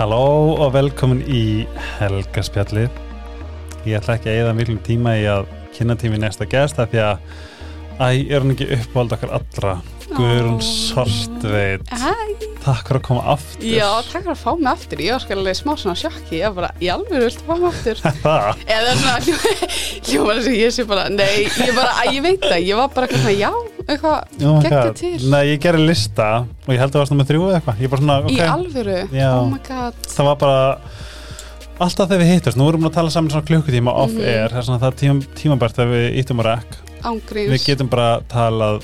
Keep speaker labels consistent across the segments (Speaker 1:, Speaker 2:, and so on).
Speaker 1: Halló og velkomin í Helgaspjallið. Ég ætla ekki að eða miklum tíma í að kynna tími næsta gest af því að æ, er hún ekki uppvald okkar allra? Guðrún. Sortveit Takk fyrir að koma aftur.
Speaker 2: Já, takk fyrir að fá mig aftur. Ég var alveg smá svona sjokki. Ég var bara, í alveg viltu fá mig aftur?
Speaker 1: Það,
Speaker 2: Eða svona, hljómar að ég sé bara Nei, ég bara, að ég veit það. Ég var bara já, eitthvað Geggja til.
Speaker 1: Nei, ég gerði lista og ég held að það varst nummer þrjú eða eitthvað. Svona, ok,
Speaker 2: Í alvöru,
Speaker 1: Já.
Speaker 2: oh my god.
Speaker 1: Það var bara alltaf þegar við hittast, nú erum við að tala saman svona klukkutíma off
Speaker 2: Mhm.
Speaker 1: air, það er svona það tím, tímabært þegar við íttum á rekk, við
Speaker 2: Ángríns
Speaker 1: getum bara talað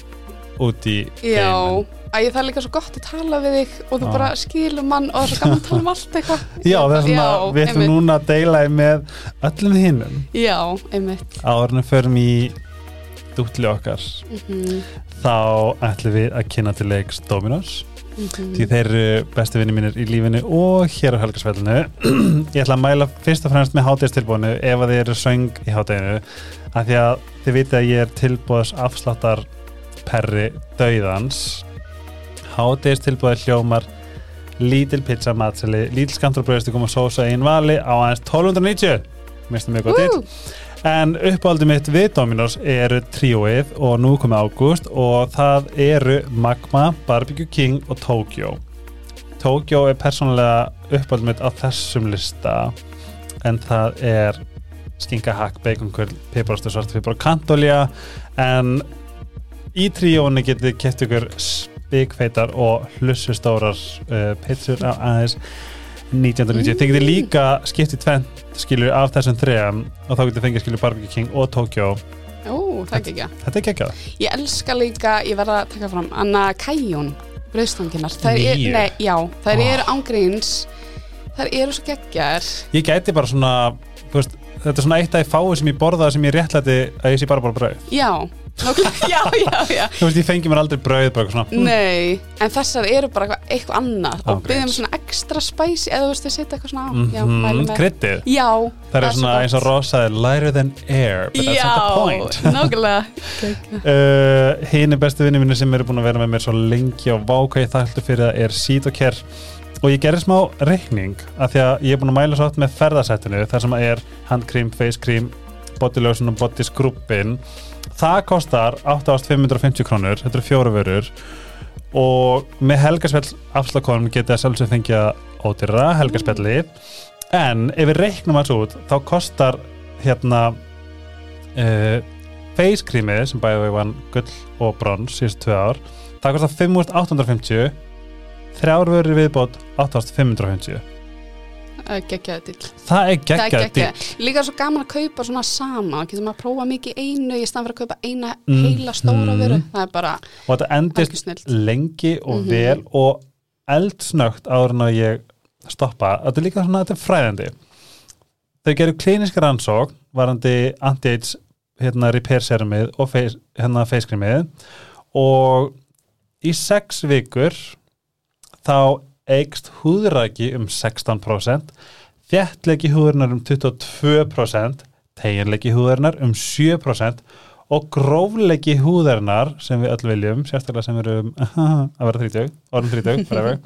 Speaker 1: út í
Speaker 2: Já, ég það er líka svo gott að tala við þig Og þú
Speaker 1: Já.
Speaker 2: bara skilur mann Og það er svo gaman að tala um allt eitthvað.
Speaker 1: Já, það er svona,
Speaker 2: Já,
Speaker 1: við ætlum
Speaker 2: einmitt.
Speaker 1: núna að deila með öllum hinnum
Speaker 2: Já, einmitt.
Speaker 1: Áðurinn förum í dútli okkar.
Speaker 2: Mm
Speaker 1: þá ætlum við að kynna til leiks Dominos.
Speaker 2: -hmm.
Speaker 1: því þeir eru bestu vinni mínir í lífinu og hér á helgarsfellinu ég ætla að mæla fyrst og fremst með hátíðstilbúinu ef að þið eru söng í hátíðinu af því að þið vitið að ég er tilbúðs afsláttar perri dauðans. Hátíðstilbúið hljómar lítil pizza matseli, lítil skamtur bröðstíkum og sósa einn vali á aðeins 1290 minnst það mjög gott dýrt En uppáldið mitt við Dominos eru tríóið og nú komið ágúst og það eru Magma, Barbecue King og Tokyo. Tokyo er persónulega uppáldið mitt á þessum lista. En það er skinka hakk, baconkurl, piparostu, svartpipar og kantolja en í tríóinu getið þið keft ykkur spikfeitar og hlussustórar uh, pizzur á aðeins 1990. Þið getið líka skiptið tvent skilur af þessum þrejum og þá getur fengið skilur Barbecue King og Tokyo.
Speaker 2: Ó, það er ekki
Speaker 1: þetta er geggjað.
Speaker 2: Ég elska líka, ég verða að taka fram Anna Kajón, brauðstanginar Þær er,
Speaker 1: Nýju?
Speaker 2: nei, já, þær
Speaker 1: Vá.
Speaker 2: eru ángríns Þær eru svo geggjar.
Speaker 1: Ég gæti bara svona þú veist, þetta er svona eitt af því fáið sem ég borða sem ég réttlæti að ég sé bara bara brauð.
Speaker 2: Já, já, já, já.
Speaker 1: Þú veist ég fengi mér aldrei brauð bara eitthvað svona. Hm,
Speaker 2: Nei, en þessar eru bara eitthvað, eitthvað annað. Og
Speaker 1: Ángríns.
Speaker 2: byggjum svona ekstra spicy eða þú veist að setja eitthvað svona á.
Speaker 1: Mm
Speaker 2: með
Speaker 1: kryddið?
Speaker 2: Já,
Speaker 1: það er svona eins og rosaði lighter than air but that's not the point.
Speaker 2: Já, nákvæmlega.
Speaker 1: Uh, hinn er bestu vinni minni sem eru búin að vera með mér svo lengi og váka ég þakklur fyrir það er Seed og Care. Og ég gerði smá reikning af því að ég er búin að mæla svo átt með ferðasettinu þar sem er handkrím, face cream body lotion og body scrubbin það kostar 8.550 krónur þetta eru fjóra vörur. Og með helgarspjall afslakonum getið að sjálfsög fengja ódýra helgarspjalli. En ef við reiknum alls út þá kostar hérna uh, face creamið sem bæði við vann gull og brons síðustu tvö ár það kostar 5.850 þrjár vörur viðbót 8.550
Speaker 2: Geggjaði til
Speaker 1: það er
Speaker 2: Það er
Speaker 1: geggjað
Speaker 2: geggjað. Líka svo gaman að kaupa svona sama. Getur maður að prófa mikið einu Í stann fyrir að kaupa eina
Speaker 1: Mm,
Speaker 2: heila stóra
Speaker 1: mm.
Speaker 2: vöru. Það er bara
Speaker 1: og þetta endist lengi og
Speaker 2: Mhm.
Speaker 1: vel og eldsnögt áður en að ég stoppa. Þetta er líka svona, þetta er fræðandi. Þau gerir klíniska rannsók varandi anti-AIDS hérna repair serumið og face, hérna face creamið. Og í sex vikur þá eikst húðræki um 16% þjættlegi húðurinnar um 22% teginlegi húðurinnar um 7% og gróflegi húðarinnar sem við öll viljum, sérstaklega sem við erum að vera 30, orðum 30 whatever.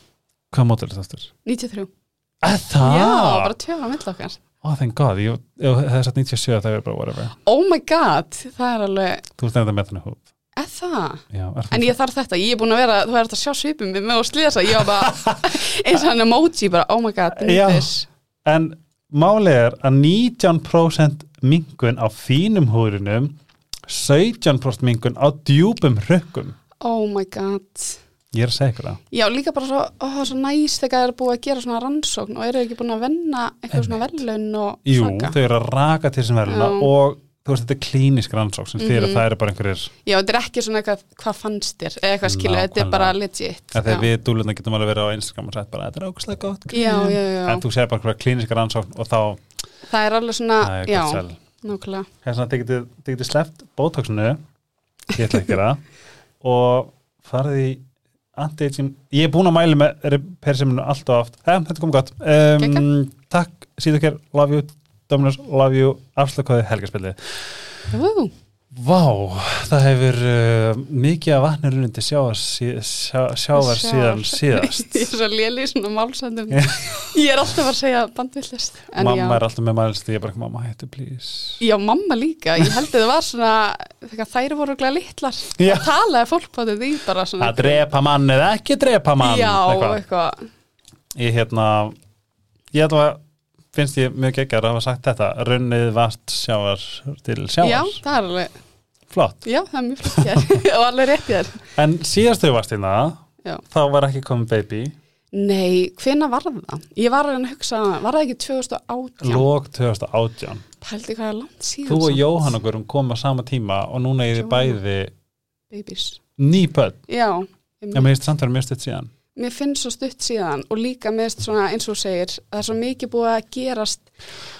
Speaker 1: hvað mótur er þetta?
Speaker 2: 93
Speaker 1: Að það?
Speaker 2: Já, bara tjóða mill okkar
Speaker 1: Ó, thank god, ég ég hefði sagt 97 það er bara whatever,
Speaker 2: Oh my god, það er alveg
Speaker 1: þú stendur með þannig húð
Speaker 2: Er það?
Speaker 1: Já, er
Speaker 2: En ég þarf þetta, ég er búin að vera, þú ert að sjá svipum við með og slíðasa, ég var bara eins og hann emoji bara, oh my god, nýttis
Speaker 1: En málið er að 19% mingun á fínum húðurinum 17% mingun á djúpum hrökkum
Speaker 2: Oh my god.
Speaker 1: Ég er að segja það.
Speaker 2: Já, líka bara svo, ó, svo næst þegar það er búið að gera svona rannsókn og eru ekki búin að venna eitthvað svona verðlaun og
Speaker 1: Jú, þau eru að raka til verðuna
Speaker 2: Já.
Speaker 1: og þú veist, þetta er klínisk rannsók sem þýr að
Speaker 2: Mhm.
Speaker 1: það eru bara einhverjir
Speaker 2: Já, þetta er ekki svona eitthvað, hvað fannst þér? Eða eitthvað skilu, þetta er bara legit
Speaker 1: þegar við dúluna getum alveg verið á Instagram og sagt bara, þetta er ógustlega gott
Speaker 2: Já, já, já,
Speaker 1: en þú segir bara hverja klíniska rannsókn og þá
Speaker 2: það er alveg svona,
Speaker 1: það er
Speaker 2: já, nákvæmlega.
Speaker 1: Það er svona að þið getið sleppt bótóksinu ég ætla ekki að gera. Og farið í anti-aging, ég er búin að mæli með repair-seminu allt og oft eh, þetta kom gott. Um, takk, síðu kér, love you Dominus, love you, afslökkaði helgarspilli
Speaker 2: Ú,
Speaker 1: Vá, það hefur uh, mikið af vatnir sí, sjá, sjávar síðan síðast.
Speaker 2: Ég er svo léli í svona málsendum. Ég er alltaf að segja bandvillist
Speaker 1: Mamma
Speaker 2: já,
Speaker 1: er alltaf með mælst ég er bara, mamma hættu please.
Speaker 2: Já, mamma líka. Ég held að það var svona þegar þær voru glæða litlar. Það talaði fólk på þetta í bara svona
Speaker 1: Að drepa mann eða ekki drepa mann
Speaker 2: Já,
Speaker 1: eitthvað.
Speaker 2: eitthvað.
Speaker 1: Ég hérna Ég held að finnst ég mjög geggar að hafa sagt þetta. Runnið vast sjávar til sjávar.
Speaker 2: Já, það er alveg
Speaker 1: Flott.
Speaker 2: Já, það er mjög flott hér. Og alveg rétt hér.
Speaker 1: En síðast þau varst hérna þá var ekki komið baby?
Speaker 2: Nei, hvena var það? Ég var að hugsa, var það ekki 2018?
Speaker 1: lók 2018
Speaker 2: Pældi hvað er langt síðan
Speaker 1: Þú og
Speaker 2: samt.
Speaker 1: Jóhann okkur um komið á sama tíma og núna er þið bæði
Speaker 2: Babies.
Speaker 1: ný börn.
Speaker 2: Já,
Speaker 1: en mér finnst samt að vera mjög stutt síðan
Speaker 2: mér finnst svo stutt síðan og líka með svona eins og segir það er svo mikið búið að gerast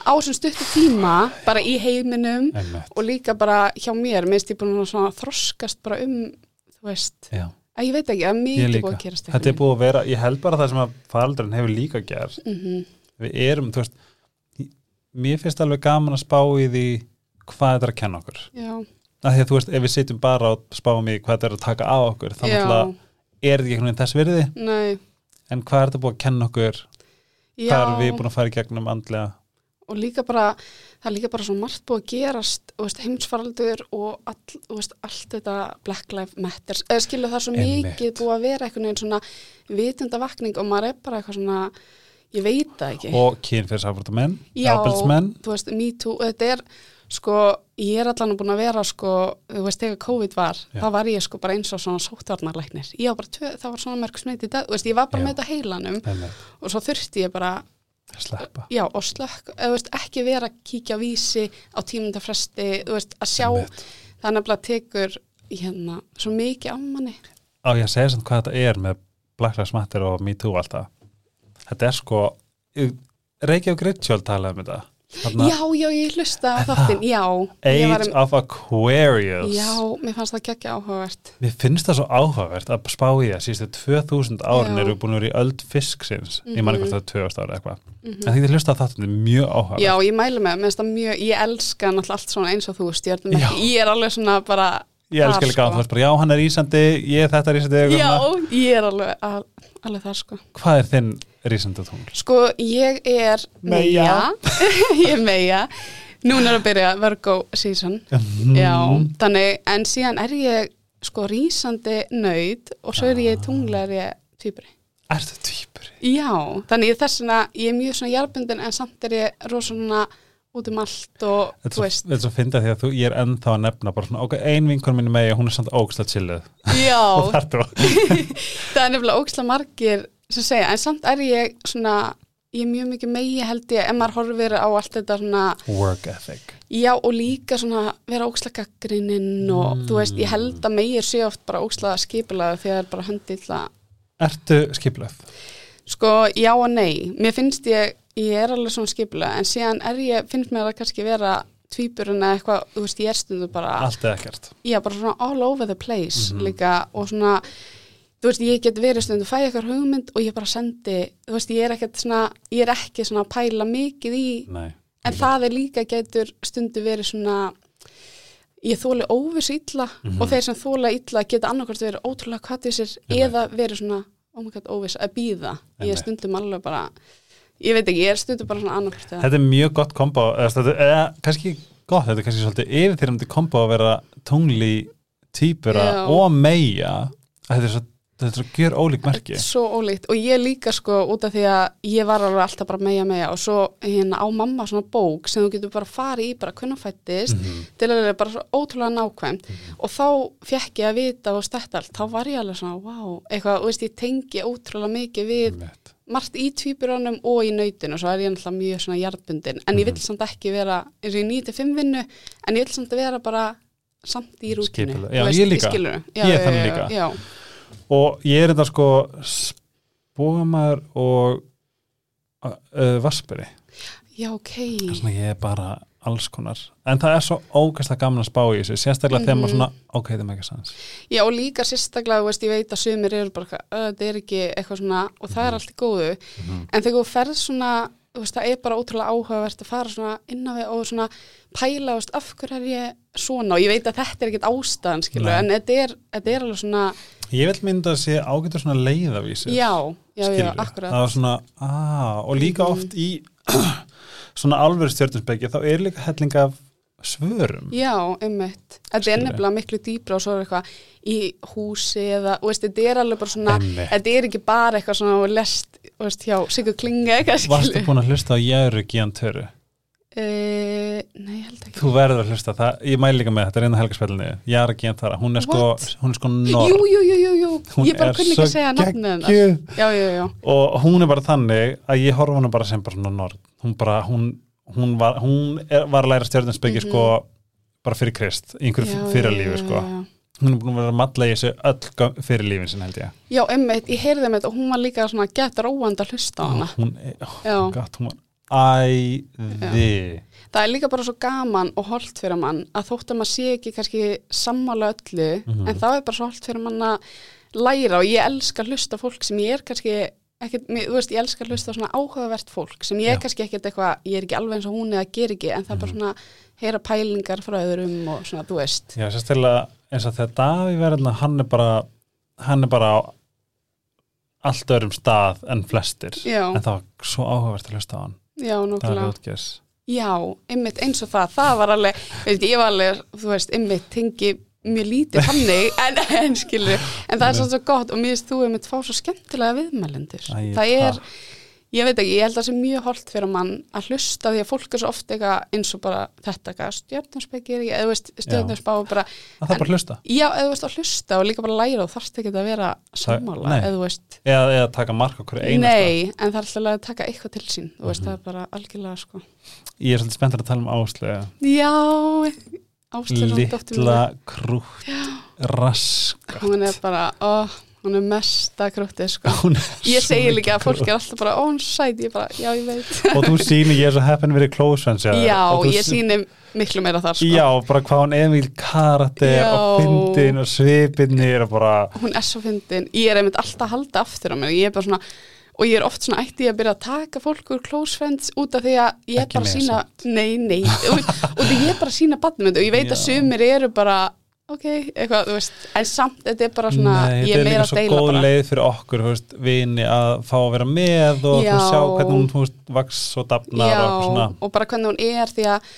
Speaker 2: á þessum stuttu tíma bara í heiminum
Speaker 1: Einmitt.
Speaker 2: og líka bara hjá mér. Minnst ég búin að þroskast bara um þú veist,
Speaker 1: Já,
Speaker 2: að ég veit ekki að
Speaker 1: ég
Speaker 2: mikið búið að gerast
Speaker 1: Þetta er búið að vera, ég held bara það sem að faldurinn hefur líka gert
Speaker 2: mm -hmm.
Speaker 1: Við erum, þú veist Mér finnst alveg gaman að spá í því hvað þetta er að kenna okkur.
Speaker 2: Já,
Speaker 1: af því að þú veist, ef við sitjum bara og spáum í hvað þetta er að taka á okkur
Speaker 2: já,
Speaker 1: náttúrulega er þetta ekki þess virði?
Speaker 2: Nei.
Speaker 1: En hvað er þetta búið að kenna okkur?
Speaker 2: Já,
Speaker 1: hvað erum við búin að fara í gegnum andlega?
Speaker 2: Og líka bara það er líka bara svo margt búið að gerast veist, heimsfaraldur og all, veist, allt þetta Black Lives Matter. Eða skilu það er svo
Speaker 1: Einmitt.
Speaker 2: mikið búið að vera einhvern veginn svona vitundavakning og maður er bara eitthvað svona ég veit það ekki.
Speaker 1: Og kynfyrsafbrotamenn,
Speaker 2: Já.
Speaker 1: ábelsmenn
Speaker 2: þú veist, me too, þetta er sko, ég er allan búin að vera sko, þú veist, þegar COVID var
Speaker 1: Já.
Speaker 2: þá var ég sko bara eins og svona sóttvarnarlæknir ég var bara, tvö, það var svona mörg smiti ég var bara
Speaker 1: Já.
Speaker 2: með þetta heilanum
Speaker 1: Einmitt.
Speaker 2: og svo þurfti ég bara
Speaker 1: sleppa
Speaker 2: já, og slökk, ekki vera að kíkja á vísi á tímundafresti að sjá, það er nefnilega tekur hérna, svo mikið á manni
Speaker 1: á ég að segja samt hvað þetta er með Black Lives Matter og Me Too og allt það þetta er sko Reykjavík Ritchjöld talaði um þetta Þarna,
Speaker 2: já, já, ég hlusta á þáttin, já.
Speaker 1: Age
Speaker 2: um-
Speaker 1: of Aquarius?
Speaker 2: Já, mér fannst það geggja áhugavert.
Speaker 1: Mér finnst það svo áhugavert að spá í það síðustu 2000 árin
Speaker 2: Já.
Speaker 1: eru búin að vera í öld fisksins. Ég man ekki hvort það er 2000 ára eitthvað.
Speaker 2: Mhm.
Speaker 1: en því þið hlusta á þetta er mjög áhugavert.
Speaker 2: Já, ég mælu með, mér finnst það mjög, ég elska náttúrulega allt svona eins og þú ekki, ég er alveg svona bara
Speaker 1: Ég elska líka að
Speaker 2: sko.
Speaker 1: þú veist bara, já, hann er ísandi, ég þetta er ísandi
Speaker 2: Já, ég er alveg, al, alveg þar sko
Speaker 1: Hvað er þinn rísandi tungl?
Speaker 2: Sko, ég er
Speaker 1: Meyja.
Speaker 2: ég er meja Núna er að byrja Virgo season. Já, þannig, en síðan er ég sko rísandi nöyð og svo er ég tunglar ég týpuri
Speaker 1: Ertu týpur?
Speaker 2: Já, þannig þess vegna, ég er mjög svona jarðbundin en samt er ég rosa svona út um allt og
Speaker 1: er
Speaker 2: þú veist.
Speaker 1: þetta er svo fyndið því að þú, ég er ennþá að nefna bara svona, ok, ein vinkur minni með hún er samt ógstlega chilluð.
Speaker 2: Já,
Speaker 1: þar þú
Speaker 2: það er nefnilega ógislega margir sem segja, en samt er ég svona, ég er mjög mikið megi held ég, ef maður horfir á allt þetta svona,
Speaker 1: work ethic
Speaker 2: já og líka svona vera ógislega gaggrininn og þú veist, ég held að megir sé oft bara ógislega skipulega þegar er bara höndið til að,
Speaker 1: Ertu skipluð?
Speaker 2: sko, já og nei, mér finnst ég, ég er alveg svona skipulega, en síðan er ég, finnst mér að kannski vera tvíburinn eða eitthvað, þú veist, ég er stundu bara,
Speaker 1: Allt eða ekkert
Speaker 2: já, bara svona all over the place
Speaker 1: Mhm.
Speaker 2: líka og svona þú veist, ég get verið stundu, fæ eitthvað hugmynd og ég bara sendi, þú veist, ég er ekkert svona ég er ekki svona að pæla mikið í
Speaker 1: Nei
Speaker 2: en það er líka getur stundu verið svona ég þóli óviss illa
Speaker 1: Mhm.
Speaker 2: og þeir sem þóla illa geta annarkvært verið ótrúlega
Speaker 1: Einmitt.
Speaker 2: eða verið svona, oh my god, óviss að býða ég er stundum alveg bara ég veit ekki, ég er stundum bara svona annarkvært eða
Speaker 1: Þetta er mjög gott kombo eða, kannski gott, þetta er kannski svolítið yfirþyrmandi kombo að vera tungli týpura og meia þetta er svo, þetta er svo gjör ólík merki.
Speaker 2: Svo ólíkt. Og ég líka sko út af því að ég var alveg alltaf bara meja meja og svo hérna á mamma svona bók sem þú getur bara farið í bara hvernig hún fættist
Speaker 1: Mhm.
Speaker 2: til að vera bara svo ótrúlega nákvæmt og þá fekk ég að vita og stætt allt, þá var ég alveg svona wow, eitthvað, þú veist, ég tengi ótrúlega mikið við
Speaker 1: Einmitt.
Speaker 2: margt í tvíburunum og í nautinu. Og svo er ég náttúrulega mjög svona jarðbundin. En ég
Speaker 1: Mhm.
Speaker 2: vill samt ekki vera eins og ég nýti fimm vinnu en ég vill samt að vera bara samt í rútinu.
Speaker 1: Ég líka.
Speaker 2: skilur, já,
Speaker 1: Ég þannig og ég er þetta sko spógamæður og uh, vasperi
Speaker 2: já, ok.
Speaker 1: Svona ég er bara alls konar. En það er svo ógæslega gaman að spá í þessu sérstaklega þegar maður
Speaker 2: Mhm.
Speaker 1: svona, ok, það er ekki sans
Speaker 2: Já og líka sérstaklega, þú veist, ég veit að sumir eru bara, "Ö, þetta er ekki eitthvað svona og það er allt í góðu,
Speaker 1: Mhm.
Speaker 2: en þegar þú ferð svona, þú veist, það er bara ótrúlega áhugavert að fara svona inn á við og svona pæla, þú veist, af hverju er ég svona? Og ég veit að þetta er ekkit ástæðan, skilu,
Speaker 1: Nei.
Speaker 2: en þetta er, þetta er alveg svona,
Speaker 1: Ég vil mynda að sé ágætur svona leiðavísir
Speaker 2: já, já, já, akkurat.
Speaker 1: það var svona, aaa, og líka
Speaker 2: Mhm.
Speaker 1: oft í svona alvöru stjórnusbeggi þá er líka helling af svörum
Speaker 2: Já, einmitt. Þetta er nefnilega miklu dýbra og svo er eitthvað í húsi eða, og veist, þetta er alveg bara svona, þetta er ekki bara eitthvað svona og lest, þú veist, hjá Sigur Klinga eitthvað,
Speaker 1: Varstu búin að hlusta á Jæru Gian Töru?
Speaker 2: Uh, nei, held ekki.
Speaker 1: Þú verður að hlusta, það, ég mæli líka með þetta einu helgarspilinu, Jæru Gian Töra hún er sko,
Speaker 2: What?
Speaker 1: hún er sko norr
Speaker 2: Jú, jú, jú, jú, jú.
Speaker 1: Hún
Speaker 2: ég bara kunni ekki að segja nafnið hennar.
Speaker 1: geggjuð.
Speaker 2: Já, já, já.
Speaker 1: og hún er bara þannig að ég horfa hana bara sem bara svona norr hún bara, hún, hún var hún er, var að læra stjórnusbeggi sko bara fyrir krist, einhverju
Speaker 2: Mhm. Já,
Speaker 1: fyrir
Speaker 2: já,
Speaker 1: lífi
Speaker 2: já,
Speaker 1: sko
Speaker 2: já.
Speaker 1: hún er búin að vera að matla í þessu öll fyrir lífin sin held ég
Speaker 2: Já, einmitt, ég heyrði með þetta og hún var líka svona gett róandi að hlusta á hana.
Speaker 1: Æði.
Speaker 2: Það er líka bara svo gaman og holdt fyrir mann að þótt að maður sé ekki kannski sammála öllu,
Speaker 1: Mhm.
Speaker 2: en þá er bara svo holdt fyrir mann að læra. Og ég elska að hlusta fólk sem ég er kannski mér- þú veist, ég elska að hlusta svona áhugavert fólk sem ég er kannski ekkert eitthvað, ég er ekki alveg eins og hún eða ger ekki, en það er
Speaker 1: Mhm.
Speaker 2: bara svona heyra pælingar frá öðrum og svona, þú veist.
Speaker 1: já, sérstaklega eins og þegar Daví verðna hann er bara hann er bara á allt öðrum stað en flestir.
Speaker 2: Já,
Speaker 1: en það var svo áhugavert að hlusta á hann
Speaker 2: já, nákvæmlega. Já, einmitt eins og það, það var alveg, veit, ég var alveg, þú veist, einmitt tengi mjög lítið þannig, en, en skilur, en það er svo, svo gott og mér finnst þú einmitt fá svo skemmtilega viðmælendur. Það er,
Speaker 1: takk.
Speaker 2: Ég veit ekki, ég held að það sé mjög holdt fyrir mann að hlusta því að fólk er svo oft eitthvað eins og bara þetta, ekki, eða veist, stjörnarspá er bara,
Speaker 1: að það er bara hlusta.
Speaker 2: já, eða veist, að hlusta og líka bara læra og þarfst ekki að vera sammála,
Speaker 1: nei.
Speaker 2: eða veist,
Speaker 1: eða, eða taka mark á hverju einasta.
Speaker 2: Nei, en það er alltaf að taka eitthvað til sín, þú
Speaker 1: Mhm.
Speaker 2: veist, það er bara algjörlega, sko.
Speaker 1: ég er svolítið spenntur að tala um áslega
Speaker 2: Já, áslega
Speaker 1: litla krútt rask
Speaker 2: hún er bara, ó, hún er mesta krúttið sko.
Speaker 1: Er
Speaker 2: ég segi líka að fólk er alltaf bara, ó, hún er sæt ég bara, já, ég veit
Speaker 1: og þú sýnir, ég er svo heppin verið close friends
Speaker 2: já,
Speaker 1: þú
Speaker 2: ég síni miklu meira þar sko.
Speaker 1: já, bara hvað hún Emil karakter
Speaker 2: Já.
Speaker 1: og fyndin og svipinir og bara
Speaker 2: hún er svo fyndin, ég er einmitt alltaf að halda aftur á mér, ég er bara svona og ég er oft svona ætti að byrja að taka fólk úr close friends út af því að ég er bara að
Speaker 1: mig
Speaker 2: sína, nei, nei og, og því ég er bara að sína badnum og ég veit að
Speaker 1: Já.
Speaker 2: sumir eru bara ok, eitthvað, þú veist, en samt þetta er bara svona,
Speaker 1: Nei,
Speaker 2: ég
Speaker 1: þetta
Speaker 2: er
Speaker 1: er
Speaker 2: meira
Speaker 1: líka
Speaker 2: að
Speaker 1: svo
Speaker 2: deila
Speaker 1: góð
Speaker 2: bara
Speaker 1: leið fyrir okkur, þú veist, vini að fá að vera með og þú
Speaker 2: Já.
Speaker 1: sjá hvernig hún, þú veist, vaks og dafnar og eitthvað svona
Speaker 2: og bara hvernig hún er því að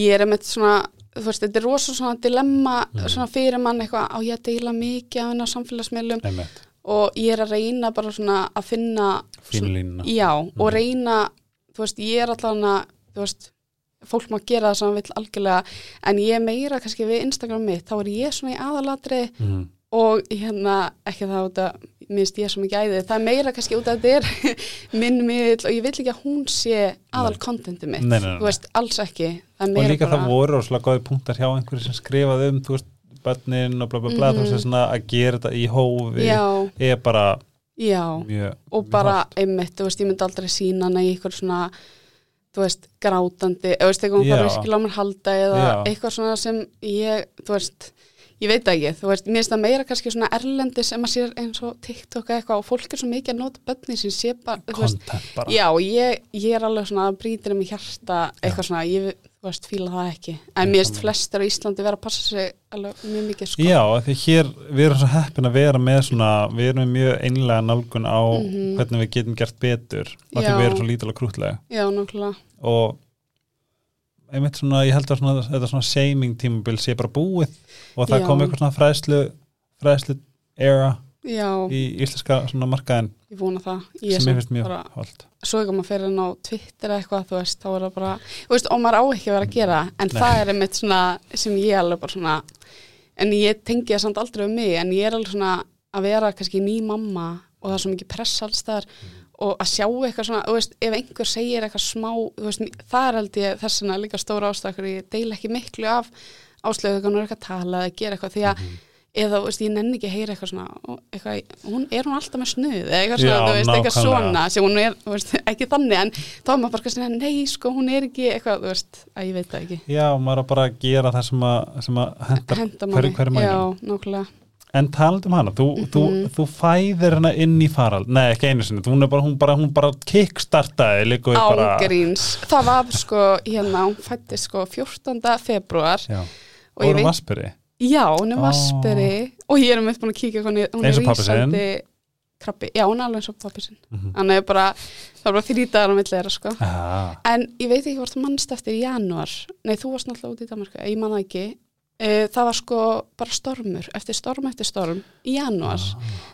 Speaker 2: ég er einmitt svona þú veist, þetta er rosa svona dilemma
Speaker 1: Mm.
Speaker 2: svona fyrir mann eitthvað, á ég að deila mikið af hennar samfélagsmiðlum
Speaker 1: Einmitt,
Speaker 2: og ég er að reyna bara svona að finna
Speaker 1: línuna
Speaker 2: já, og
Speaker 1: Mhm.
Speaker 2: reyna þú veist, ég er allavega þú veist, fólk má gera það sem hann vill algjörlega en ég meira kannski við Instagram mitt, þá er ég svona í aðalatri
Speaker 1: mm.
Speaker 2: og hérna, ekki það út að minnst ég svo mikið æðið, það er meira kannski út þetta er minn miðl og ég vil ekki að hún sé aðal
Speaker 1: Nei.
Speaker 2: kontenti mitt,
Speaker 1: Nei, nei, nei,
Speaker 2: þú veist, alls ekki það
Speaker 1: og líka
Speaker 2: bara,
Speaker 1: það voru og góði punktar hjá einhverju sem skrifaði um, þú veist, börnin og bla bla bla, þú veist, svona að gera þetta í hófi
Speaker 2: Mhm.
Speaker 1: er bara
Speaker 2: já
Speaker 1: mjög
Speaker 2: og
Speaker 1: mjög
Speaker 2: bara
Speaker 1: hollt.
Speaker 2: einmitt, þú veist, ég myndi aldrei sína hana í eitthvað svona þú veist, grátandi, eða veist, eitthvað hún
Speaker 1: Já.
Speaker 2: virkilega á mér halda eða
Speaker 1: Já.
Speaker 2: eitthvað svona sem ég, þú veist ég veit ekki, þú veist, mér finnst það meira kannski svona erlendi sem að sér eins og TikTok eitthvað og fólk er svo mikið að nota bönni sem sé bara, þú veist,
Speaker 1: content bara
Speaker 2: já, ég, ég er alveg svona að brýtir um í hjarta, eitthvað svona ég, þú veist, fíla það ekki, en mér finnst flestir á Íslandi vera að passa sig alveg mjög mikið, sko.
Speaker 1: Já, því hér, við erum svo heppin að vera með svona, við erum mjög einlega nálgun á
Speaker 2: Mhm.
Speaker 1: hvernig við getum gert betur af því við erum svo lítilega krútlega
Speaker 2: já, nákvæmlega,
Speaker 1: og einmitt svona, ég held að svona, þetta svona shaming tímabil sé bara búið og það
Speaker 2: Já.
Speaker 1: kom eitthvað svona fræðslu fræðslu era
Speaker 2: já,
Speaker 1: í íslenska svona markaðin
Speaker 2: ég vona það. Ég
Speaker 1: sem ég finnst mjög
Speaker 2: bara
Speaker 1: holt
Speaker 2: svo ekki maður fyrir inn á Twitter eða eitthvað, þú veist, þá er það bara veist, og maður á ekki að vera að gera en
Speaker 1: Nei.
Speaker 2: það er einmitt svona sem ég alveg bara svona en ég tengi það samt aldrei um mig en ég er alveg svona að vera kannski ný mamma og það er svo mikið press alls þar og að sjá eitthvað svona, þú veist, ef einhver segir eitthvað smá, þú veist, það er held ég þessina líka stóra ástæður, ég deil ekki miklu af áslögu þegar hún er eitthvað að tala eða gera eitthvað, því að eða, þú veist, ég nenni ekki að heyra eitthvað svona eitthvað, hún, er hún alltaf með snuð eða eitthvað svona,
Speaker 1: Já,
Speaker 2: þú veist, eitthvað svona sem hún er, þú veist, ekki þannig en þá er maður bara svona, nei, sko, hún er ekki eitthvað, þú veist, að ég veit það ekki.
Speaker 1: Já, maður er bara að gera það sem að, sem að hendar
Speaker 2: henda
Speaker 1: hverju- hverju
Speaker 2: nákvæmlega.
Speaker 1: En talandi um hana, þú, þú,
Speaker 2: Mhm.
Speaker 1: þú fæðir hana inn í farald. Nei, ekki einu sinni, hún bara, hún bara, hún bara kickstartaði líka við bara
Speaker 2: ágríns. Það var sko, hérna, hún fættist sko 14. februar
Speaker 1: Já,
Speaker 2: og
Speaker 1: hún
Speaker 2: veit,
Speaker 1: vasperi
Speaker 2: já, hún er
Speaker 1: Ó.
Speaker 2: vasperi og ég er með búin að kíkja hún er rísandi krabbi, já, hún er alveg eins og pappi sinn
Speaker 1: mm
Speaker 2: hann er bara, það er bara þrý dagar á milli þeirra sko
Speaker 1: -hmm.
Speaker 2: En ég veit ekki hvort mannst eftir í janúar. Nei, þú varst náttúrulega út í Danmarka, ég man það ekki. E, það var sko bara stormur, eftir storm eftir storm í janúar.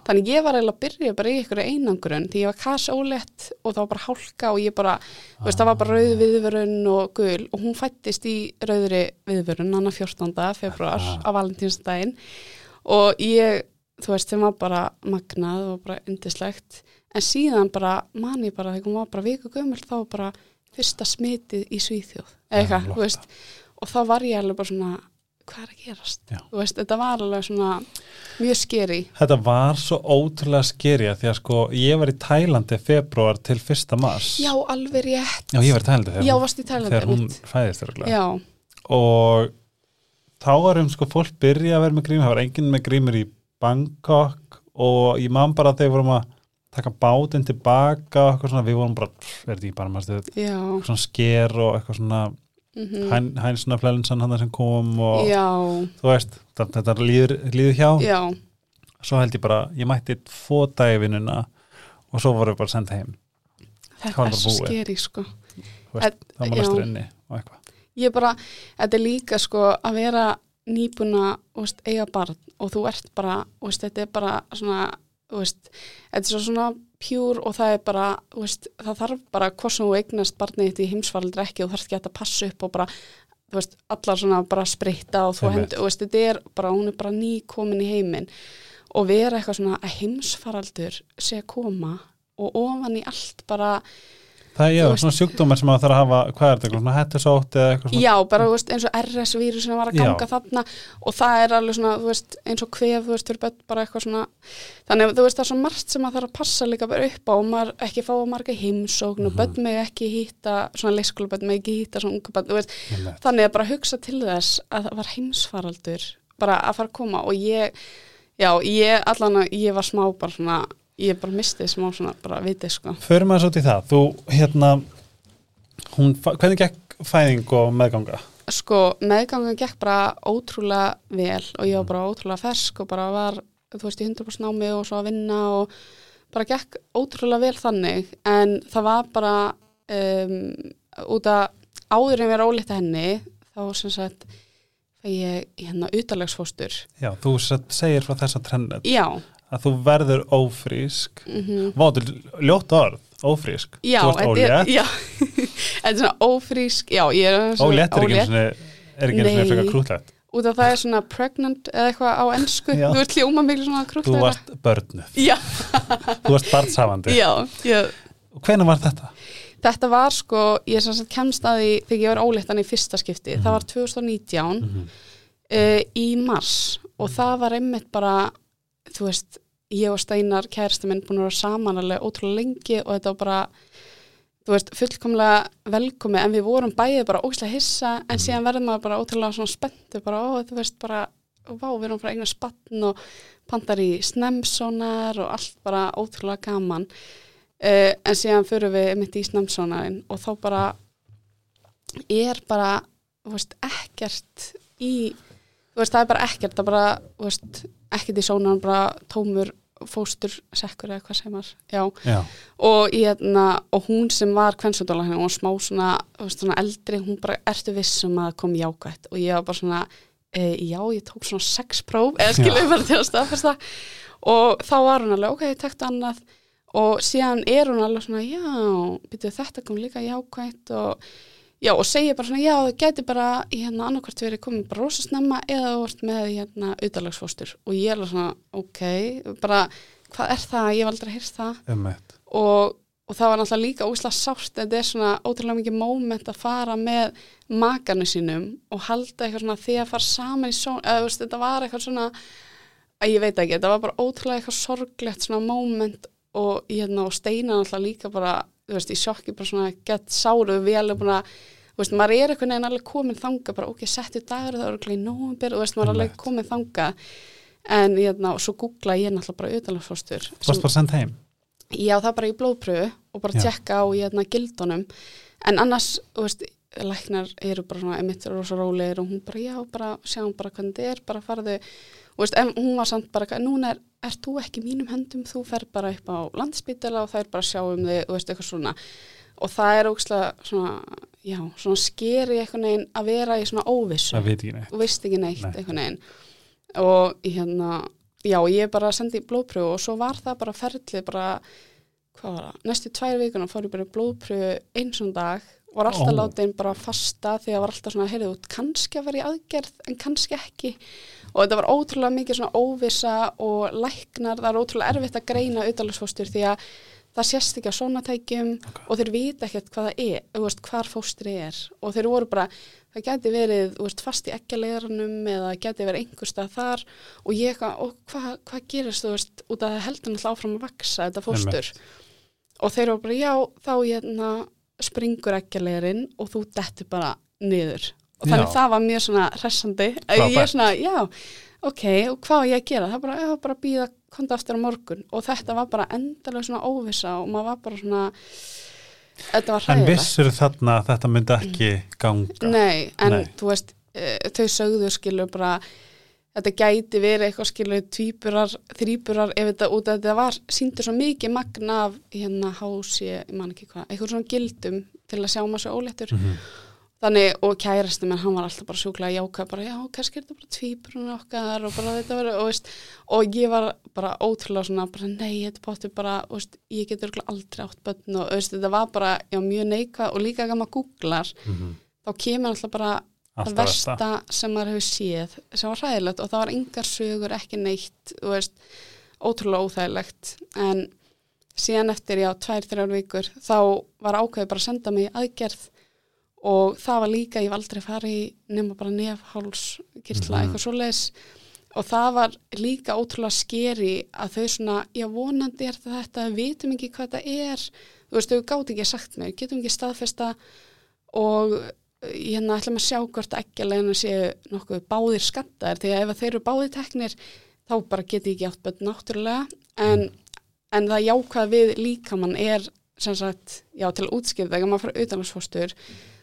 Speaker 2: Þannig ég var eiginlega að byrja bara í ykkur einangrun því ég var kasólett og það var bara hálka og ég bara, þú veist, það var bara rauð viðvörun og gul og hún fættist í rauðri viðvörun, hann 14. februar
Speaker 1: Ah.
Speaker 2: á valentínsdaginn og ég, þú veist, þeim var bara magnað og bara yndislegt en síðan bara, man ég bara þegar hún var bara viku gömul, þá var bara fyrsta smitið í Svíþjóð eða eitthvað,
Speaker 1: Lotta.
Speaker 2: þú veist og þá var ég alveg bara svona hvað er að gerast,
Speaker 1: Já.
Speaker 2: þú veist, þetta var alveg svona mjög skeri
Speaker 1: Þetta var svo ótrúlega skerja því að sko, ég var í Tælandi februar til fyrsta mars.
Speaker 2: Já, alveg rétt.
Speaker 1: Já, ég var í Tælandi þegar,
Speaker 2: já, varst í Tælandi
Speaker 1: þegar hún fæðist örugglega.
Speaker 2: já,
Speaker 1: og þá varum sko fólk byrja að vera með grímur, það var enginn með grímur í Bangkok og ég man bara þegar við vorum að taka bátinn tilbaka og eitthvað svona, við vorum bara, er þetta ekki bara
Speaker 2: já,
Speaker 1: eitthvað svona sker og eitthvað svona
Speaker 2: mm
Speaker 1: hæn, hænsna flelinsan hann sem kom og
Speaker 2: já,
Speaker 1: þú veist, þetta, líður, líður hjá.
Speaker 2: Já.
Speaker 1: Svo held ég bara, ég mætti tvo dæfinuna og svo voru bara senda heim.
Speaker 2: Þetta er svo skeri sko.
Speaker 1: Veist,
Speaker 2: Þetta-
Speaker 1: þá var
Speaker 2: já.
Speaker 1: lestur inni og eitthvað.
Speaker 2: Ég bara, þetta er líka sko að vera nýbuna veist, eiga barn og þú ert bara veist, þetta er bara svona þetta er svo svona pjúr og það er bara, veist, það þarf bara hvort sem þú eignast barnið þitt í heimsfaraldri ekki og þarf ekki að passa upp og bara þú veist, allar svona bara spritta og þú hendur, og veist, þetta er bara, hún er bara ný komin í heiminn. Og vera eitthvað svona að heimsfaraldur sé að koma og ofan í allt bara
Speaker 1: það er já, svona sjúkdómar sem að þarf að hafa hvað er þetta, svona hettusótt eða eitthvað svona
Speaker 2: Já, bara þú veist, eins og RS-vírus sem var að
Speaker 1: Já.
Speaker 2: ganga þarna og það er alveg svona, þú veist, eins og kvef, þú veist, börn bara eitthvað svona þannig að þú veist, það er svo margt sem að það er að passa líka bara upp á og maður ekki fá marga heimsókn og
Speaker 1: Mhm.
Speaker 2: börn með ekki hýtta svona leikskólabörn með ekki hýtta svona unga börn, þú veist,
Speaker 1: Einmitt.
Speaker 2: þannig að bara hugsa til þess að það var heimsfaraldur bara að fara að koma og ég já, ég allan ég var smá bara svona, ég bara misti smá svona bara vitið, sko.
Speaker 1: Förum að svo til það, þú hérna hún, hvernig gekk fæðing og meðganga?
Speaker 2: sko meðgangan gekk bara ótrúlega vel og ég var bara ótrúlega fersk og bara var, þú veist, í 100% námi og svo að vinna og bara gekk ótrúlega vel þannig. En það var bara um, út að áður en vera ólíkt henni þá sem sagt ég hérna utalagsfóstur
Speaker 1: Já, þú segir frá þessa trendnet
Speaker 2: já,
Speaker 1: að þú verður ófrísk.
Speaker 2: Mm
Speaker 1: Vá, þetta er ljótt orð, ófrísk.
Speaker 2: Já,
Speaker 1: Þú ert
Speaker 2: er,
Speaker 1: ólétt,
Speaker 2: já. Þetta er svona ófrísk, já, ég er svona
Speaker 1: ólétt er ekki er ekki einu sinni
Speaker 2: Nei.
Speaker 1: frekar krútlegt
Speaker 2: út af það er svona pregnant eða eitthvað á ennsku,
Speaker 1: Já.
Speaker 2: þú veist hljóma miklu svona
Speaker 1: Þú
Speaker 2: krútlega
Speaker 1: varst börnuð, þú varst barnshafandi Og hvenær var þetta?
Speaker 2: Þetta var sko, ég kemst að því þegar ég var óléttan í fyrsta skipti,
Speaker 1: Mhm.
Speaker 2: það var 2019
Speaker 1: Mm -hmm.
Speaker 2: uh, í mars. Og það var einmitt bara, þú veist, ég og Steinar kærasta minn búin að vera saman alveg ótrúlega lengi og þetta var bara, þú veist, fullkomlega velkomi en við vorum bæðið bara ógislega hissa en
Speaker 1: Mhm.
Speaker 2: síðan verðum maður bara ótrúlega svona spenntu bara, ó, þú veist, bara, vá, við erum bara eignar spann og pandar í snemsonar og allt bara ótrúlega gaman uh, en síðan fyrir við mitt í snemsonarinn og þá bara er bara, þú veist, ekkert í, þú veist, það er bara ekkert, það er bara, þú veist, ekkert í sónan, bara tómur fóstur sekkur eða hvað sem var, já.
Speaker 1: Já,
Speaker 2: og, hérna, og hún sem var kvennsvöldalega hún var smá svona, svona eldri hún bara, ertu viss um að kom jákvætt? Og ég var bara svona, e, já, ég tók svona sex próf, eða skilur bara til að staðfesta. Og þá var hún alveg, ok, tektu annað. Og síðan er hún alveg svona, já, byrjuð þetta kom líka jákvætt. Og já, og segir bara svona, já, það gæti bara hérna annarkvært verið komið bara rosa snemma eða þú vart með hérna auðalagsfóstur og ég er alveg svona, ok, bara hvað er það, ég hef aldrei hýrst það. Og, og það var náttúrulega líka úslega sárt þetta er svona ótrúlega mikið móment að fara með makanu sínum og halda eitthvað svona því að fara saman í són eða veist, þetta var eitthvað svona að ég veit ekki, þetta var bara ótrúlega eitthvað sorglegt svona móment og, hérna, og steina náttúrulega líka bara þú veist, í sjokki bara svona gett sáru við alveg búin að þú veist, maður er einhvern veginn alveg komin þanga bara ok, settu dagur það eru í nóvumbyr og þú veist, maður er alveg komin þanga en hérna, svo googla ég náttúrulega bara utanlandsfóstur
Speaker 1: Varst bara sendt heim?
Speaker 2: Já, það bara í blóðpröfu og bara tjekka á hérna, gildunum. En annars, þú veist, læknar eru bara svona emittur og svo rólegir og hún bara, já, bara sjáum bara hvernig þetta er bara farðu, og veist, hún var samt bara, núna er, er þú ekki mínum höndum? Þú fer bara upp á landspítala og það er bara að sjá um þig, þú veist, eitthvað svona. Og það er ógslag svona já, svona skeri eitthvað neginn að vera í svona óvissu. Og veist ekki neitt
Speaker 1: Nei.
Speaker 2: einhvern veginn. Og hérna, já, ég bara sendi blóðpröfu og svo var það bara ferlið bara, hvað var það, næstu tvær vikuna fór ég bara blóðpröfu eins og dag var alltaf
Speaker 1: Ó.
Speaker 2: látin bara fasta því að var alltaf svona, heyrðu, út kannski að vera í aðgerð en kannski ekki. Og þetta var ótrúlega mikið svona óvissa og læknar, það er ótrúlega erfitt að greina auðvitaðlagsfóstur því að það sést ekki á sónatækjum og þeir vita ekkert hvað það er, þú veist, hvar fóstri er. Og þeir voru bara, það geti verið þú veist, fast í ekkjalegarnum eða geti verið einhver stað þar. Og ég og hvað hva gerist, þú veist út að það heldur náttúrulega áfram að vaksa þetta fóstur? Og þeir voru bara, já, þá hérna springur ekkjalegarinn og þú dettur bara niður og þannig
Speaker 1: Já.
Speaker 2: það var mjög svona hressandi að ég er svona, já, ok og hvað á ég að gera, það er bara, já, bara býða konta aftur á morgun og þetta var bara endalega svona óvissa og maður var bara svona þetta var
Speaker 1: En
Speaker 2: hræðilegt
Speaker 1: vissur þarna að þetta myndi ekki ganga?
Speaker 2: Nei, en
Speaker 1: Nei.
Speaker 2: þú veist, e, þau sögðu skilur bara, þetta gæti verið eitthvað skilur tvíburar, þrýburar ef þetta út að þetta var, síndur svo mikið magna af hérna hási, ég man ekki hvað, eitthvað svona gildum til að sjá maður svo óléttur.
Speaker 1: Mhm.
Speaker 2: Þannig, og kærasti menn, hann var alltaf bara sjúklega jákað, bara já, kannski er þetta bara tvíburuna okkar og bara þetta verið, og veist, og ég var bara ótrúlega svona, bara nei, þetta bóttu bara, veist, ég getur aldrei átt börn og veist, þetta var bara, já, mjög neikvað og líka gama googlar,
Speaker 1: Mhm.
Speaker 2: þá kemur alltaf bara það
Speaker 1: Alltaf
Speaker 2: versta
Speaker 1: versta.
Speaker 2: sem maður hefur séð sem var hræðilegt og það var engar sögur ekki neitt, þú veist ótrúlega óþægilegt en síðan eftir, já, tvær, þrjár vikur þá var ákveðið bara að senda mig aðgerð og það var líka, ég var aldrei farið í nema bara nefháls, kyrtla,
Speaker 1: Mhm.
Speaker 2: eitthvað svoleiðis og það var líka ótrúlega skeri að þau svona, já, vonandi er þetta, við vitum ekki hvað það er þú veist, þau gátt ekki sagt mig, getum ekki staðfesta og hérna ætlum að sjá hvort leiðina séu nokkuð báðir skattar því að ef þeir eru báðir teknir þá bara geti ekki átt börn náttúrulega. En, en það jákvæð við líkamann er sem sagt, já til að útskipta þegar maður fyrir auðvitaðnarsfóstur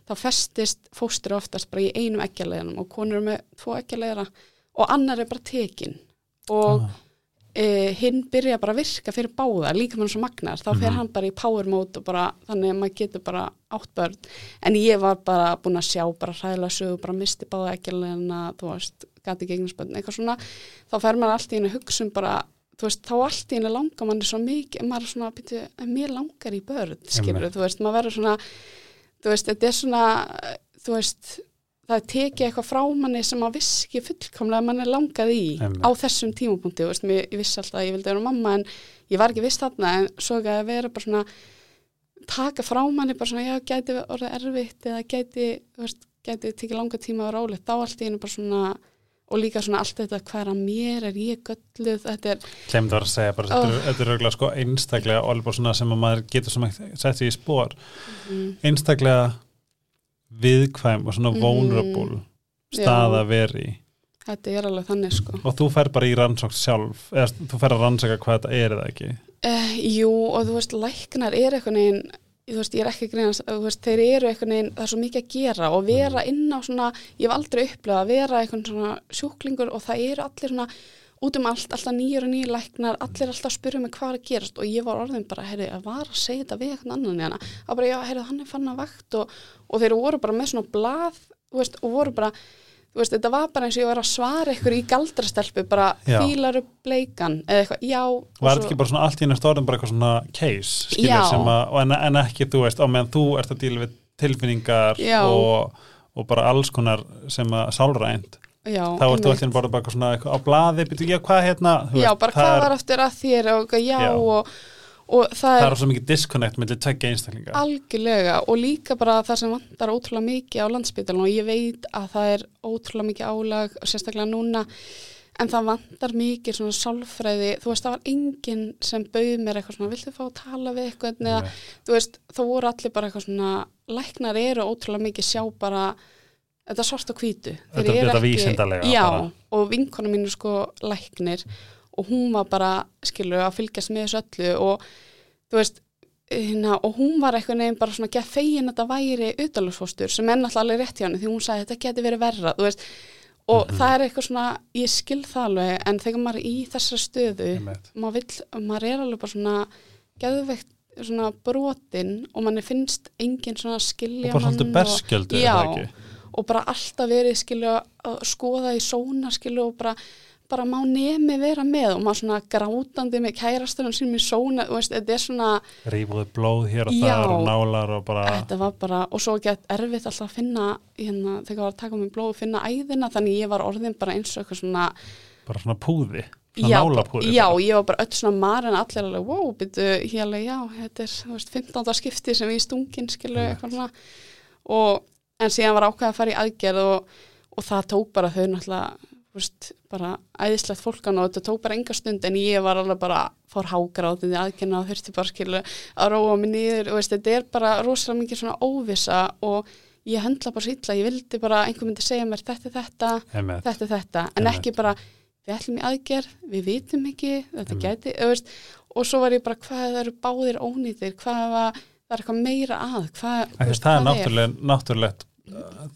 Speaker 2: þá festist fóstur oftast bara í einum ekkjaleiðanum og konur eru með tvo ekkjaleiðara og annar er bara tekin og
Speaker 1: Ah.
Speaker 2: E, hinn byrja bara að virka fyrir báða líka mann svo magnar, þá fer
Speaker 1: Mhm.
Speaker 2: hann bara í power mode og bara, þannig að maður getur bara átt börn, en ég var bara búin að sjá bara hræðilega sögu, bara misti báða ekki alveg þú veist, gati gegninsbönn, eitthvað svona, þá fer maður allt í einu hugsun bara, þú veist, þá allt í einu langar manni svo mikið, maður er svona byrju, mér langar í börn, skilur
Speaker 1: Einmitt.
Speaker 2: þú veist, maður verður svona, þú veist, þetta er svona þú veist, það tekið eitthvað frá manni sem maður vissi ekki fullkomlega að manni langaði í
Speaker 1: Einmitt.
Speaker 2: á þessum veist, mér, ég vissi alltaf að ég vildi vera mamma en ég var ekki viss þarna en svo ekki að vera bara svona taka frá manni bara svona, já, gæti orðið erfitt eða gæti, veist, gæti tekið langa tíma að vera ólegt, þá allt í einu bara svona og líka svona allt þetta hvað er að mér, er ég gölluð, þetta er
Speaker 1: Glemt var að segja bara,
Speaker 2: Oh.
Speaker 1: þetta er- auðvitað sko einstaklega og alveg svona sem að maður getur sem að setja í spór
Speaker 2: mm,
Speaker 1: einstaklega viðkvæm og svona
Speaker 2: Mhm.
Speaker 1: vulnerable
Speaker 2: Já.
Speaker 1: stað að vera í
Speaker 2: þetta er alveg þannig sko
Speaker 1: og þú fer bara í rannsókn sjálf eða þú fer að rannsaka hvað þetta er eða ekki
Speaker 2: Uh, jú, og þú veist, læknar er eitthvað neginn, þú veist, ég er ekki greinast, þú veist, þeir eru eitthvað neginn, það er svo mikið að gera og vera inn á svona, ég hef aldrei upplegað að vera eitthvað svona sjúklingur og það eru allir svona út um allt, alltaf nýjur og nýjur læknar, allir alltaf spyrja mig hvað er að gerast og ég var orðin bara, heyrðu, að var að segja þetta við eitthvað annan í hana, að bara, já, heyrðu, hann er fann að vakt og, og þeir voru bara með svona blað, þú veist, og voru bara, þú veist, þetta var bara eins og ég var að svara ykkur í galdrastelpu, bara fílar upp bleikan, eða eitthvað, já,
Speaker 1: Var þetta ekki bara svona allt í einu stóðum bara eitthvað svona case, að, og en, en ekki, þú veist, á meðan þú ert að díla við tilfinningar og, og bara alls konar sem að sálrænt,
Speaker 2: Já,
Speaker 1: þá ertu
Speaker 2: einmitt.
Speaker 1: allt í einu bara eitthvað svona á blaði, byrju, já, hvað hérna,
Speaker 2: Já, bara hvað var aftur að þér og já,
Speaker 1: Já.
Speaker 2: Og, og það
Speaker 1: það
Speaker 2: er
Speaker 1: svo mikið disconnect með tveggja einstaklinga.
Speaker 2: algjörlega og líka bara það sem vantar ótrúlega mikið á landsbytalan og ég veit að það er ótrúlega mikið álag og sérstaklega núna en það vantar mikið svona sálfræði, þú veist það var enginn sem bauð mér eitthvað svona, viltu fá að tala við eitthvað eða, þú veist, þá voru allir bara eitthvað svona, læknar eru ótrúlega mikið sjá bara þetta svart og hvítu
Speaker 1: Þetta- þetta vísindalega
Speaker 2: já,
Speaker 1: bara.
Speaker 2: og vinkona mín er sko læknir og hún var bara skilu að fylgjast með þessu öllu og þú veist hérna, og hún var eitthvað nefn bara svona gett fegin að þetta væri utalufsfóstur sem er náttúrulega alveg rétt hjá henni því hún sagði þetta geti verið verra þú veist, og
Speaker 1: Mhm.
Speaker 2: það er eitthvað svona ég skil það alveg en þegar maður er í þessari stöðu maður, vill, maður er alveg bara svona geðveikt svona brotin og manni finnst engin svona skilja
Speaker 1: og bara svolítið berskjöldu er
Speaker 2: Já.
Speaker 1: Það
Speaker 2: og bara alltaf verið skilja að skoða í sóna skilja og bara, bara má nemi vera með og maður svona grátandi með kærastunum sínum í sóna þú veist, þetta er svona,
Speaker 1: rífuðu blóð hér og þar og nálar og bara
Speaker 2: þetta var bara og svo gett erfitt alltaf að finna hérna, þegar var að taka mig blóð og finna æðina þannig ég var orðin bara eins og eitthvað svona
Speaker 1: bara svona púði
Speaker 2: já, já, ég var bara öll svona marinn allir alveg, wow, byrju, hérlega, já þetta er, þú veist, 15. skipti sem í stungin skilu, eitthvað svona. Og, en síðan var ákveð að fara í aðgerð og, og það tók bara þau náttúrulega, veist, bara æðislegt fólkan og þetta tók bara enga stund en ég var alveg bara, fór hágráðið í aðgerðina og þurfti bara skilu að róa mig niður, og veist, þetta er bara rosalega mikið svona óvisa og ég höndla bara illa, ég vildi bara einhver myndi segja mér þetta, er þetta,
Speaker 1: Einmitt.
Speaker 2: þetta, er þetta, en
Speaker 1: Einmitt.
Speaker 2: ekki bara við ætlum í aðgerð, við vitum ekki þetta
Speaker 1: Einmitt.
Speaker 2: gæti, veist og svo var ég bara, hvað það eru báðir ónýtir hvað það var, það er eitthvað meira að hvað, þú
Speaker 1: veist, það er náttúrulega, náttúrulegt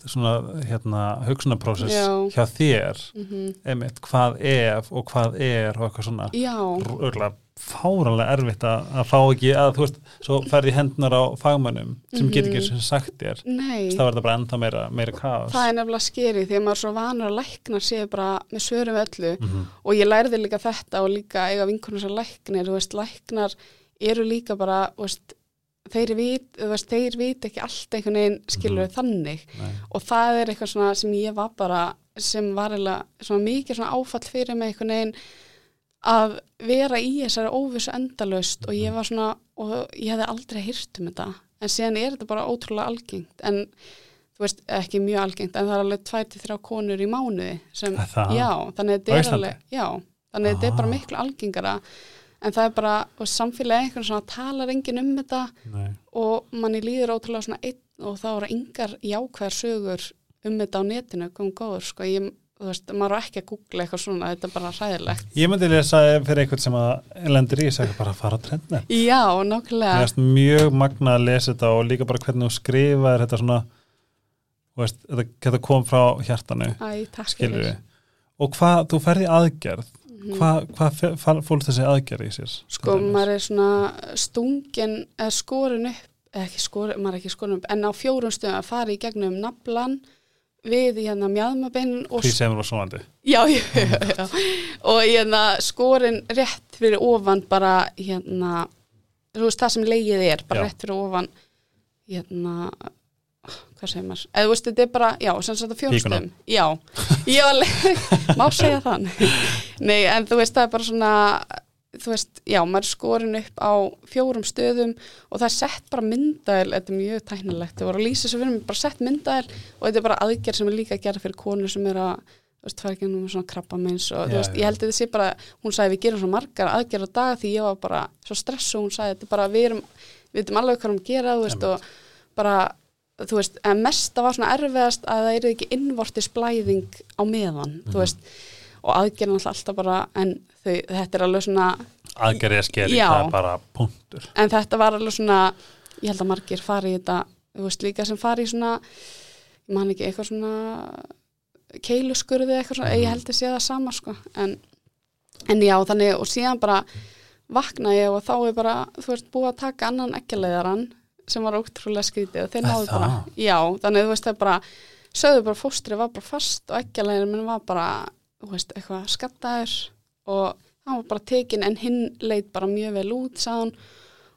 Speaker 1: svona hérna hugsunaprósess
Speaker 2: Já.
Speaker 1: hjá þér.
Speaker 2: Mm
Speaker 1: einmitt, hvað ef og hvað er og eitthvað svona. Örgulega fáranlega erfitt að, að fá ekki að þú veist, svo ferði hendunar á fagmönnum sem get ekki sem sagt þér. Er þetta bara enda meira, meira kaos.
Speaker 2: Það er nefnilega skeri því að maður er svo vanur að lækna séu bara með svörum öllu.
Speaker 1: Mhm.
Speaker 2: og ég lærði líka þetta og líka eiga vinkunum sem læknir, þú veist, læknar eru líka bara, þú veist þeir vit, þú veist, þeir vit ekki allt einhvern veginn skilur
Speaker 1: Mhm.
Speaker 2: þannig.
Speaker 1: Nei.
Speaker 2: og það er eitthvað svona sem ég var bara sem var eiginlega svona mikið svona áfall fyrir mig einhvern veginn að vera í þessari óvissu endalaust. Og ég var svona og ég hefði aldrei hýrt um þetta. En síðan er þetta bara ótrúlega algengt. En þú veist, ekki mjög algengt en það er alveg tvær til þrjá konur í mánuði sem, já, þannig að þetta er alveg já, þannig að þetta er bara miklu algengara en það er bara, og samfélagi einhvern svona talar enginn um þetta
Speaker 1: Nei.
Speaker 2: og manni líður ótrúlega svona einn og þá eru engar jákvæðar sögur um þetta á netinu, komum góður sko, ég, þú veist, maður er ekki að googla eitthvað svona, þetta er bara hræðilegt.
Speaker 1: Ég myndi lesa fyrir einhvern sem að lendir í þess að bara fara að trendna
Speaker 2: Já,
Speaker 1: finnst mjög magna að lesa þetta og líka bara hvernig þú skrifaðir þetta svona veist, þetta, kom frá hjartanu
Speaker 2: Æ,
Speaker 1: og hvað, þú ferði aðgerð. Hvað, hvað fólk þessi aðgerð í sér?
Speaker 2: Sko, maður er svona stungin, eða skorin upp ekki skorin, maður er ekki skorin upp en á fjórum stöðum að fara í gegnum naflan við hérna mjadmabeinin og
Speaker 1: Því sem var svonandi
Speaker 2: Já, já, já, og hérna skorin rétt fyrir ofan bara hérna, þú veist það sem leigið er, bara
Speaker 1: Já.
Speaker 2: rétt fyrir ofan hérna hvað segir maður, eða þú veist þetta er bara já, sem sagt á fjórstum, já. Já, má segja þann nei, en þú veist það er bara svona þú veist, já, maður skorin upp á fjórum stöðum og það er sett bara myndæl, þetta er mjög tæknilegt. Það voru að lýsa svo fyrir mig, bara sett myndæl og þetta er bara aðgerð sem er líka að gera fyrir konur sem er að þú veist, fara ekki um svona krabba meins og
Speaker 1: Já,
Speaker 2: þú veist, ég held að þetta sé bara hún sagði við gerum svo margar aðgerð á dag því ég var bara svo stressu, hún sagði þetta er bara við erum, við veitum alveg hvað um gera þú veist, og bara þú veist, en mesta var svona erfiðast að það eru ekki innvortis blæðing á meðan,
Speaker 1: Mhm.
Speaker 2: þú veist og aðgerðin alltaf, bara en þau, þetta er alveg svona
Speaker 1: aðgerð er skeri, það er bara punktur
Speaker 2: en þetta var alveg svona ég held að margir fari í þetta þú veist líka sem fari í svona ég man ekki eitthvað svona keiluskurði eitthvað svona,
Speaker 1: Mhm.
Speaker 2: ég held að sé það sama sko, en, en já þannig og síðan bara vakna ég og þá er bara, þú veist, búið að taka annan ekkjaleiðaran sem var ótrúlega skrítið og þeir náðu bara, já, þannig þú veist það bara, sögðu bara fóstrið var bara fast og ekkjaleiðin minn var bara þú veist, eitthvað skattaður og hann var bara tekin en hinn leit bara mjög vel út, hann.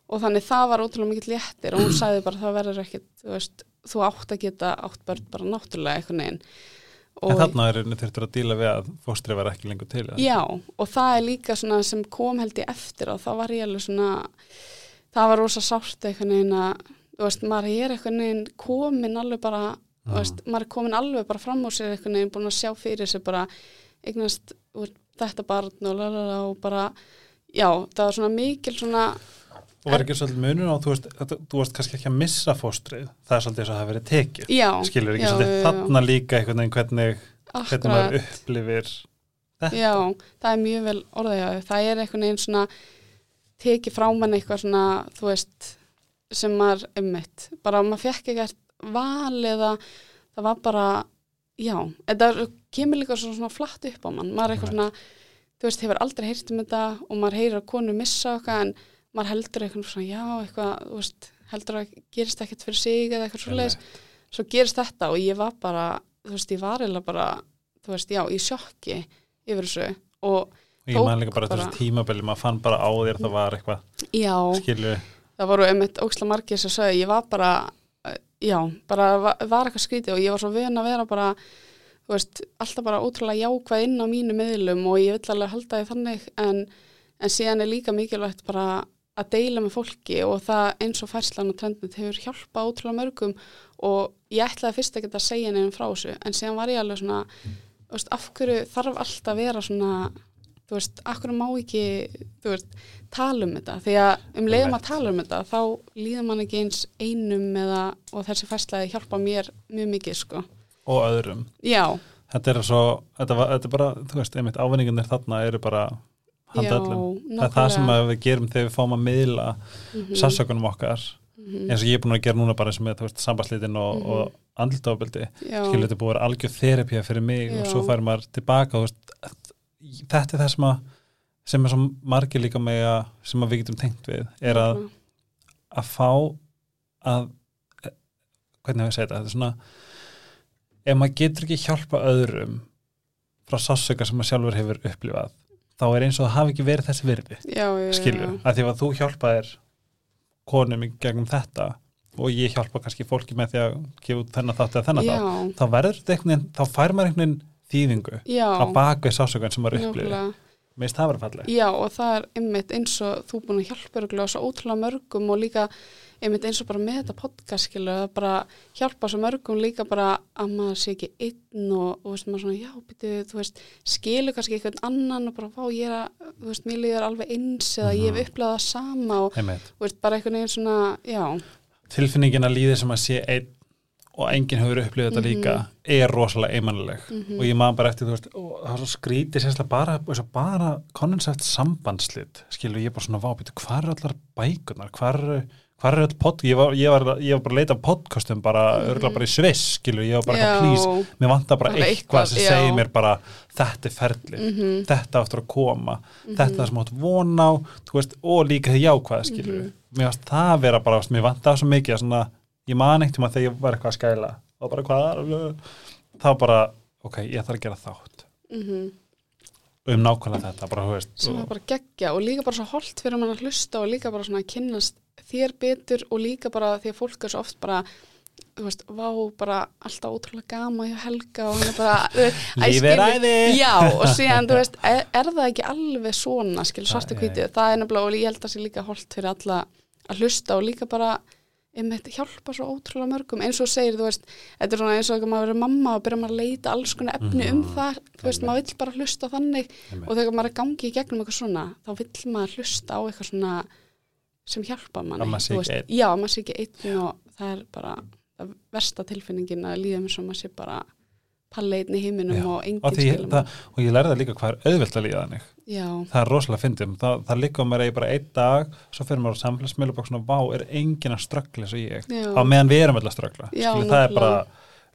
Speaker 2: Og þannig það var ótrúlega mikill léttir og hún sagði bara það verður ekkit, þú veist þú átt að geta átt börn bara náttúrulega eitthvað neginn
Speaker 1: en þarna er þurftur að díla við að fóstri var ekki lengur til?
Speaker 2: Já, og það er líka svona sem kom held ég eftir og þá var ég alveg svona það var rosa sárt eitthvað neginn að þú veist, maður er eitthvað neginn komin alveg bara, þú
Speaker 1: Mm.
Speaker 2: veist, maður er komin alveg bara fram á sér eitthvað neginn, búin að sjá fyrir sér bara eignast þetta barn og lalala og bara já, það var svona mikil svona
Speaker 1: og var ekki svolítið munur á, þú veist, þú veist kannski ekki að missa fóstrið, það er svolítið eins og það verið tekið,
Speaker 2: já,
Speaker 1: skilur ekki
Speaker 2: já,
Speaker 1: svolítið
Speaker 2: já, já.
Speaker 1: þarna líka einhvern veginn hvernig, hvernig
Speaker 2: akkurat
Speaker 1: maður upplifir þetta.
Speaker 2: Já, það er mjög vel orðið þér. Það er einhvern veginn svona tekið frá mann eitthvað svona, þú veist, sem maður ummitt. Bara maður fekk ekkert val eða það var bara, já, þetta kemur líka svo svona flatt upp á mann. Maður er eitthvað svona, þú veist, hefur aldrei heyrt um þetta og maður heyrir að konu missa okkar en maður heldur eitthvað svona, já, eitthvað, þú veist, heldur að gerist ekkert fyrir sig eða eitthvað svoleiðis. Svo gerist þetta og ég var bara, þú veist, ég var eiginlega bara, þú veist, já, í sjokki yfir þessu og
Speaker 1: ég man líka bara þessu tímabili, maður fann bara á þér að það var eitthvað,
Speaker 2: já,
Speaker 1: skilur
Speaker 2: það voru einmitt óksla margir sem sögðu, ég var bara eh, já, bara var, eitthvað skrítið og ég var svo vön að vera bara þú veist, alltaf bara ótrúlega jákvæð inn á mínu miðlum og ég vill alveg halda því þannig en, en síðan er líka mikilvægt bara að deila með fólki og það eins og færslan og trendnet hefur hjálpað ótrúlega mörgum og ég ætlaði fyrst ekki að segja nefnum frá þessu en síðan var ég alveg svona þú veist, af hverju þarf alltaf að vera svona þú veist, hverju má ekki þú veist, tala um þetta því að um leiðum að tala um þetta þá líður mann ekki eins einum eða, og þessi færslæði hjálpa mér mjög mikið sko.
Speaker 1: og öðrum.
Speaker 2: Já,
Speaker 1: Þetta er svo, þetta, var, þetta er bara, þú veist, einmitt ávinningarnir þarna eru bara handa
Speaker 2: já,
Speaker 1: öllum. Það er það sem við gerum þegar við fáum að miðla
Speaker 2: Mhm,
Speaker 1: sársökunum okkar, eins og ég er búin að gera núna bara eins og með, sambaslitin og,
Speaker 2: Mhm.
Speaker 1: og andlitaofbildi.
Speaker 2: já,
Speaker 1: skilur þetta búið að vera algjör þerapía fyrir mig og
Speaker 2: Já.
Speaker 1: svo fær maður tilbaka og, veist, þetta er það sem að sem er svo margir líka með að sem að við getum tengt við er að, að fá að eh, hvernig hefur ég segið þetta? Þetta er svona ef maður getur ekki hjálpa öðrum frá sásöka sem maður sjálfur hefur upplifað þá er eins og það hafi ekki verið þessi virði
Speaker 2: já,
Speaker 1: að því að þú hjálpaðir konum í gegnum þetta og ég hjálpa kannski fólki með því að gefa þennan þátt eða þennan þátt þá verður þetta einhvern veginn, þá fær maður einhvern veginn þýðingu
Speaker 2: já,
Speaker 1: á bakvið sásökan sem maður upplifir, finnst það verið falleg
Speaker 2: Já, og það er einmitt eins og þú búin að hjálpa örgulega svo ótrúlega mörgum og líka einmitt eins og bara með þetta podcast skilu, það bara hjálpa svo mörgum líka bara að maður sé ekki einn og, og veist, maður svona, já, býtu, þú veist skilur kannski einhvern annan og bara, vá, ég er að, þú veist, mér líður alveg eins eða ég
Speaker 1: Mhm.
Speaker 2: hef upplegað það sama og, þú veist, bara einhvern veginn svona, já,
Speaker 1: tilfinningin að líði sem að sé einn og enginn hefur upplifað þetta líka er rosalega einmannileg
Speaker 2: Mhm.
Speaker 1: og ég maður bara eftir, þú veist, og það er svo skrítið sérslega bara, bara konunnsæft sambandslit, skilur ég bara svona vábýtu, hvað er allar bækunar, hvað er hvað er öll pod, ég var, ég var, ég var bara að leita podcastum bara, örgulega bara í Sviss skilur, ég var bara
Speaker 2: já,
Speaker 1: please, mér vantar bara eitthvað,
Speaker 2: eitthvað,
Speaker 1: sem
Speaker 2: já.
Speaker 1: segir mér bara þetta er ferli,
Speaker 2: mhm,
Speaker 1: þetta áttur að koma þetta er sem átt von á veist, og líka því jákvæða skilur
Speaker 2: Mhm.
Speaker 1: mér varst það vera bara, mér vantar svo mikið að svona, ég man eitt um að þegar ég var eitthvað að skæla. Og bara hvað þá bara, ok, ég þarf að gera þátt.
Speaker 2: Mhm.
Speaker 1: Um nákvæmlega þetta, bara, veist
Speaker 2: sem
Speaker 1: og,
Speaker 2: bara geggja og líka bara svo holdt fyrir mann að hlusta og líka bara svona að kynnast þér betur og líka bara því að fólk er svo oft bara þú veist, vá, bara alltaf ótrúlega gama hjá Helga og hann er bara
Speaker 1: Lífið er
Speaker 2: skilur-
Speaker 1: æði.
Speaker 2: Já, og síðan, þú veist, er, er það ekki alveg svona, skil, svartu hvítið það er nefnilega, og ég held að það sé líka holdt fyrir alla að hlusta og líka bara einmitt hjálpa svo ótrúlega mörgum eins og segir, þú veist, þetta er svona eins og þegar maður verið mamma og byrja maður að leita alls konar efni um
Speaker 1: Mhm.
Speaker 2: það, þú veist, maður vill bara hlusta þannig
Speaker 1: Einmitt.
Speaker 2: og þegar maður er að gangi í gegnum eitthvað svona þá vill maður hlusta á eitthvað svona sem hjálpa manni
Speaker 1: Að maður
Speaker 2: þú
Speaker 1: ekki einn.
Speaker 2: já, maður sé ekki einn og það er bara það versta tilfinningin að líða mér sem maður sé bara palli einn í heiminum
Speaker 1: Já,
Speaker 2: og enginn
Speaker 1: það, og ég lærði það líka hvað er auðvelt að líða þannig
Speaker 2: já,
Speaker 1: það er rosalega fyndum, það, það líka mér eigi bara einn dag, svo fyrir maður á samfélagsmiðlu og vá, er enginn að ströggla eins og ég.
Speaker 2: Já,
Speaker 1: á meðan við erum öll að Skilur, það er bara,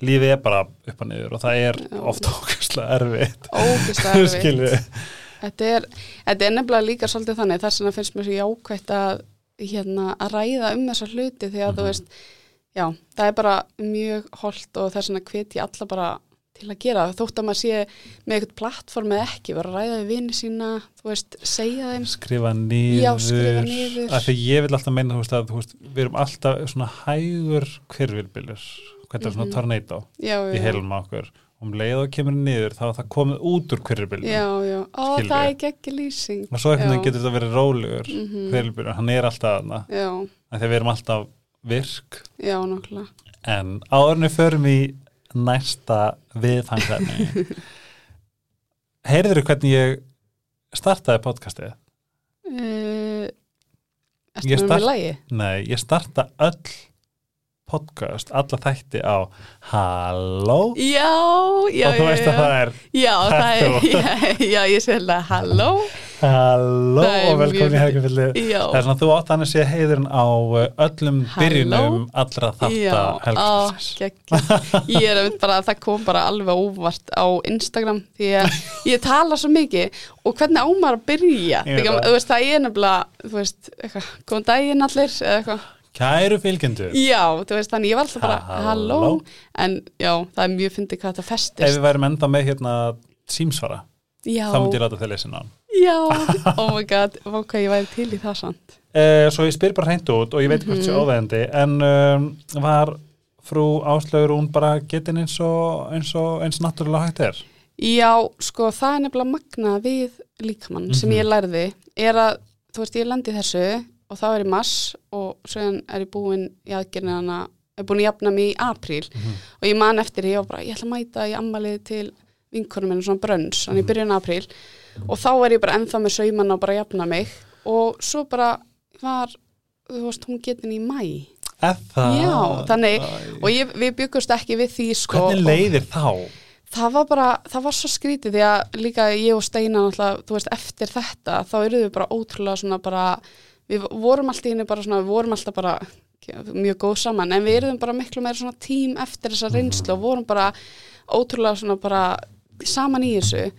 Speaker 1: lífið er bara upp og niður og það er ofta ógæslega erfitt.
Speaker 2: Ógislega erfitt. Þetta er, þetta er nefnilega líka svolítið þannig þess vegna finnst mér svo jákvætt að hérna, að ræða um þessa hluti því að þú
Speaker 1: Mhm.
Speaker 2: veist, já, það er bara mjög holdt og þess vegna hvet ég alla bara til að gera það, þótt að maður sé með eitthvað plattform eða ekki, vera að ræða við vini sína, þú veist, segja þeim.
Speaker 1: Skrifa niður,
Speaker 2: Já, skrifa niður.
Speaker 1: af því ég vil alltaf meina þú veist að þú veist, við erum alltaf svona hægur hverfylbilur, hvað er svona
Speaker 2: Mhm.
Speaker 1: tornado
Speaker 2: já, já,
Speaker 1: í heilum á okkur? Um leið og kemur niður þá er það komið út úr hverfylbilum
Speaker 2: já, já,
Speaker 1: Skilurðu?
Speaker 2: það er geggi lýsing.
Speaker 1: Og svo
Speaker 2: Já.
Speaker 1: getur þetta verið rólegur
Speaker 2: Mhm.
Speaker 1: hverfylbilur, hann er alltaf þarna.
Speaker 2: Já,
Speaker 1: af því að við erum alltaf virk.
Speaker 2: Já, nokkla
Speaker 1: en áðurinn við förum í næsta viðfangsefni. Heyrður hvernig ég startaði podcastið?
Speaker 2: Uh, Ertu
Speaker 1: Ég
Speaker 2: með með lagi?
Speaker 1: Nei, ég starta öll podcast, alla þætti á Halló?
Speaker 2: Já, já,
Speaker 1: og þú
Speaker 2: já,
Speaker 1: veist
Speaker 2: já.
Speaker 1: að það er
Speaker 2: Já, það er, já, já, ég segi það, halló
Speaker 1: Halló og velkomin í
Speaker 2: Já,
Speaker 1: Það er svona að þú átt hann að sé heiðurinn á uh, öllum
Speaker 2: Halló.
Speaker 1: byrjunum allra Helgafyllis.
Speaker 2: Geggjum Ég er einmitt bara, það kom bara alveg óvart á Instagram því að ég tala svo mikið og hvernig á maður að byrja? Þegar, veist, það er nefnilega, þú veist, eitthvað, góðan daginn allir eða eitthvað.
Speaker 1: Kæru fylgjendur.
Speaker 2: Já, þú veist, þannig ég var alltaf bara
Speaker 1: Halló.
Speaker 2: en já, það er mjög fyndið hvað þetta
Speaker 1: Ef
Speaker 2: festist
Speaker 1: við værum enda með hérna símsvara,
Speaker 2: Já,
Speaker 1: þá myndi ég láta þeir leysin á hann
Speaker 2: já, oh my god, og hvað ég væri til í það samt
Speaker 1: uh, Svo ég spyr bara hreint út og ég veit hvort
Speaker 2: Mhm.
Speaker 1: sé óveðandi en um, var frú Áslaugur hún bara getin eins og eins, og, eins náttúrulega hægt er
Speaker 2: Já, sko, það er nefnilega magna við líkamann sem
Speaker 1: Mhm.
Speaker 2: ég lærði er að, þú veist, ég lendi þessu og þá er í mars og svo er ég búin í aðgerðina er búin að jafna mig í apríl
Speaker 1: Mhm.
Speaker 2: og ég man eftir því, ég var bara, ég ætla að mæta í ammalið til vinkonum minn, svona brönns þannig
Speaker 1: Mhm.
Speaker 2: í byrjun apríl og þá er ég bara ennþá með sauman og bara jafna mig. Og svo bara var þú veist, hún getin í mæ
Speaker 1: Eða
Speaker 2: Já, þannig- og ég, við byggust ekki við því sko.
Speaker 1: Hvernig leiðir þá?
Speaker 2: það var bara, það var svo skrítið því að líka ég og Steina náttúrulega, þú veist, eftir þetta þá eruðum við bara ótrúlega svona bara við vorum alltaf í henni bara svona við vorum alltaf bara mjög góð saman en við eruðum bara miklu meira svona tím eftir þessa reynslu og vorum bara ótrúlega svona bara saman í þessu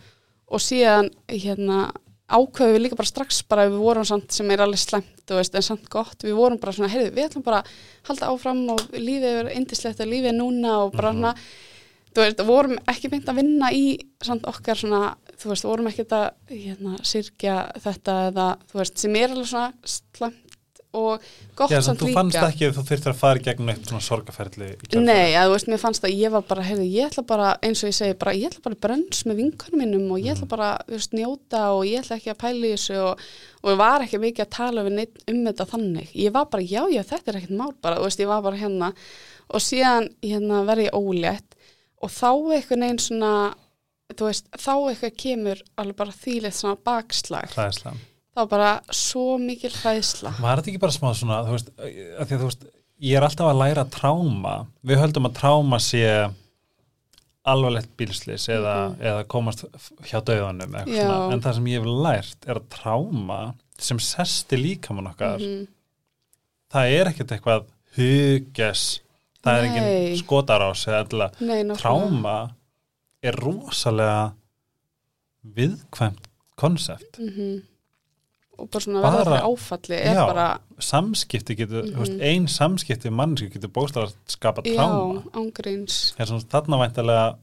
Speaker 2: og síðan hérna ákveðum við líka bara strax bara við vorum samt sem er alveg slæmt þú veist, en samt gott, við vorum bara svona heyrðu, við ætlum bara að halda áfram og lífið er indislegt og lífið er núna og bara svona þú veist, vorum ekki beint að vinna í samt okkar svona, þú veist, vorum ekki að hérna, sirkja þetta eða, þú veist, sem er alveg svona slæmt og gott
Speaker 1: Já,
Speaker 2: samt
Speaker 1: þú
Speaker 2: líka
Speaker 1: fannst ekki að þú þurftir að fara í gegnum eitt svona kjölfarið.
Speaker 2: Nei, að þú veist, mér fannst að ég var bara, heyrðu, ég ætla bara, eins og ég segi, bara, ég ætla bara brönns með vinkunum minnum og ég ætla bara, þú veist, njóta og ég ætla ekki að pæla í þessu og, og ég var ekki mikið að tala við neitt um þetta þannig. Ég var bara, já, já, þetta er ekkert mál bara, þú veist, ég var bara hérna og síðan, hérna, verði ég ólétt og þá eitthvað neginn svona, þú veist, þá eitthvað kemur alveg bara þýlið svona bakslag.
Speaker 1: Hræðislega.
Speaker 2: Það var bara svo mikil hræðsla.
Speaker 1: Var þetta ekki bara smá svona, þú veist, að því að þú veist, ég er alltaf að læra tráma. Við höldum að tráma sé alvarlegt bílslis eða, eða komast hjá döðanum. En það sem ég hef lært er að tráma sem sesti líkamann okkar,
Speaker 2: Mhm.
Speaker 1: það er ekkert eitthvað huges, það er
Speaker 2: Nei.
Speaker 1: engin skotarás eða alltaf.
Speaker 2: Nei, náttúrulega.
Speaker 1: Tráma er rosalega viðkvæmt konsept.
Speaker 2: mm og bara svona verða fyrir áfalli er
Speaker 1: Já.
Speaker 2: bara,
Speaker 1: samskipti getur, mm
Speaker 2: Mhm.
Speaker 1: ein samskipti mannsku getur bókstaflega skapa tráma er þarna væntalega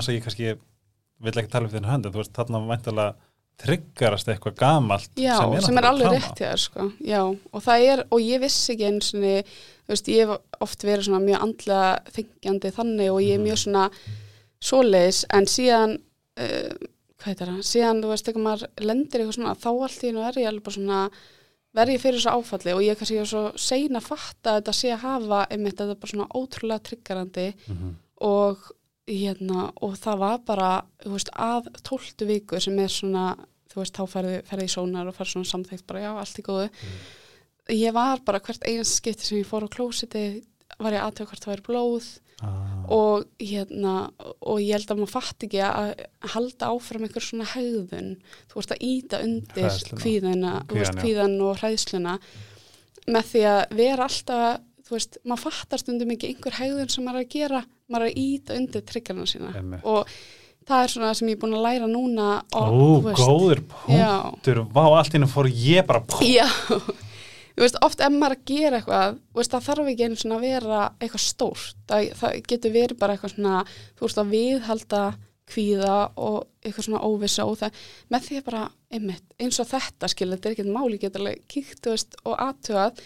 Speaker 1: þess að ég kannski vil ekki tala um þinn hönd en þú veist þarna væntalega tryggarast eitthvað gamalt
Speaker 2: já, sem er,
Speaker 1: náttúrulega
Speaker 2: alveg
Speaker 1: trauma.
Speaker 2: rétt hjá þér sko og það er, og ég vissi ekki eins og ég hef oft verið svona mjög andlega þengjandi þannig og ég er
Speaker 1: Mhm.
Speaker 2: mjög svona svoleiðis, en síðan uh, hvað heitir það, síðan þú veist, þegar maður lendir eitthvað svona, þá allt í einu er ég alveg bara svona verð ég fyrir þessu áfalli og ég kannski er svo sein að fatta að þetta sé að hafa einmitt þetta er bara svona ótrúlega tryggarandi
Speaker 1: Mhm.
Speaker 2: og hérna og það var bara, þú veist, að tóltu viku sem er svona þú veist, þá ferði, ferði í sónar og ferði svona samþægt bara já, allt í góðu. Ég var bara hvert eins skipti sem ég fór á klósiti var ég aðtöð hvert það væri blóð
Speaker 1: ah,
Speaker 2: og hérna og ég held að maður fatt ekki að halda áfram einhver svona hegðun. Þú veist að íta undir
Speaker 1: Hræðsluna.
Speaker 2: kvíðina, þú veist,
Speaker 1: Kvíðan,
Speaker 2: og hræðsluna. Með því að vera alltaf þú veist, maður fattar stundum ekki einhver hegðun sem maður er að gera, maður er að íta undir tryggarna sína.
Speaker 1: Einmitt.
Speaker 2: og það er svona sem ég er búin að læra núna og,
Speaker 1: ó, góður punktur vá, allt í hennu fór ég bara
Speaker 2: Já, veist, oft ef maður er að gera eitthvað, þú veist, það þarf ekki einu svona að vera eitthvað stórt, það, það getur verið bara eitthvað svona, þú veist, að viðhalda kvíða og eitthvað svona óvissa og það, með því að bara einmitt, eins og þetta, skil, þetta er ekkert máli getur alveg kíkt, þú veist, og aðtugað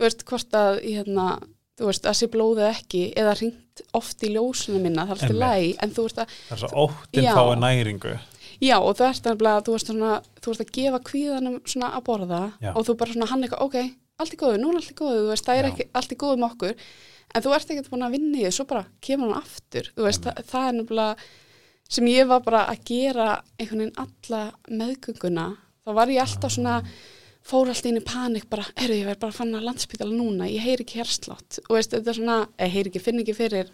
Speaker 2: þú veist, hvort að hérna, þú veist, að sé blóðið ekki eða ringt oft í ljósunum minna, það er alltaf læg, en þú veist að
Speaker 1: það er svo óttinn
Speaker 2: Já.
Speaker 1: fái næringu
Speaker 2: Já, og þú ert nefnilega, þú veist svona, þú veist að gefa kvíðanum svona að borða
Speaker 1: Já.
Speaker 2: og þú bara svona hann eitthvað, ok, allt í góðu, núna allt í góðu, veist, það er
Speaker 1: Já.
Speaker 2: ekki allt í góðu með okkur, en þú ert ekkert búin að vinna í því, svo bara kemur hann aftur, veist, það, það er nefnilega sem ég var bara að gera einhvern veginn alla meðgönguna, þá var ég alltaf svona, fór alltaf inn í panik bara, heyrðu ég verð bara að fanna landspítala núna, ég heyri ekki herslátt og veist, þetta er svona, ég heyri ekki, finn ekki fyrir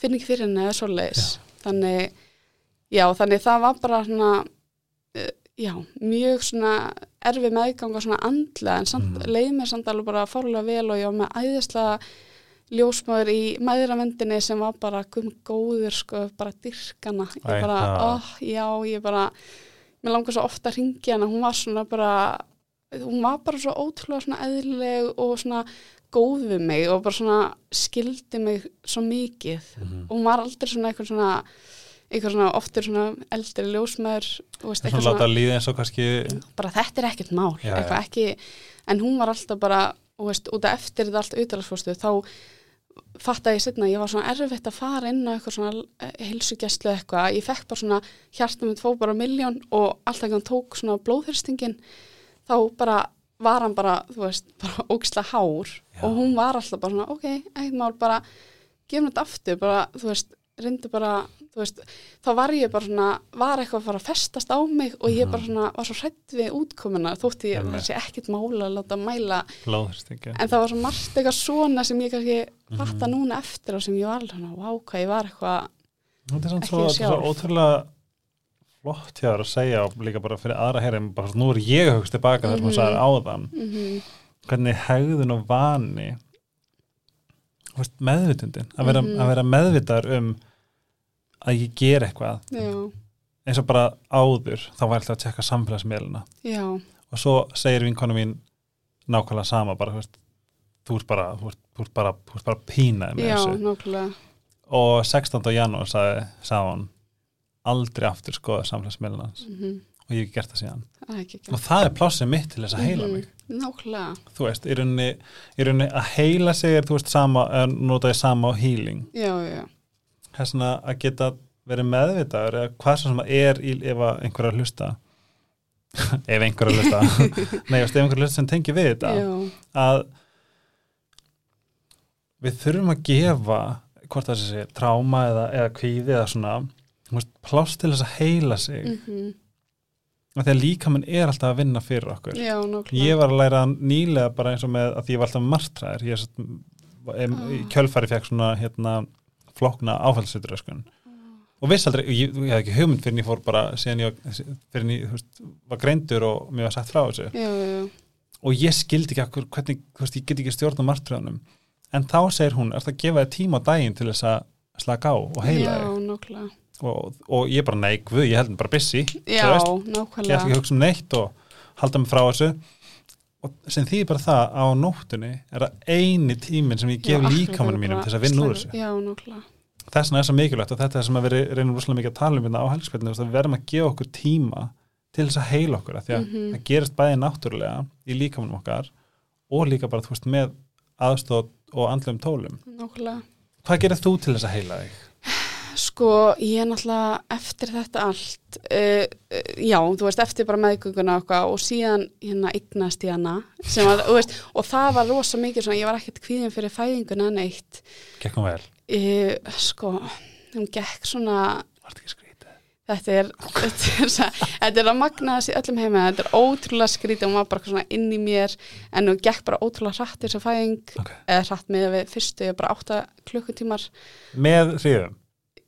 Speaker 2: finn ekki fyrir henni eða svoleiðis. Þannig, já, þannig það var bara svona eh, já, mjög svona erfi meðgang og svona andlega en samt,
Speaker 1: Mhm.
Speaker 2: leið mér samt alveg bara fárlega vel og ég var með æðislega ljósmaður í mæðravendinni sem var bara gum góður sko, bara dyrkana ég bara,
Speaker 1: það-
Speaker 2: oh, já, ég bara mér langar svo ofta að ringja hana hún var svona bara hún var bara svo ótrúlega svona eðlileg og svona góð við mig og bara svona skildi mig svo mikið
Speaker 1: Mhm.
Speaker 2: og hún var aldrei svona eitthvað svona eitthvað svona oftur svona eldri ljósmaður veist,
Speaker 1: svona
Speaker 2: eitthvað
Speaker 1: láta líða eins og kannski
Speaker 2: bara þetta er ekkert mál
Speaker 1: Já,
Speaker 2: eitthvað
Speaker 1: já.
Speaker 2: ekki, en hún var alltaf bara veist, út af eftir þetta allt auðvitaðsfórstu þá fattaði ég setna að ég var svona erfitt að fara inn á eitthvað svona heilsugjastlu eitthvað, ég fekk bara svona hjartum mitt fó bara miljón og alltaf ekki hann tók svona blóðhyrstingin þá bara var hann bara, þú veist, bara ógislega hár
Speaker 1: Já.
Speaker 2: og hún var alltaf bara svona, ok, ekkert mál, bara gefum þetta aftur, bara, þú veist reyndi bara, veist þá var ég bara svona, var eitthvað að fara að festast á mig og ég bara svona, var svo hrætt við útkomuna, þótti ég,
Speaker 1: Einmitt.
Speaker 2: það sé ekkert mála að láta mæla,
Speaker 1: blóðhristingi
Speaker 2: en það var svo margt eitthvað svona sem ég kannski
Speaker 1: Mhm.
Speaker 2: fatta núna eftir og sem ég var alveg svona, vá, hvað ég var eitthvað Ekki
Speaker 1: svo,
Speaker 2: ég
Speaker 1: þetta er svo
Speaker 2: sjálf.
Speaker 1: ótrúlega flott hjá þér að segja og líka bara fyrir aðra heyri bara nú er ég að hugsa tilbaka þar sem
Speaker 2: Mhm.
Speaker 1: hún sagði áðan
Speaker 2: mm
Speaker 1: hvernig hegðun og vani þú veist, meðvitundin að vera,
Speaker 2: Mhm.
Speaker 1: að vera meðvitaður um að ég ger eitthvað.
Speaker 2: Já,
Speaker 1: eins og bara áður þá var alltaf að tjekka samfélagsmiðluna
Speaker 2: já,
Speaker 1: og svo segir vinkonu mín nákvæmlega sama bara, þú veist, þú ert bara bara, bara pínaði með
Speaker 2: já,
Speaker 1: þessu.
Speaker 2: nákvæmlega.
Speaker 1: Og 16. janúar sagði, sagði hann aldrei aftur skoða samfélagsmiðluna hans.
Speaker 2: Mm
Speaker 1: og ég hef gert það síðan.
Speaker 2: Ekki
Speaker 1: og það er plássið mitt til þess að heila mig.
Speaker 2: Nákvæmlega,
Speaker 1: þú veist, í rauninni, í rauninni að heila sig er, þú veist, sama, notaði sama á healing,
Speaker 2: já, já,
Speaker 1: það er svona að geta verið meðvitaður eða hvað sem er í, ef að einhver er að hlusta. Ef einhver er að hlusta. Nei, ef einhver er að hlusta sem tengi við þetta.
Speaker 2: Já,
Speaker 1: að við þurfum að gefa hvort það sé tráma eða, eða kvíði eða svona veist, pláss til þess að heila sig. Mm.
Speaker 2: mm
Speaker 1: að því að líkaminn er alltaf að vinna fyrir okkur.
Speaker 2: Já,
Speaker 1: ég var að læra nýlega bara eins og með að ég var alltaf martræðir ég em, í
Speaker 2: Ah.
Speaker 1: kjölfæri fekk svona hérna flókna áfallsutröskun og viss aldrei, ég, ég hef ekki hugmynd fyrir en ég fór bara síðan ég fyrir en ég þú veist, var greindur og mér var sagt frá þessu.
Speaker 2: Já, já,
Speaker 1: og ég skildi ekki akkur, hvernig, þú veist, ég get ekki stjórna martræðunum en þá segir hún, er það að gefa þér tíma á daginn til þess að slaka á og heila
Speaker 2: já,
Speaker 1: þig?
Speaker 2: nákvæmlega.
Speaker 1: Og, og ég bara, nei, guð, ég held mér bara busy.
Speaker 2: Já,
Speaker 1: veist, ég ætla
Speaker 2: nákvæmlega.
Speaker 1: ekki að hugsa um neitt og halda mig frá þessu og sem þýðir bara það að á nóttunni er það eini tíminn sem ég gef
Speaker 2: akkurat,
Speaker 1: mínum til þess að vinna úr þessu
Speaker 2: já,
Speaker 1: þess vegna er svo mikilvægt og þetta er það sem að við reynum rosalega mikið að tala um hérna á helgspillinu við verðum að gefa okkur tíma til þess að heila okkur af því að
Speaker 2: Mhm.
Speaker 1: það gerist bæði náttúrulega í líkamanum okkar og líka bara þú veist með aðstóð og andlum tólum
Speaker 2: nákvæmlega
Speaker 1: hvað gerir þú til þess að heila þig?
Speaker 2: Sko, ég er náttúrulega eftir þetta allt, uh, uh, já, þú veist, eftir bara meðgönguna og og síðan hérna eignast ég hana að, veist, og það var rosa mikið svona, ég var ekkert kvíðin fyrir fæðinguna en eitt,
Speaker 1: Gekkum vel,
Speaker 2: uh, sko, hún gekk svona,
Speaker 1: vart ekki skrítið?
Speaker 2: Þetta er, þetta er, þetta er að magnaðast í öllum heima, þetta er ótrúlega skrítið, hún var bara svona inn í mér, en hún gekk bara ótrúlega hratt þessu fæðing,
Speaker 1: okay.
Speaker 2: eða hratt með við fyrstu, ég bara átta klukkutímar,
Speaker 1: með hríðum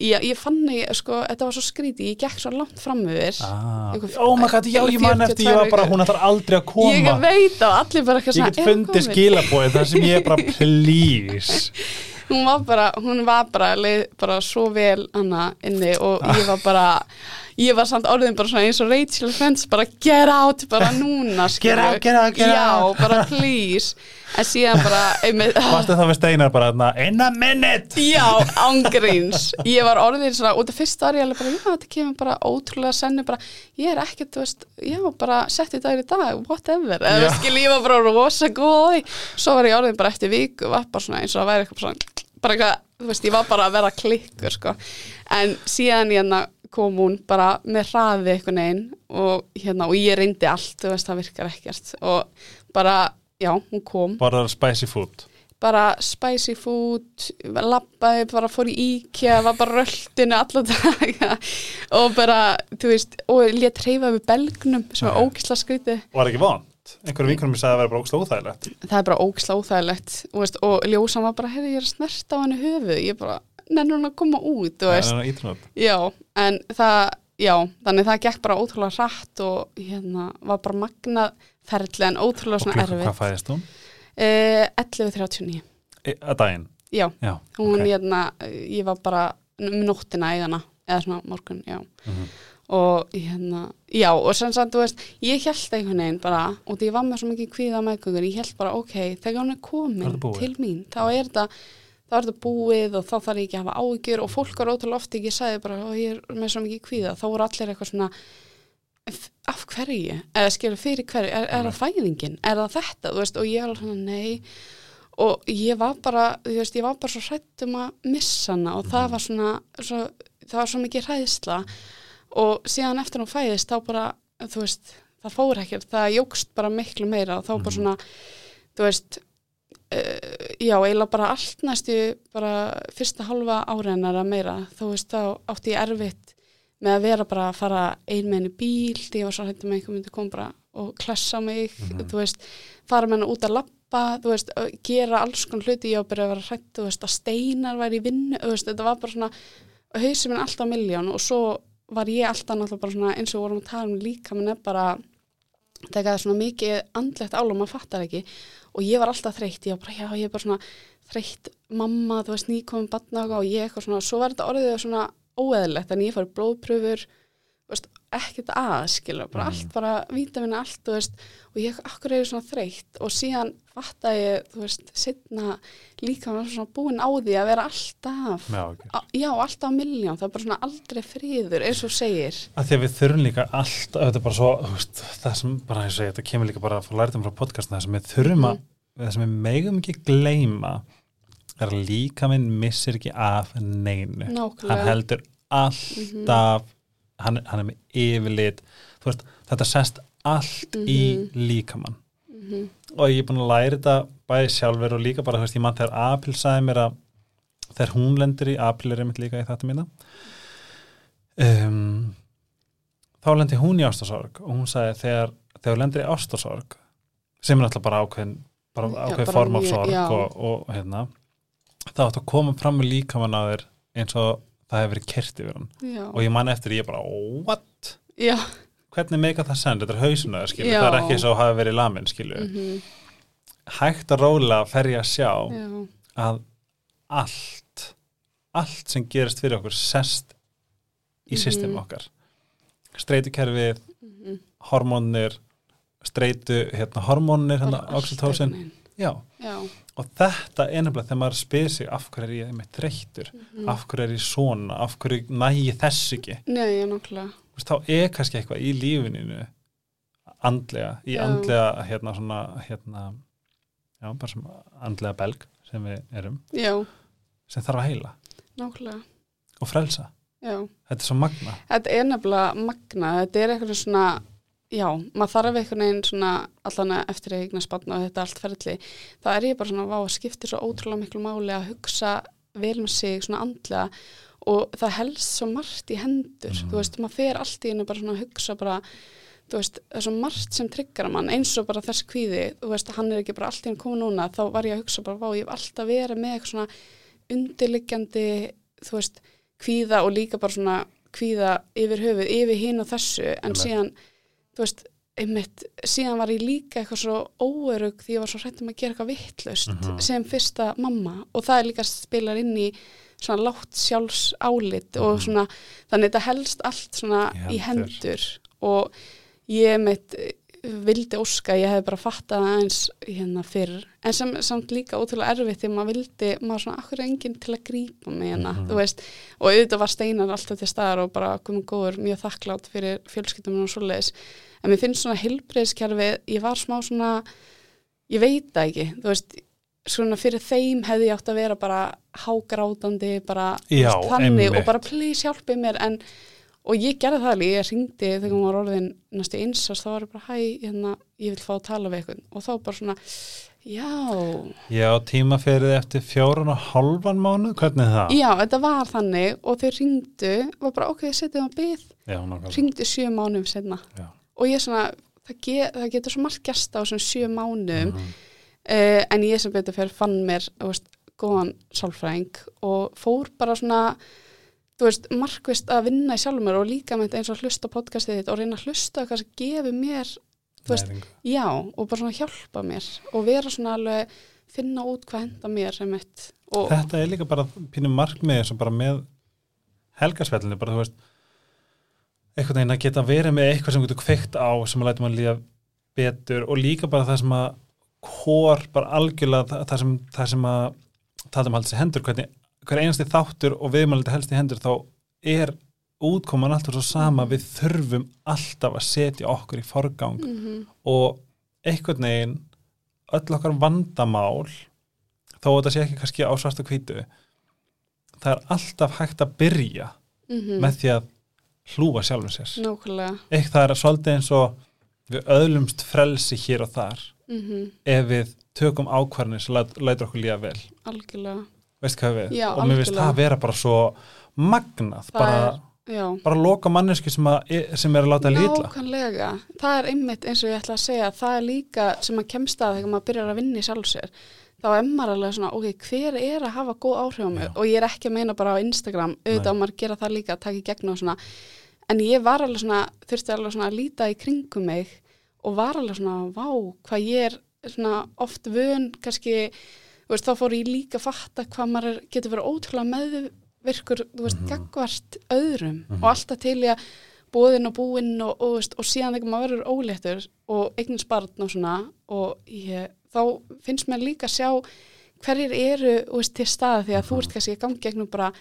Speaker 2: ég, ég fann ég, sko, þetta var svo skrítið, ég gekk svo langt fram yfir,
Speaker 1: ah. Oh my god, já ég man eftir ég var bara, hún ætlar aldrei að koma
Speaker 2: Ég veit á allir bara eitthvað
Speaker 1: ég
Speaker 2: svona
Speaker 1: get
Speaker 2: "Er hún
Speaker 1: fundið
Speaker 2: komin?"
Speaker 1: skilabóið þar sem ég er bara please
Speaker 2: Hún var bara, hún var bara, leið bara svo vel hana inni og ég var bara ég var samt orðin bara svona eins og Rachel Friends bara get out bara núna
Speaker 1: Get out, get out, get
Speaker 2: Já,
Speaker 1: out.
Speaker 2: bara please en síðan bara
Speaker 1: Varstu það við steinar bara þarna in a minute!
Speaker 2: Já, ángríns Ég var orðin svona, út af fyrst var ég alveg bara, já, þetta kemur bara ótrúlega sennu bara, ég er ekkert, þú veist, já, bara setti þetta í dag, whatever. Eða, skil, ég var bara rosa góð. Á því svo var ég orðin bara eftir viku, var bara svona eins og að væri eitthvað svona, bara eitthvað þú veist, ég var bara að vera klikkur, sko. En síðan hérna kom hún bara með hraði eitthvað neginn og hérna, og ég reyndi allt, þú veist, það virkar ekkert. Og bara, já, hún kom.
Speaker 1: Bara spicy food.
Speaker 2: Bara spicy food lappaði, bara fór í IKEA var bara röldinu allar daga. Og bara, þú veist og létt reyfa við belgnum sem var ógisla skrítið.
Speaker 1: Var ekki vond? Einhverjum vinkunum sagði að það væri bara ógst óþægilegt.
Speaker 2: Það er bara ógislega óþægilegt og, og ljósan var bara, heyrðu, ég er að snerta á henni höfu ég bara, nennur hún að koma út þú veist,
Speaker 1: en,
Speaker 2: já, en það já, þannig það gekk bara ótrúlega rætt og hérna var bara magnað ferli en ótrúlega
Speaker 1: og
Speaker 2: svona erfitt
Speaker 1: hvað fæðist hún?
Speaker 2: eh, 11.39
Speaker 1: E, að daginn?
Speaker 2: já,
Speaker 1: Já,
Speaker 2: hún
Speaker 1: ok.
Speaker 2: hérna, ég var bara um nóttina í hana, eða svona morgun, já
Speaker 1: Mhm.
Speaker 2: og hérna, já og sem sagt, þú veist, ég held einhvern veginn bara, og því ég var með svo mikið kvíða meðgöngur, ég held bara, ok, þegar hún er
Speaker 1: er
Speaker 2: komin
Speaker 1: búið.
Speaker 2: til mín, þá er þetta þá er þetta búið og þá þarf ég ekki að hafa áhyggjur og fólk var ótrúlega oft ekki, ég sagði bara og ég er með svo mikið kvíða, þá voru allir eitthvað svona "F- af hverju, eða skilur fyrir hverju? Er, er það fæðingin, er það þetta? Þú veist, og ég var svona, nei. Og ég var bara, þú veist, ég var bara svo hrætt um að missa hana og það var svona, svo, það var svo mikið hræðsla. Og síðan eftir hún fæðist þá bara, þú veist, það fór ekkert, það jógst bara miklu meira og þá bara svona, þú veist já, eiginlega bara allt næstu bara fyrsta halva áreinar að meira, þú veist, þá átti ég erfitt með að vera bara að fara ein með henni bíl, því ég var svo hættum að einhver myndi koma bara og klessa mig þú veist, fara með henni út að lappa þú veist, gera alls konar hluti ég var bara að vera hrætt, þú veist, að steinar væri í vinnu, þú veist, þetta var bara svona hausið minn alltaf miljón og svo var ég alltaf náttúrulega bara svona eins og vorum að tala um líka minn er bara það er svona mikið andlegt álum maður fattar ekki og ég var alltaf þreytt. Ég var bara, já, ég er bara svona þreytt mamma, þú veist, nýkominn batna og ég eitthvað svona, svo var þetta orðið svona óeðlegt, en ég fór blóðpröfur veist, ekkert aðskilur bara allt, bara vítamina allt, veist og ég, akkur er svona þreytt? Og síðan fatta ég, þú veist, setna líka búin á því að vera alltaf
Speaker 1: Já, ok.
Speaker 2: á, já, alltaf á miljón, það er bara svona aldrei friður, eins og segir.
Speaker 1: Að því að við þurfum líka allt þetta er bara svo, veist, það sem bara ég, þetta kemur líka bara að fá lærdum frá podcastin það sem við þurfum að, það sem við megum ekki gleyma er að líka minn missir ekki af neinu.
Speaker 2: Nákvæmlega.
Speaker 1: hann heldur alltaf hann, hann er með yfirlit veist, þetta sest allt í líkamann. Og ég er búin að læra þetta bæði sjálfur og líka bara, þú veist, ég mann þegar Apil sagði mér að þegar hún lendir í, Apil er einmitt líka í þetta mína um, þá lendir hún í ástasorg og hún sagði þegar, þegar hún lendir í ástasorg sem er alltaf bara ákveðin bara ákveðin form af sorg og, og hérna þá átt að koma fram með líkamann að þér eins og það hefur verið kert yfir hann
Speaker 2: já,
Speaker 1: og ég man eftir, ég bara, what?
Speaker 2: já,
Speaker 1: hvernig meika það send, þetta er
Speaker 2: Já.
Speaker 1: það er ekki svo að hafa verið lamin skilju,
Speaker 2: mhm,
Speaker 1: hægt að róla fer ég að sjá
Speaker 2: já,
Speaker 1: að allt allt sem gerist fyrir okkur sest í
Speaker 2: Mhm.
Speaker 1: system okkar streytukerfið
Speaker 2: mhm.
Speaker 1: hormónir streitu, hérna, hormónir hérna, oxytocin. Já.
Speaker 2: Já,
Speaker 1: og þetta er nefnilega þegar maður spyr sig af hverju er ég með þreyttur?
Speaker 2: Mhm.
Speaker 1: af hverju er ég svona, af hverju næ ég þess ekki?
Speaker 2: Nei, já, nákvæmlega
Speaker 1: Þú veist, þá er kannski eitthvað í lífininu andlega, í
Speaker 2: Já.
Speaker 1: andlega hérna svona hérna, já, bara sem andlega belg sem við erum,
Speaker 2: Já,
Speaker 1: sem þarf að heila.
Speaker 2: Nákvæmlega.
Speaker 1: Og frelsa,
Speaker 2: Já,
Speaker 1: þetta er svo magna
Speaker 2: þetta er nefnilega magna, þetta er eitthvað svona já, maður þarf einhvern veginn svona allan eftir að eigna spanna og þetta allt ferli, þá er ég bara svona vá, skiptir svo ótrúlega miklu máli að hugsa vel með sig svona andlega og það helst svo margt í hendur
Speaker 1: Mhm.
Speaker 2: þú veist, maður fer allt í hennu bara svona að hugsa bara, þú veist, það er svo margt sem tryggar mann, eins og bara þess kvíði þú veist, hann er ekki bara allt í hennu komið núna þá var ég að hugsa bara, vá, ég hef alltaf verið með eitthvað svona undirliggjandi þú veist, kvíða og líka bara svona kvíða yfir höfuð, yfir hinn og þessu en
Speaker 1: Einmitt.
Speaker 2: síðan, þú veist einmitt, síðan var ég líka eitthvað svo óörug því ég var svo hrættum að gera eitthvað vittlust
Speaker 1: Mhm.
Speaker 2: sem fyrsta mamma og það er líka spilar inn í svona látt sjálfs álit og
Speaker 1: Mhm.
Speaker 2: svona, þannig þetta helst allt svona
Speaker 1: Í
Speaker 2: í
Speaker 1: hendur.
Speaker 2: hendur og ég mitt vildi óska, ég hef bara fattað það eins hérna fyrr, en sem samt líka ótrúlega erfitt því maður vildi, maður svona akkur er enginn til að grípa mig hérna,
Speaker 1: Mhm.
Speaker 2: þú veist og auðvitað var steinar alltaf til staðar og bara komið góður, mjög þakklátt fyrir fjölskyldum og svoleiðis, en mér finnst svona heilbreyðskerfið, ég var smá svona ég veit það ekki, þú veist svona fyrir þeim hefði ég átt að vera bara hágrátandi, bara
Speaker 1: Já,
Speaker 2: þannig
Speaker 1: einmitt.
Speaker 2: og bara please hjálpið mér en og ég gerði það alveg, ég ringdi þegar hún var orðin næstu einsast, þá var ég bara hæ, hérna, ég vil fá að tala við eitthvað og þá bara svona, já
Speaker 1: Já, tímaferið eftir fjórun og halvan mánu, hvernig er það?
Speaker 2: já, þetta var þannig og þau ringdu, var bara ok, setjum
Speaker 1: Já, nákvæmlega
Speaker 2: ringdu sjö mánum senna
Speaker 1: Já.
Speaker 2: og ég svona, það, ge, það getur svo margt gæst á þessum sjö mánuðum
Speaker 1: Mhm.
Speaker 2: uh, en ég sem betur fyrir fann mér veist, góðan sálfræðing og fór bara svona þú veist, markvist að vinna í sjálfum mér og líka með þetta eins og að hlusta podcastið þitt og reyna að hlusta hvað sem gefur mér þú veist,
Speaker 1: Næringu.
Speaker 2: já, og bara svona hjálpa mér og vera svona alveg finna út hvað henda mér sem eitt og
Speaker 1: Þetta er líka bara pínum markmið og bara með helgasvellinu, bara þú veist einhvern veginn að geta verið með eitthvað sem getur kveikt á sem að læta mann líða betur og líka bara það sem að hór bara algjörlega það, sem, það sem að tala um haldið sér hendur, hvernig hver einasti þáttur og viðmælið helst í hendur þá er útkoman alltaf svo sama. Við þurfum alltaf að setja okkur í forgang
Speaker 2: mm
Speaker 1: og einhvern veginn öll okkar vandamál þó að þetta sé ekki kannski á svart og hvítu það er alltaf hægt að byrja
Speaker 2: -hmm.
Speaker 1: með því að hlúa sjálfum sér. Eitt það er svolítið eins og við öðlumst frelsi hér og þar
Speaker 2: mm
Speaker 1: ef við tökum ákvarðinir sem læt, lætur okkur líða vel.
Speaker 2: Algjörlega
Speaker 1: veist hvað við
Speaker 2: Já,
Speaker 1: og mér finnst það vera bara svo magnað
Speaker 2: Það
Speaker 1: bara,
Speaker 2: er-
Speaker 1: bara loka manneski sem, að, sem er að láta lítla
Speaker 2: nákvæmlega. Það er einmitt eins og ég ætla að segja það er líka sem að kemst að þegar maður byrjar að vinna í sjálfsér þá er maður alveg svona, ok, hver er að hafa góð áhrif á mig og ég er ekki að meina bara á Instagram, auðvitað á maður að gera það líka að taka í gegn og svona, en ég var alveg svona þurfti alveg svona að líta í kringum mig og var alveg svona, vá, hvað ég er svona oft vön kannski, veist, þá fór ég líka að fatta hvað maður er, getur verið ótrúlega meðvirkur, þú veist,
Speaker 1: Mhm.
Speaker 2: gagvart öðrum
Speaker 1: Mhm.
Speaker 2: og alltaf til ég að búðin og búinn og, og, veist, og síðan þegar maður verður óléttur og eignins barn og svona og ég, þá finnst mér líka að sjá hverjir eru veist, til staða því að þú ert kannski að gangi gegnum bara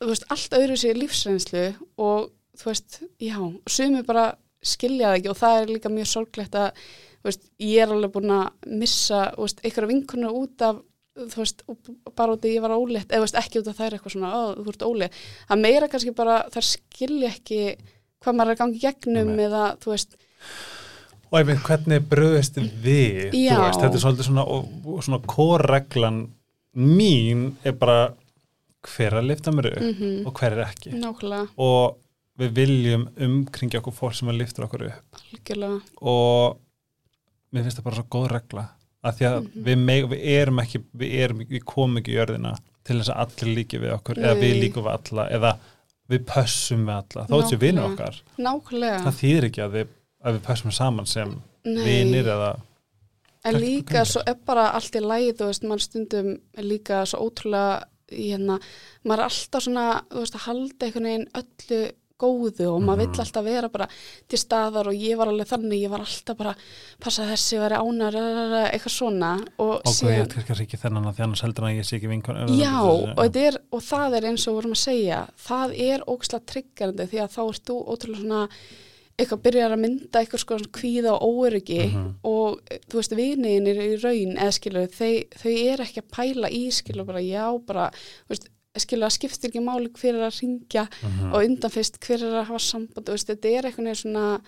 Speaker 2: veist, allt öðru sér lífsreynslu og þú veist, já, sumi bara skilja það ekki og það er líka mjög sorglegt að veist, ég er alveg búin að missa veist, einhverja vinkunar út af þú veist, bara út af ég var ólétt eða veist, ekki út af þær eitthvað svona, ó, þú ert ólétt. Það meira kannski bara, þær skilja ekki hvað maður er að gangi gegnum
Speaker 1: Nei.
Speaker 2: eða, þú veist,
Speaker 1: og ég veit hvernig bröðist
Speaker 2: Já.
Speaker 1: veist, þetta er svolítið svona svona kórreglan mín er bara hver að lifta mér upp
Speaker 2: mm
Speaker 1: og hver er ekki?
Speaker 2: Nákvæmlega,
Speaker 1: og við viljum umkringja okkur fólk sem að lifta okkur upp.
Speaker 2: Algjörlega.
Speaker 1: Og mér finnst það bara svo góð regla að því að
Speaker 2: Mhm.
Speaker 1: við, meg, við erum ekki við, erum, við komum ekki í jörðina til þess að allir líki við okkur eða við
Speaker 2: Nei.
Speaker 1: líkum við alla eða við pössum við alla þó þessu vinur
Speaker 2: Nákvæmlega.
Speaker 1: okkar
Speaker 2: nákvæmlega,
Speaker 1: það þýðir ekki að við, að við pössum saman sem
Speaker 2: Nei.
Speaker 1: vinir eða
Speaker 2: En líka svo er bara allt í læð, veist, mann stundum er líka svo ótrúlega, hérna, maður er alltaf svona, veist, að halda einhvern veginn öllu góðu og maður
Speaker 1: Mhm.
Speaker 2: vill alltaf vera bara til staðar og ég var alveg þannig, ég var alltaf bara, passa þessi veri ánar, eitthvað svona og
Speaker 1: hvað ég kannski ekki þennan að því annars heldur að ég sé ekki vinkon
Speaker 2: Já, og, er, og það er eins og vorum að segja, það er óksla tryggjandi því að þá ert þú ótrúlega svona eitthvað byrjar að mynda eitthvað sko kvíða og óöryggi
Speaker 1: Mhm.
Speaker 2: og þú veist viniðin er í raun eða skilur þau, þau er ekki að pæla í skilur bara já bara veist, skilur að skiptir ekki máli hver er að ringja
Speaker 1: Mhm.
Speaker 2: og undan fyrst hver er að hafa samband veist þetta er eitthvað neður svona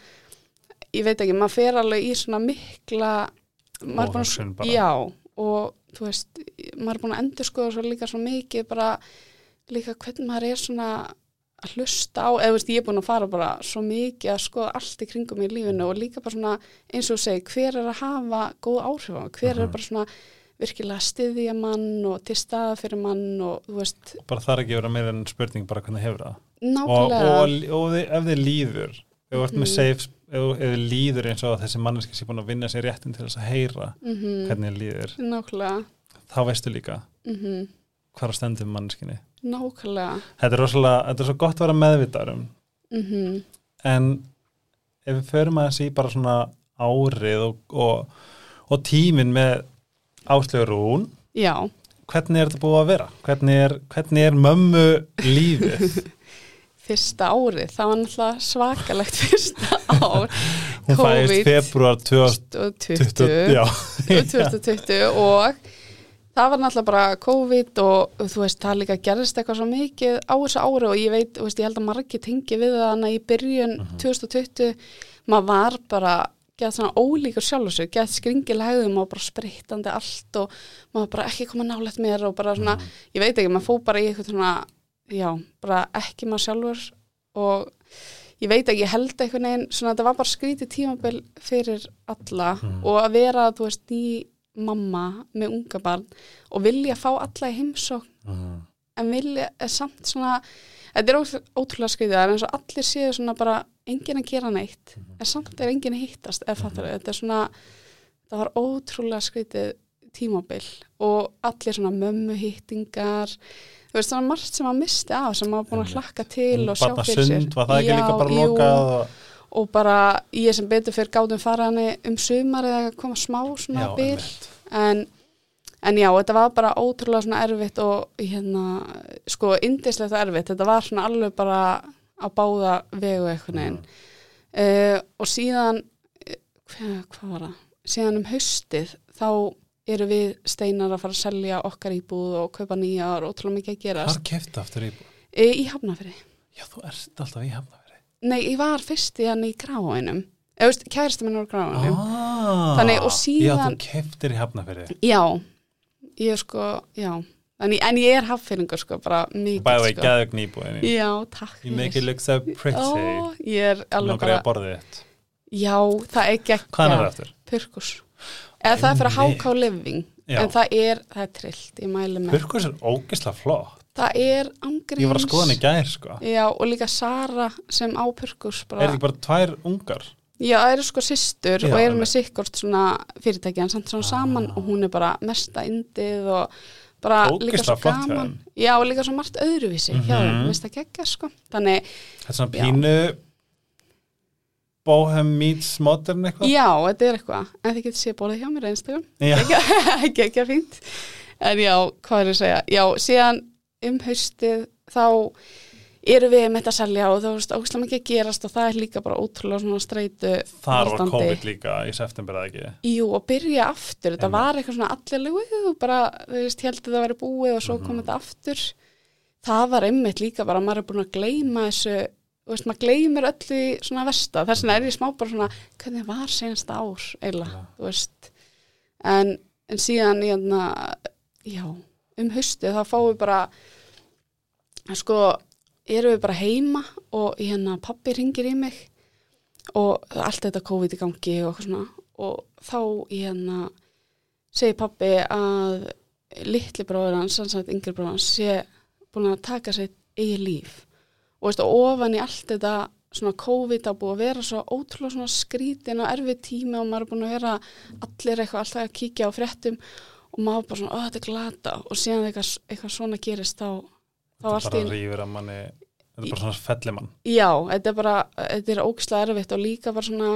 Speaker 2: ég veit ekki, maður fer alveg í svona mikla að,
Speaker 1: bara.
Speaker 2: já og þú veist, maður er búin að endur skoða svo líka svo mikið bara líka hvernig maður er svona að hlusta á, eða veist, ég er búin að fara bara svo mikið að skoða allt í kringum í lífinu og líka bara svona, eins og þú segir hver er að hafa góð áhrif á, hver er
Speaker 1: Mhm.
Speaker 2: bara svona virkilega að styðja mann og til staða fyrir mann og þú veist,
Speaker 1: bara þarf ekki að vera meira en spurning bara hvernig hefur það. Og,
Speaker 2: nákvæmlega
Speaker 1: og, og þið, ef þið líður ef ert með
Speaker 2: Mhm.
Speaker 1: safe ef, ef þið líður eins og að þessi manneski sé búin að vinna sér réttin til þess að heyra
Speaker 2: mm
Speaker 1: hvernig þið líður,
Speaker 2: nákvæmlega.
Speaker 1: þá veistu líka
Speaker 2: mm
Speaker 1: hvað er að stendur manneskinni
Speaker 2: nákvæmlega.
Speaker 1: Þetta er rosalega, þetta er svo gott að vera meðvitaður um
Speaker 2: mm
Speaker 1: en ef við förum aðeins í bara svona árið og, og, og tíminn með áslögur hún
Speaker 2: já,
Speaker 1: hvernig er þetta búið að vera? Hvernig er, hvernig er mömmu lífið?
Speaker 2: fyrsta árið. Það var náttúrulega svakalegt fyrsta ár.
Speaker 1: Hún fæðist februar 2020
Speaker 2: 2020
Speaker 1: Já,
Speaker 2: 2020 og það var náttúrulega bara COVID og þú veist, það líka gerðist eitthvað svo mikið á þessu ári og ég veit, veist, ég held að margir tengi við það hana í byrjun
Speaker 1: Mhm.
Speaker 2: 2020 maður var bara gett svona ólíkur sjálf þessu, gett skringilegðum og bara sprittandi allt og maður bara ekki koma nálægt mér og bara svona,
Speaker 1: Mhm.
Speaker 2: ég veit ekki, maður fó bara í eitthvað svona, já, bara ekki maður sjálfur og ég veit ekki, ég held einhvern veginn svona þetta var bara skrítið tímabil fyrir alla
Speaker 1: Mhm.
Speaker 2: og að vera, þú veist, ný mamma með unga barn og vilja fá alla í heimsókn
Speaker 1: Mhm.
Speaker 2: en vilja, er samt svona þetta er ótrú- ótrúlega skrítið, það er eins og allir séu svona bara enginn að gera neitt en samt er enginn að hittast fattar þetta er svona, það var ótrúlega skrítið tímabil og allir svona mömmu hittingar þú veist svona margt sem að misti af sem að búin að hlakka til og sjá fyrir sér.
Speaker 1: það
Speaker 2: Já, jú.
Speaker 1: og...
Speaker 2: og bara ég sem betur fyrir gátum fara henni um sumar eða koma smá svona
Speaker 1: einmitt.
Speaker 2: en, en já, þetta var bara ótrúlega svona erfitt og hérna, sko, indislegt og erfitt. Þetta var svona alveg bara á báða vegu eitthvað neginn uh, og síðan eh, hvað, hvað var það? síðan um haustið þá eru við steinar að fara að selja okkar íbúð og kaupa nýjar og ótrúlega mikið að gerast.
Speaker 1: Hvar kefti aftur í
Speaker 2: e, í Hafnafri
Speaker 1: Já, þú ert alltaf í hafnafæri
Speaker 2: Nei, ég var fyrst í hann í gráinum eða veist, kærasta minn var gráinum
Speaker 1: ah,
Speaker 2: Þannig, og
Speaker 1: Já,
Speaker 2: síðan-
Speaker 1: þú keftir í hafnafæri
Speaker 2: Já, ég sko, já en, ég- en ég er haffyringur sko, bara mikið
Speaker 1: Bæði vei
Speaker 2: sko.
Speaker 1: gæðug nýbúin
Speaker 2: Já, takk
Speaker 1: You make it look so pretty
Speaker 2: Ó, ég er alveg
Speaker 1: Nógrið
Speaker 2: bara
Speaker 1: að borðið þitt
Speaker 2: Já, það er ekki
Speaker 1: Hvað er það eftir?
Speaker 2: Purkus Eða það er fyrir. HK Living
Speaker 1: Já.
Speaker 2: En það er, það er trillt, ég mæli með
Speaker 1: Purkus er ógislega flott
Speaker 2: Það er angriðs
Speaker 1: Ég var að skoða hann í gær sko
Speaker 2: Já, og líka Sara sem á Purkus bara,
Speaker 1: Er ekki bara tvær ungar?
Speaker 2: Já, það eru sko systur
Speaker 1: Já,
Speaker 2: og eru með sikkort svona fyrirtæki en samt svona
Speaker 1: Ah.
Speaker 2: saman og hún er bara mesta indið og bara líka svo
Speaker 1: flott
Speaker 2: gaman
Speaker 1: þeim.
Speaker 2: Já, líka svo margt öðruvísi hjá þeim,
Speaker 1: Mhm.
Speaker 2: mest að gegja sko Þannig,
Speaker 1: Þetta er svona
Speaker 2: Já.
Speaker 1: pínu Bohem meets modern eitthvað
Speaker 2: já, þetta er eitthvað en þið getur séð bólið hjá mér
Speaker 1: Já.
Speaker 2: Gekkja fínt En já, hvað er að segja? Já, síðan um haustið þá eru við með þetta að selja og þú veist, ógislega mikið gerast og það er líka bara ótrúlega svona streitu
Speaker 1: Þar var. COVID líka í september eða ekki?
Speaker 2: Jú, og byrja aftur, þetta var eitthvað svona allir og bara, þú veist, heldur það að vera búið og svo kom
Speaker 1: Mhm.
Speaker 2: þetta aftur. Það var einmitt líka bara, maður er búin að gleyma þessu, þú veist, maður gleymir öllu í svona versta, þess vegna er ég smá bara svona, hvernig var senast ár eiginlega,
Speaker 1: Já.
Speaker 2: þú veist. En, en síðan hérna, já, um haustið þá fáum við bara sko, erum við bara heima og hérna pappi ringir í mig og allt þetta COVID í gangi og eitthvað svona. Og þá hérna segir pappi að litli bróður hans, að yngri bróður hans sé búin að taka sér eigi líf. Og veist, ofan í allt þetta svona COVID að búið að vera svo ótrúlega svona skrítin og erfið tími og maður er búin að vera allir eitthvað alltaf að kíkja á fréttum og maður bara svona, ó þetta er glata og síðan eitthvað, eitthvað svona gerist þá
Speaker 1: Þetta
Speaker 2: í
Speaker 1: bara rýfur að manni Þetta er bara svona fellimann
Speaker 2: Já, þetta er bara, þetta er ógislega erfitt og líka bara svona,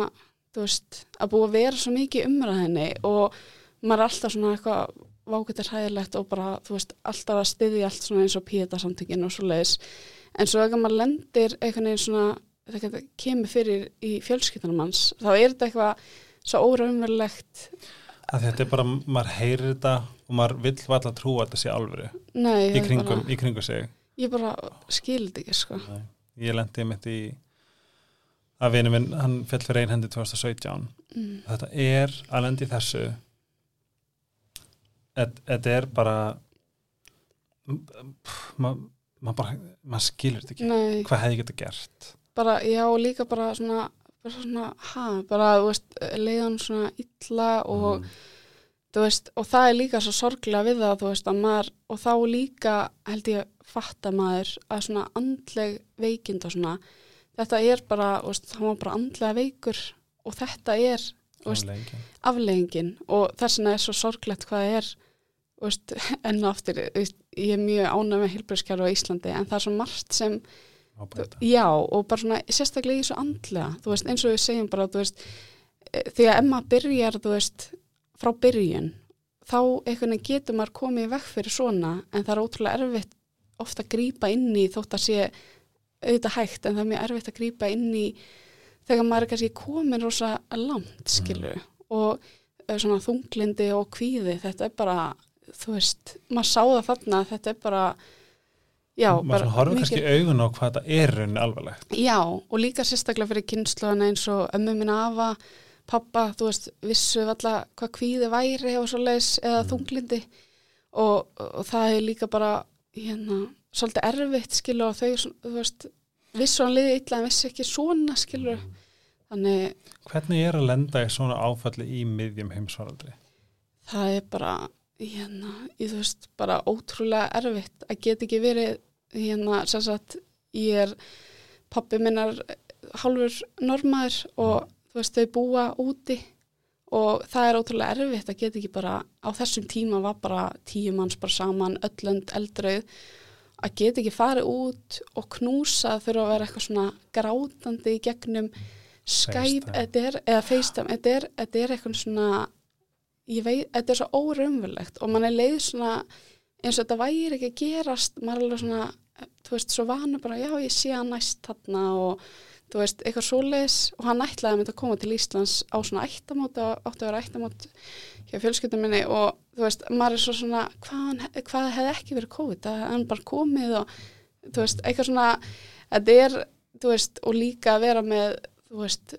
Speaker 2: þú veist, að búa að vera svo mikið umræðinni og maður er alltaf svona eitthvað vákvættir hæðilegt og bara, þú veist, alltaf að styðja allt svona eins og píeta samtökin og svo leiðis. En svo að maður lendir eitthvað neginn svona, þetta kemur fyrir í fjölskyldunum hans, þá er þetta eitthvað svo óraunverulegt.
Speaker 1: að Þetta er bara, maður heyrir þetta og maður vill valla trúa að þetta sé alvöru
Speaker 2: Nei,
Speaker 1: í
Speaker 2: það
Speaker 1: kringum,
Speaker 2: bara,
Speaker 1: í kringum sig
Speaker 2: ég bara skildi ekki, sko.
Speaker 1: Ég lendi mitt í að vinur minn, hann fell fyrir einhendi 2017
Speaker 2: Mm.
Speaker 1: þetta er að lendi þessu Þetta- þetta er bara maður ma bara maður skilur þetta ekki
Speaker 2: Nei.
Speaker 1: hvað hefði geta gert
Speaker 2: bara, já, líka bara svona, bara svona, ha, bara, þú veist, leiðan svona illa og,
Speaker 1: Mhm.
Speaker 2: Þú veist, og það er líka svo sorglega við það, þú veist, að maður, og þá líka held ég fatta maður að svona andleg veikind og svona, þetta er bara, þú veist, hann var bara andlega veikur og þetta er, þú afleggingin og þess vegna er svo sorglegt hvað það er, þú enn og aftur, þú ég er mjög ánæg með hilbreyskjara á Íslandi, en það er svo margt sem
Speaker 1: breyta.
Speaker 2: Já, og bara svona sérstaklega í svo andlega, þú eins og við segjum bara, þú veist, e, því að maður byrjar, þú veist, frá byrjun, þá einhvern veginn getur maður komið vekk fyrir svona, en það er ótrúlega erfitt ofta að grípa inn í þótt að sé auðvitað hægt, en það er mjög erfitt að grípa inn í þegar maður er kannski komin rosa langt, skilu, og e, svona þunglindi og kvíði, þetta er bara, þú veist, maður sá það þarna, þetta er bara, já,
Speaker 1: maður svona horfum kannski í augun á hvað þetta er rauninni alvarlegt.
Speaker 2: Já, og líka sérstaklega fyrir kynnslóðana eins og ömmu minna afa, pappa, þú veist, vissu valla hvað kvíði væri og svo leis eða þunglindi og, og það er líka bara hérna, svolítið erfitt skilu og þau, þú veist, viss og hann liði illa en vissi ekki svona skilur. Þannig
Speaker 1: Hvernig er að lenda í svona áfalli í miðjum heimsvaraldri?
Speaker 2: það er bara hérna, ég þú veist, bara ótrúlega erfitt. Að geta ekki verið hérna, sem sagt, ég er pappi minn er hálfur normaður og þú veist, þau búa úti og það er ótrúlega erfitt að geta ekki bara á þessum tíma var bara tíu manns bara saman, öllönd, eldröð að geta ekki farið út og knúsa þurfa að vera eitthvað svona grátandi í gegnum Skype, er, eða FaceTime, þetta er, er eitthvað svona ég veit, þetta er svo óraunverulegt og mann er leið svona eins og þetta væri ekki að gerast maður er alveg svona, þú veist, svo vanu bara já, ég sé hann næst þarna og þú veist, eitthvað svoleiðis og hann ætlaði að mynda að koma til Íslands á svona ættamót og átti að vera ættamót hjá fjölskyldum minni og þú veist, maður er svo svona hvað, hvað hefði ekki verið COVID? Að hann bara komið og þú veist, eitthvað svona þetta er, þú veist, og líka að vera með, þú veist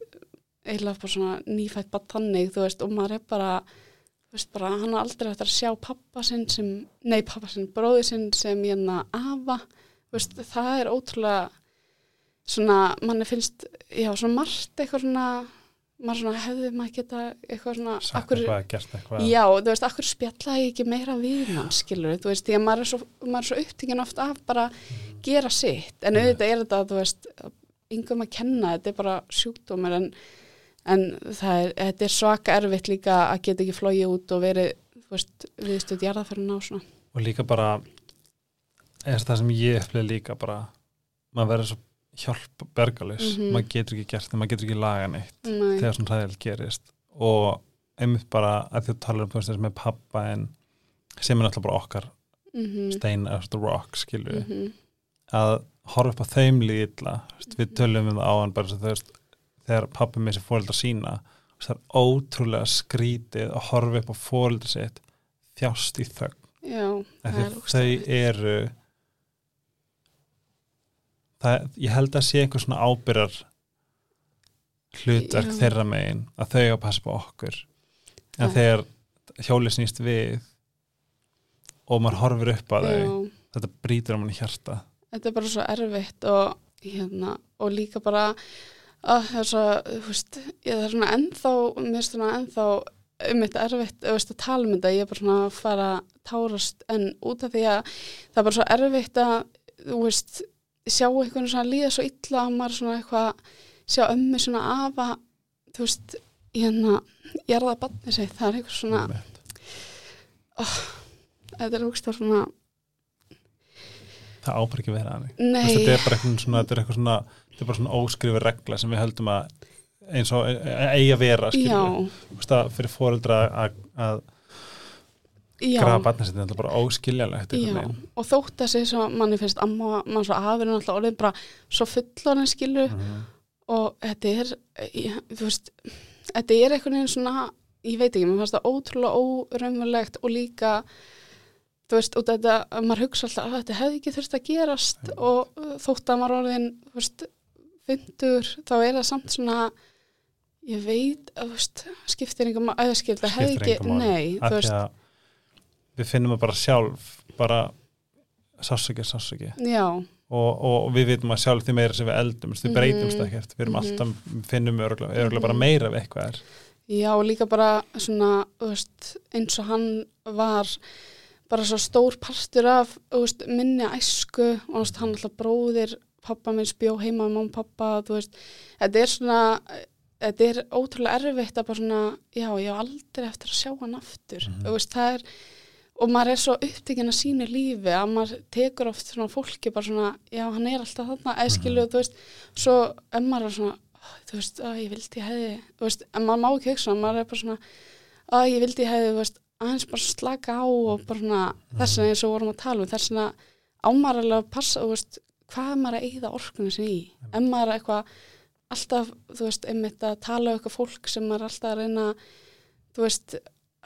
Speaker 2: eiginlega bara svona nýfætt bara þannig, þú veist, og maður er bara þú veist bara, hann har aldrei eftir að sjá pappa sinn sem, nei pappa sinn, bróði sinn sem hérna afa, þú veist, það er ótrúlega svona, manni finnst, já, svona margt eitthvað svona, maður svona hefði maður geta eitthvað svona, akkur,
Speaker 1: eitthvað,
Speaker 2: já, þú veist, akkur spjallaði ég ekki meira við hann, skilur, þú veist, því að maður er svo, svo upptíkin oft af bara gera sitt, en auðvitað er þetta, þú veist, yngum að kenna, þetta er bara sjúkdómur, en, en það er, þetta er svaka erfitt líka að geta ekki flóið út og verið, þú veist, viðstöð jarðaferðina og svona.
Speaker 1: og líka bara er það sem ég upplið líka bara maður verður svo hjálp bergalus
Speaker 2: Mhm.
Speaker 1: maður getur ekki gert það, maður getur ekki laga neitt
Speaker 2: Nei,
Speaker 1: þegar svona hræðilega gerist. Og einmitt bara að þú talar um þú veist þessi með pappa en sem er náttúrulega bara okkar
Speaker 2: mm
Speaker 1: stein of the rock skilju
Speaker 2: -hmm.
Speaker 1: að horfa upp á þeim líðla við tölum um það á hann bara svo, þú veist, þegar pappi með sér fóreldra sína það er ótrúlega skrítið að horfa upp á fóreldra sitt þjást í þögn.
Speaker 2: Já,
Speaker 1: að þau eru það, ég held að sé einhver svona ábyrjar hlutverk
Speaker 2: Já.
Speaker 1: þeirra megin að þau að passa på okkur en
Speaker 2: Það-
Speaker 1: þegar hjólið snýst við og maður horfir upp á þau
Speaker 2: Já.
Speaker 1: þetta brýtur á manni hjarta
Speaker 2: þetta er bara svo erfitt og, hérna, og líka bara að það er svo, þú veist, ég er svona ennþá, mér finnst svona ennþá um þetta erfitt, þú veist, að tala um þetta ég er bara svona að fara að tárast en út af því að það er bara svo erfitt að, þú veist sjá einhvern svona líða svo illa að maður svona eitthvað, sjá ömmu svona afa, þú veist hérna, ég er að batni sig það er eitthvað svona,
Speaker 1: Einmitt.
Speaker 2: þetta er hugst svona
Speaker 1: það ábar ekki að vera hannig
Speaker 2: nei,
Speaker 1: þetta er bara eitthvað svona, þetta er svona þetta er bara svona óskrifur regla sem við höldum að eins og e- e- eigi að vera skilur fyrir fóreldra að, að grafa barnið sitt, þetta er bara óskiljalegt
Speaker 2: og þótt að segja svo manni finnst amma, mann svo afurinn alltaf orðin bara svo fullorinn skilu
Speaker 1: Mhm.
Speaker 2: og þetta er þú veist, þetta er einhvern veginn svona ég veit ekki, mér fannst það ótrúlega óraunverulegt og líka þú veist, og þetta, maður hugsa alltaf að þetta hefði ekki þurft að gerast. Og uh, þótt að maður orðin, þú veist fyndur, þá er það samt svona ég veit, þú veist skiptir einhver maður, eða hefði
Speaker 1: Skiptir
Speaker 2: ekki,
Speaker 1: engu máli.
Speaker 2: nei, þú veist
Speaker 1: við finnum það bara sjálf bara sásöki, sásöki og, og við vitum að sjálf því meira sem við eldumst,
Speaker 2: Mhm.
Speaker 1: breytumst ekkert við erum
Speaker 2: Mhm.
Speaker 1: alltaf, finnum örgulega, örgulega bara
Speaker 2: Mhm.
Speaker 1: meira ef eitthvað er
Speaker 2: Já, líka bara svona, veist, eins og hann var bara svo stór partur af, veist, minni æsku og veist, hann alltaf bróðir pappa minn spjó heima með og pappa, þetta er svona, þetta er ótrúlega erfitt að bara svona, já, ég á aldrei eftir að sjá hann aftur,
Speaker 1: Mhm.
Speaker 2: það er, og maður er svo upptekinn að sínu lífi að maður tekur oft svona fólki bara svona, já, hann er alltaf þarna, eðskilu, þú veist, svo en maður er svona, "Ó, þú veist, að ég vildi ég hefði, þú veist, en maður má ekki hugsa, maður er bara svona, að ég vildi ég hefði, þú veist, aðeins bara slaka á og bara svona, þess vegna eins og vorum að tala um, þess vegna ámar alveg að passa, þú veist, hvað er maður að eigða orkunni sinni í, en maður er eitthvað alltaf, þú veist, einmitt að tala um eitthvað fólk sem maður er alltaf að reyna, þú veist,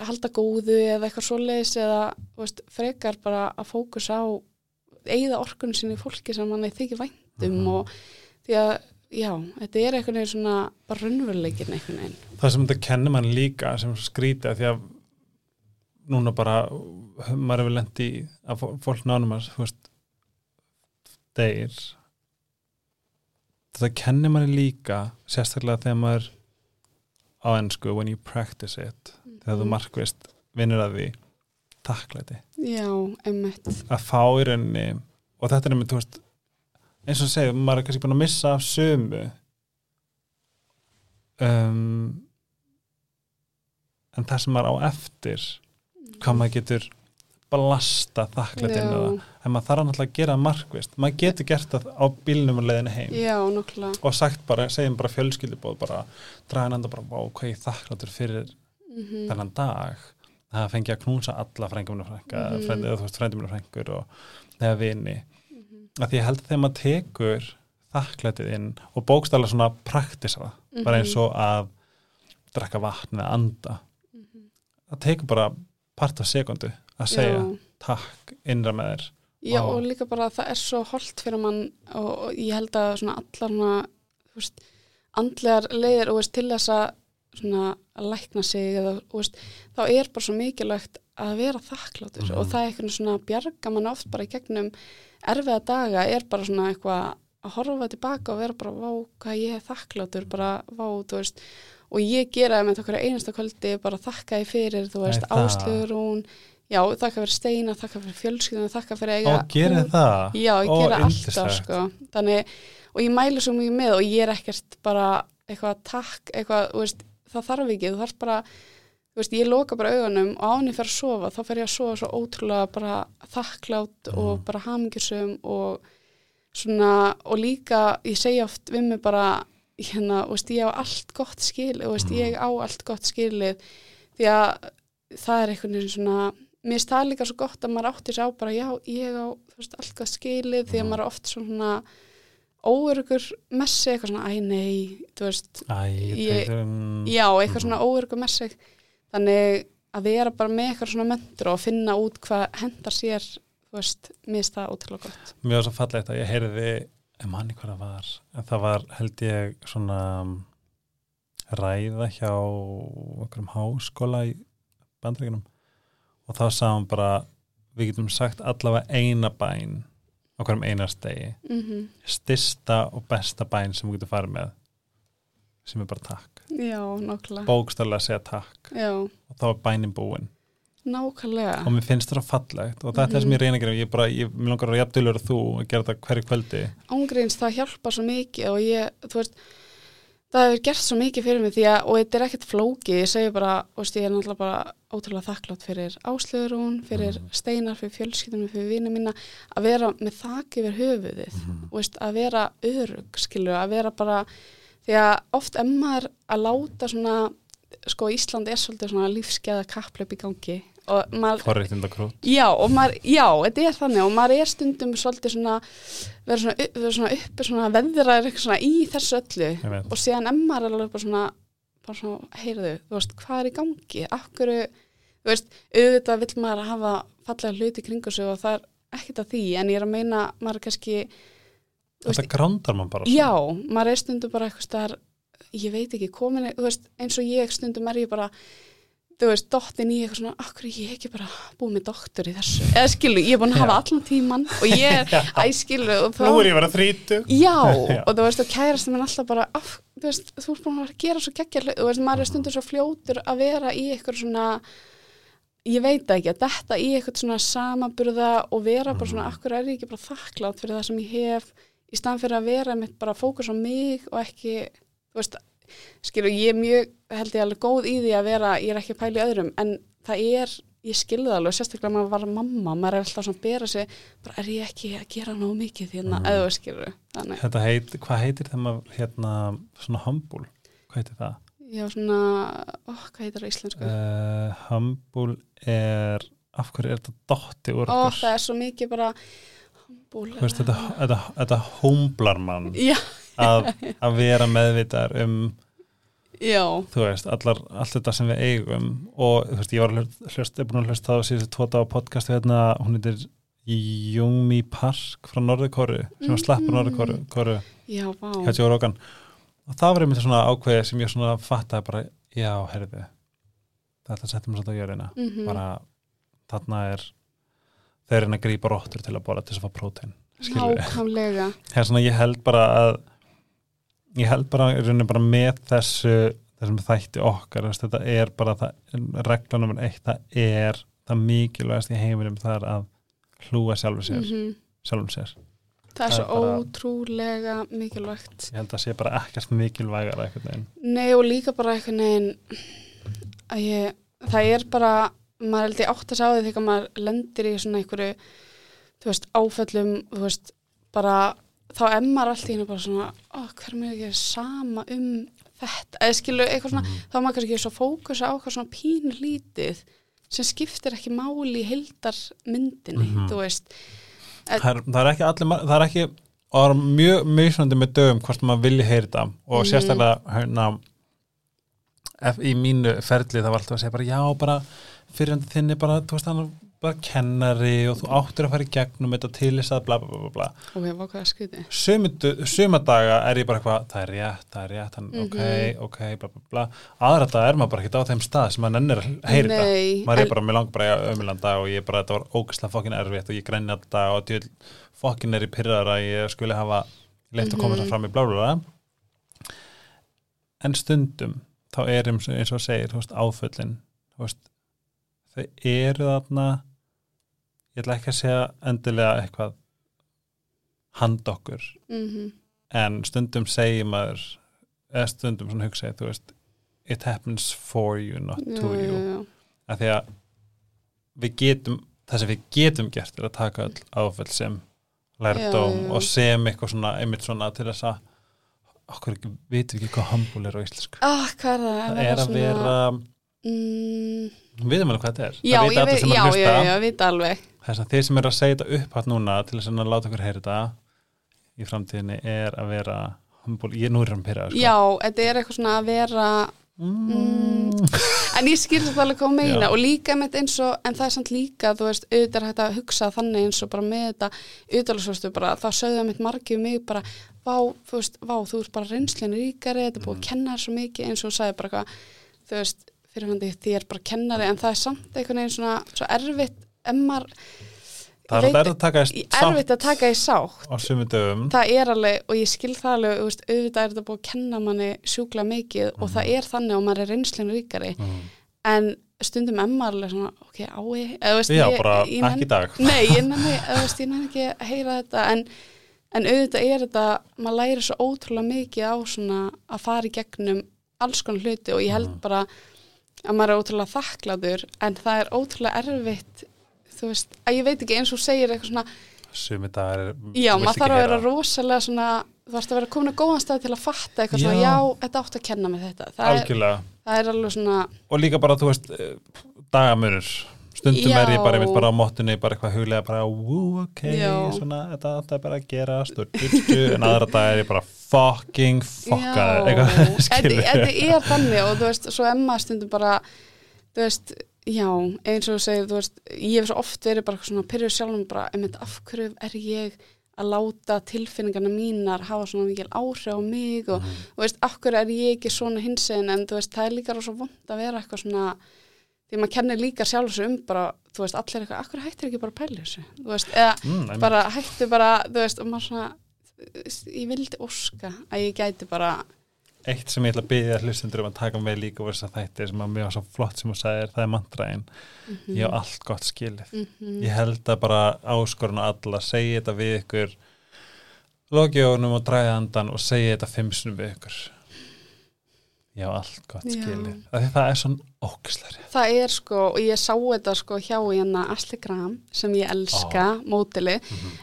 Speaker 2: halda góðu eða eitthvað svoleiðis eða, veist, frekar bara að fókusa á eigða orkunni sinni fólki sem manni þykir væntum
Speaker 1: Mhm.
Speaker 2: og því að, já, þetta er einhvern veginn svona bara raunveruleikin einhvern veginn.
Speaker 1: það sem þetta kennir mann líka sem skrítið því að núna bara maður hefur lent í að fó- fólk nánum að deyr þetta kennir manni líka sérstaklega þegar maður á ennsku when you practice it þegar þú markvist vinnur að því takklæti
Speaker 2: Já, einmitt.
Speaker 1: Að fá í rauninni og þetta er einmitt, þú veist eins og segja, maður er kannski búin að missa af sömu um, en það sem maður á eftir hvað maður getur blasta þakklætinu en maður þarf náttúrulega að gera markvist maður getur gert það á bílnum og leiðinu heim.
Speaker 2: Já,
Speaker 1: og sagt bara, segjum bara fjölskyldubóð bara draga nanda bara, hvað ég þakklætur fyrir
Speaker 2: mm
Speaker 1: þennan dag það fengi að knúsa alla frængum og frænga,
Speaker 2: Mhm.
Speaker 1: mm. eða þú veist frændum og frængur og þegar vini
Speaker 2: Mhm.
Speaker 1: að því ég held að þegar maður tekur þakklætið inn og bókstæla svona praktisa það,
Speaker 2: Mhm.
Speaker 1: bara eins og að drekka vatn eða anda það tekur bara part af sekundu að segja
Speaker 2: Já.
Speaker 1: takk innra með þér
Speaker 2: Já,
Speaker 1: Vá.
Speaker 2: og líka bara það er svo holdt fyrir mann og, og ég held að svona allar hana, þú veist, andlegar leiðir og veist, til þess að svona að lækna sig eða, og veist, þá er bara svo mikilvægt að vera þakklátur
Speaker 1: Mhm.
Speaker 2: og það er eitthvað svona bjarga mann oft bara í gegnum erfiða daga er bara svona eitthvað að horfa tilbaka og vera bara vá hvað ég er þakklátur bara vá, veist og ég gera það með okkur einasta kvöldi bara þakka ég fyrir, þú veist, áslögur hún Já, þakka fyrir steina, þakka fyrir fjölskylduna, þakka fyrir eiga
Speaker 1: og gerir
Speaker 2: hús.
Speaker 1: það
Speaker 2: Já, ég
Speaker 1: Ó,
Speaker 2: gera alltaf sko. Þannig, og ég mælu svo mjög með og ég er ekkert bara eitthvað takk, eitthvað, þú veist, það þarf ekki, þú þarf bara, þú veist, ég loka bara augunum og án ég fer að sofa, þá fer ég að sofa svo ótrúlega bara þakklátt
Speaker 1: Mhm.
Speaker 2: og bara hamingjusum og svona, og líka, ég segja oft við mig bara, hérna, veist, ég á allt gott skil, veist,
Speaker 1: Mhm.
Speaker 2: ég á allt gott skilið, því að það er einhvern veginn svona, mér finnst það líka svo gott að maður átti sér á bara, já, ég á, veist, allt gott skilið, því að
Speaker 1: Mhm.
Speaker 2: maður er oft svona óörugur messi, eitthvað svona, æ, nei, þú veist,
Speaker 1: Æ,
Speaker 2: Ég-
Speaker 1: um,
Speaker 2: já, eitthvað
Speaker 1: Mhm.
Speaker 2: svona óörugur messi, þannig að vera bara með eitthvað svona mentur og finna út hvað hendar sér, þú veist, það ótrúlega gott.
Speaker 1: mjög svo fallegt að ég heyrði ég manni hvað það var en það var held ég svona um, ræða hjá okkur um háskóla í bandreikinum og þá hann bara við getum sagt allavega eina bæn okkur um einast degi.
Speaker 2: Mm
Speaker 1: stista og besta bæn sem við getum farið með sem er bara takk.
Speaker 2: Já, nákvæmlega.
Speaker 1: bókstarlega að segja takk.
Speaker 2: Já,
Speaker 1: og þá er bænin búin
Speaker 2: nákvæmlega.
Speaker 1: og mér finnst það fallegt. Og þetta er það sem ég reyna að gera. Ég, bara, ég langar að jafndulur þú að gera þetta hverju kvöldi.
Speaker 2: Ángríns það hjálpa svo mikið og ég, þú veist það hefur gert svo mikið fyrir mig því að og þetta er ekkert flóki, ég segi bara veist, ég er náttúrulega bara ótrúlega þakklátt fyrir áslöðurún, fyrir
Speaker 1: Mhm.
Speaker 2: steinar fyrir fjölskyldunum, fyrir vina mína að vera með þak yfir höfuðið
Speaker 1: Mhm.
Speaker 2: og veist, að vera örug, skilur að vera bara, því að oft emmar að láta svona sko Ísland er svolítið svona lífskeða kapplöp í gangi
Speaker 1: krút
Speaker 2: Já, og maður, já, þetta er þannig og maður er stundum svolítið svona vera svona, vera svona uppi svona veðraður eitthvað svona í þessu öllu og síðan en maður er alveg bara svona bara svona, heyrðu, þú veist, hvað er í gangi? Akkur, þú veist auðvitað vill maður hafa fallega hluti kringu sig og það er ekkert að því en ég er að meina, maður er kannski
Speaker 1: þetta grándar mann bara
Speaker 2: já, maður er stundum bara eitthvað staðar, ég veit ekki, komin þú veist, eins og ég stundum er ég bara þú veist, dottin í eitthvað svona akkur er ég ekki bara búið með doktor í þessu? Eða skilu, ég er búin að hafa allan tíman og ég er, æ skilu þá,
Speaker 1: nú er ég vera þrítu
Speaker 2: já,
Speaker 1: Já.
Speaker 2: og þú veist, og kærast minn alltaf bara, af, þú veist, þú ert búin að gera svo geggja hlut, þú veist, maður er stundum svo fljótur að vera í eitthvað svona ég veit ekki, að detta í eitthvað svona samaburða og vera bara svona, akkur er ég ekki bara þakklátt fyrir það sem ég hef? Í staðan fyrir að vera mitt bara fókus á mig og ekki, þú veist skilur, ég er mjög, held ég alveg góð í því að vera, ég er ekki að pæla í öðrum en það er, ég skilði það alveg sérstaklega að maður var mamma, maður er alltaf svona að bera sig bara er ég ekki að gera nóg mikið því
Speaker 1: Mhm.
Speaker 2: að eða skilur, þannig.
Speaker 1: Þetta heit, hvað heitir þeim að hérna, svona humble? Hvað heitir það?
Speaker 2: já svona, ó, hvað heitir það íslensku?
Speaker 1: Uh, humble er af hverju er þetta dotti úr
Speaker 2: ó,
Speaker 1: okkur?
Speaker 2: það er svo mikið bara búl,
Speaker 1: Þú veist, þetta, þetta, þetta humblar mann.
Speaker 2: Já,
Speaker 1: að, að vera meðvitar um
Speaker 2: já,
Speaker 1: þú veist, allar, allt þetta sem við eigum. Og þú veist, ég var hlust, hlust, er búin að hlusta á síðustu tóta á podcast hérna, hún heitir Jumi Park frá Norðurkóru sem var slappur. Norðurkóru
Speaker 2: vá.
Speaker 1: Hjá Joe Rogan. Og það var einmitt svona ákveði sem ég svona fattaði bara, já, herði þetta settum við svolítið á jörðina.
Speaker 2: Mhm.
Speaker 1: bara, þarna er þeir reyna að grípa róttur til að bóla til þess að fá prótein
Speaker 2: nákvæmlega.
Speaker 1: Það er svona ég held bara að ég held bara, bara með þessu þessum þætti okkar þetta er bara það, regla nummer eitt, það er það mikilvægast í heiminum það er að hlúa sjálfur sér,
Speaker 2: Mhm.
Speaker 1: sjálfum sér.
Speaker 2: Það er
Speaker 1: Það
Speaker 2: svo
Speaker 1: er bara-
Speaker 2: ótrúlega mikilvægt.
Speaker 1: Ég held að sé bara ekkert mikilvægar einhvern veginn.
Speaker 2: Nei og líka bara einhvern veginn að ég, það er bara maður held ég átt að sá því þegar maður lendir í svona einhverju þú veist, áföllum, þú veist bara, þá emmar allt í hennu bara svona, ó, hver er mér ekki sama um þetta, eða skilu eitthvað svona,
Speaker 1: Mhm.
Speaker 2: þá maður kannski svo fókusa á eitthvað svona pínu lítið sem skiptir ekki máli í heildar myndinni,
Speaker 1: Mhm.
Speaker 2: þú veist
Speaker 1: það er, það er ekki allir, það er ekki og það er mjög mismunandi með dögum hvort maður vilji heyri þetta og
Speaker 2: Mhm.
Speaker 1: sérstaklega hérna í mínu ferli það var alltaf að segja bara já bara fyrirhandi þinn er bara, þú veist hann bara kennari og þú áttir að fara í gegnum þetta til þess að bla bla bla bla bla.
Speaker 2: Ok, hvað er skriði
Speaker 1: Sumundu, suma daga er ég bara eitthvað það er rétt, það er rétt, hann, ok,
Speaker 2: Mhm.
Speaker 1: ok bla bla bla, aðra dag er maður bara ekki á þeim stað sem maður nennir að heyri þetta. Maður er bara, bara í ömulanda og ég bara, þetta var ógæslega fokkin erfitt og ég grenni alltaf og djöl fokkin er í pyrrar að ég skuli hafa leitt að koma þess fram í blá blá blá en stundum þá er eins og, segir, áföllin þau eru þarna ég ætla ekki að segja endilega eitthvað hand okkur
Speaker 2: Mhm.
Speaker 1: en stundum segir maður eða stundum svona hugsa ég, þú veist it happens for you, not
Speaker 2: Já,
Speaker 1: to
Speaker 2: já,
Speaker 1: you
Speaker 2: já.
Speaker 1: af því að við getum það sem við getum gert er að taka öll áfell sem lærdóm
Speaker 2: Já, já, já.
Speaker 1: og sem eitthvað svona, einmitt svona til þess að okkur ekki, vitum við ekki hvað humble er á íslensku
Speaker 2: er það?
Speaker 1: það er að vera,
Speaker 2: mm,
Speaker 1: við veitum alveg hvað þetta er.
Speaker 2: Já,
Speaker 1: það
Speaker 2: ég
Speaker 1: allir
Speaker 2: veit,
Speaker 1: sem er að
Speaker 2: já,
Speaker 1: hlusta.
Speaker 2: já, ég veit alveg.
Speaker 1: Þess að þeir sem eru að segja þetta upp hatt núna til þess að láta okkur heyra þetta í framtíðinni er að vera humble, ég nú er hann pyrrað sko.
Speaker 2: Já, þetta er eitthvað svona að vera
Speaker 1: mm.
Speaker 2: en ég skil þetta alveg hvað að meina
Speaker 1: Já.
Speaker 2: og líka með þetta eins og, en það er samt líka þú veist, auðvitað er hægt að hugsa þannig eins og bara með þetta, auðvitaðsvöstu bara, þá sögðu það mitt margið mig bara vá, þú veist, vá, þú er fyrirfandi því er bara kennari, en það er samt einhvern veginn svona, svo erfitt, en maður
Speaker 1: það er
Speaker 2: veit-
Speaker 1: að taka í
Speaker 2: erfitt að taka í sátt
Speaker 1: á sumu dögum
Speaker 2: það er alveg, og ég skil það alveg veist, auðvitað er þetta búið að kenna manni sjúkla mikið og það er þannig og maður er reynslinu ríkari
Speaker 1: mm.
Speaker 2: en stundum emma alveg svona, ok, á ég eða, þú veist,
Speaker 1: Já, bara
Speaker 2: ég
Speaker 1: ekki í dag.
Speaker 2: Nei, ég nenni ekki að heyra þetta en, en auðvitað er þetta maður læri svo ótrúlega mikið á svona að fara í gegnum alls konar hluti og ég held
Speaker 1: Mhm.
Speaker 2: bara að maður er ótrúlega þakklaður en það er ótrúlega erfitt þú veist, að ég veit ekki eins og segir eitthvað svona
Speaker 1: sumi dagar er,
Speaker 2: Já, maður þarf að vera rosalega svona, þú þarfst að vera komin að góðan stað til að fatta eitthvað svona,
Speaker 1: Já.
Speaker 2: já, þetta átt að kenna með þetta. Það er, það er alveg svona,
Speaker 1: og líka bara, þú veist, eh, dagamunur stundum
Speaker 2: Já.
Speaker 1: er ég bara einmitt bara á mottunni bara eitthvað huglega bara, wú, ok
Speaker 2: Já.
Speaker 1: svona, þetta átti bara að gera stundum, en aðra dag er ég bara fucking fokkaður, eitthvað,
Speaker 2: þetta þetta er þannig og þú veist, svo emma stundum bara, þú veist, já, eins og þú segir, þú veist, ég hef svo oft verið bara svona pyrrjuð sjálfum bara, einmitt, af hverju er ég að láta tilfinningarna mínar hafa svona mikil áhrif á mig og
Speaker 1: Mhm.
Speaker 2: þú veist, af hverju er ég ekki svona hinsegin en þú veist, það er líka rosa vond að vera eitthvað svona því maður kennir líka sjálf þessu um bara, þú veist, allir eitthvað, hverju hættir ekki bara að pæla þessu, þú veist, eða
Speaker 1: mm,
Speaker 2: bara hættu bara, þú veist, og maður svona ég vildi óska að ég gæti bara
Speaker 1: eitt sem ég ætla að byggja hlustundur um að taka með líka úr þess að þætti sem að mjög svo flott sem þú sagðir, það er mantraðin ég hef allt gott skilið.
Speaker 2: Mhm.
Speaker 1: ég held að bara áskorun og alla segja þetta við ykkur logjónum og dræða andan og segja þetta fimm sinum við ykkur hef allt gott
Speaker 2: Já.
Speaker 1: því það er svona ókislari
Speaker 2: það er sko, og ég sá þetta sko hjá hérna Asli Graham sem ég elska, mótili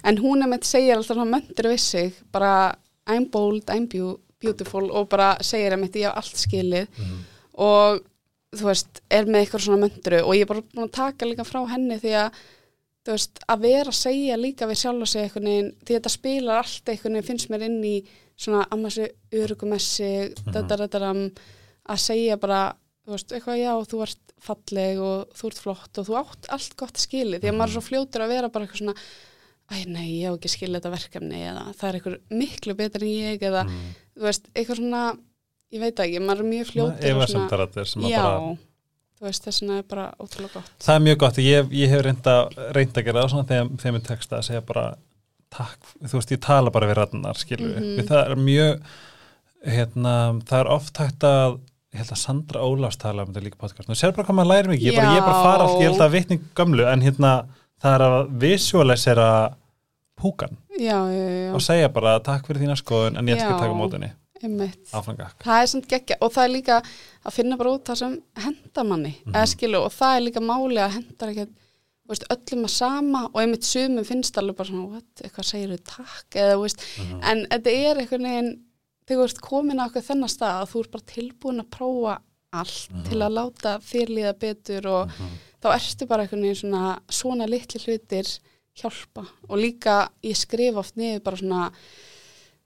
Speaker 2: en hún er með segja alltaf svona möndur við sig bara I'm bold, I'm beau- beautiful og bara segir að mitt ég hef allt skilið.
Speaker 1: Mhm.
Speaker 2: og þú veist, er með eitthvað svona möndru og ég er bara búin að taka líka frá henni því að þú veist, að vera að segja líka við sjálf og segja eitthvað því þetta spilar allt eitthvað finnst mér inn í svona ammassi örugumessi mm að segja bara þú veist, eitthvað já, þú ert falleg og þú ert flott og þú átt allt gott skilið, því að maður er svo fljótur að vera bara eitthvað svona æ, nei, ég hef ekki skilið þetta verkefni eða það er eitthvað miklu betur en ég eða,
Speaker 1: Mhm.
Speaker 2: þú veist, eitthvað svona ég veit ekki, maður er mjög fljótur og
Speaker 1: sem það sem að
Speaker 2: já,
Speaker 1: bara
Speaker 2: þú veist, þess vegna er bara ótrúlega gott.
Speaker 1: Það er mjög gott, ég, ég hef reynda reynda að gera það svona þegar er texta að segja bara takk, þú veist, ég tala bara við rannar, skilur
Speaker 2: Mhm.
Speaker 1: við, það er mjög hérna, það er oft hægt að ég held að Sandra Ólafs tala um þetta líka podcast. Og sér bara hvað maður læri mikið, ég, bara, ég er bara fara allt, ég held að vitning gömlu, en hérna það er að visualisera púkan.
Speaker 2: Já, já, já,
Speaker 1: og segja bara takk fyrir þína skoðun en ég ætla ekki að taka
Speaker 2: er samt geggja og það er líka að finna bara út það sem henda manni.
Speaker 1: Mhm.
Speaker 2: eða skilu og það er líka máli að hendar ekki þú veist, öllum að sama og einmitt sumum finnst alveg bara svona what, eitthvað segir þau takk eða, veist,
Speaker 1: Mhm.
Speaker 2: en þetta er einhvern veginn þegar þú ert komin á okkur þennan stað að þú ert bara tilbúin að prófa allt
Speaker 1: Mhm.
Speaker 2: til að láta þér líða betur og þá ertu bara einhvern veginn svona svona litli hlutir hjálpa og líka ég skrif oft niður bara svona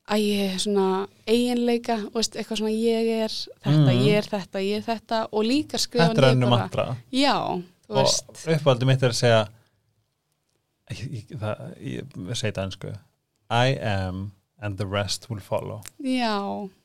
Speaker 2: að ég er svona eiginleika veist, eitthvað svona ég er þetta,
Speaker 1: Mhm.
Speaker 2: ég er þetta, ég er þetta og líka skrifa
Speaker 1: þetta er
Speaker 2: bara
Speaker 1: mantra
Speaker 2: já, þú
Speaker 1: og uppvaldi mitt er að segja ég, ég, það, ég segi þetta ennsku I am and the rest will follow.
Speaker 2: Já,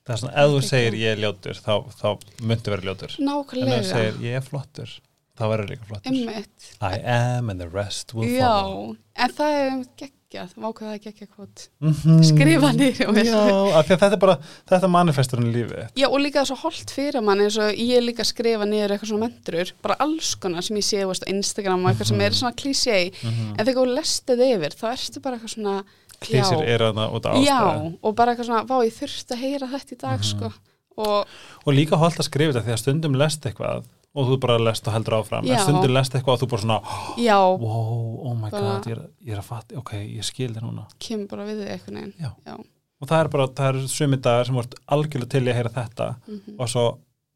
Speaker 1: það er svona, ef þú segir ég er ljótur þá, þá myndu vera ljótur. En ef þú
Speaker 2: nákvæmlega.
Speaker 1: segir ég er flottur þá verður líka flottur.
Speaker 2: Einmitt,
Speaker 1: I am and the rest will
Speaker 2: já.
Speaker 1: follow.
Speaker 2: En það er einmitt geggjað, vákvað það er geggjað kvot
Speaker 1: Mhm.
Speaker 2: skrifa niður og
Speaker 1: já, af því að þetta er bara þetta er manifesturinn í lífi
Speaker 2: Já, og líka svo holdt fyrir mann eins og ég líka skrifa niður eitthvað svona menturur, bara alls konar sem ég sé á Instagram og eitthvað sem er svona klísjé
Speaker 1: Mhm.
Speaker 2: en þegar þú lestið yfir þá ertu bara eitthvað svona
Speaker 1: klísir
Speaker 2: já,
Speaker 1: eru þarna út af
Speaker 2: já,
Speaker 1: ástæðu.
Speaker 2: og bara eitthvað svona, vá, ég þurfti að heyra þetta í dag,
Speaker 1: Mhm.
Speaker 2: sko. Og
Speaker 1: og líka holdt að skrifa þetta því að stundum lest eitthvað og þú bara lest og heldur áfram. En
Speaker 2: Já.
Speaker 1: stundum lest eitthvað og þú bara svona
Speaker 2: já,
Speaker 1: wow, oh my
Speaker 2: Bara-
Speaker 1: god, ég er, ég er að fatta ok, ég skil þér núna.
Speaker 2: Kemur bara við þig eitthvað
Speaker 1: já. og það er bara, það er sumi dagar sem voru algjörlega til í að heyra þetta
Speaker 2: mhm,
Speaker 1: og svo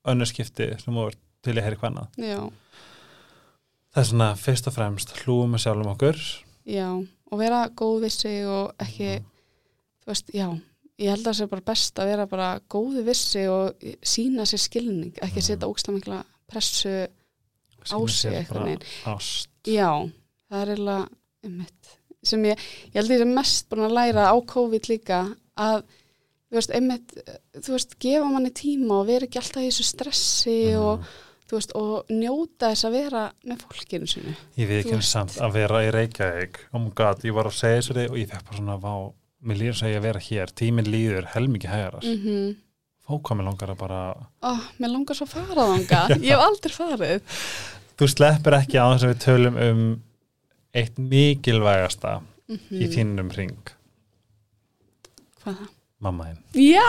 Speaker 1: önnur skipti sem voru til í að heyra hvenna það er svona fyrst og fremst hlúum með sjálfum okkur.
Speaker 2: Já og vera góð við sig og ekki
Speaker 1: Mhm.
Speaker 2: þú veist, já ég held að það sé bara best að vera bara góði við sig og sína sér skilning ekki
Speaker 1: Mhm.
Speaker 2: setja ógstlega mikla pressu á sig
Speaker 1: ást
Speaker 2: Já, það er eiginlega einmitt, sem ég, ég held að ég er mest búin að læra á COVID líka að þú veist, einmitt, þú veist, gefa manni tíma og vera ekki alltaf í þessu stressi
Speaker 1: Mhm.
Speaker 2: og þú veist, og njóta þess að vera með fólkinu sinu.
Speaker 1: ég veit ekki
Speaker 2: veist.
Speaker 1: samt að vera í Reykjavík oh my god, ég var að segja þessu og ég fekk bara svona mér líður að segja að vera hér tíminn líður helmingi hægarar mm.
Speaker 2: Mm
Speaker 1: fókvað mér langar að bara
Speaker 2: Ó, mér langar svo að fara þanga, ég hef aldrei farið.
Speaker 1: þú sleppir ekki á þess að við tölum um eitt mikilvægasta
Speaker 2: Mm
Speaker 1: í þínum ring
Speaker 2: Hvað það?
Speaker 1: mamma þín.
Speaker 2: Já,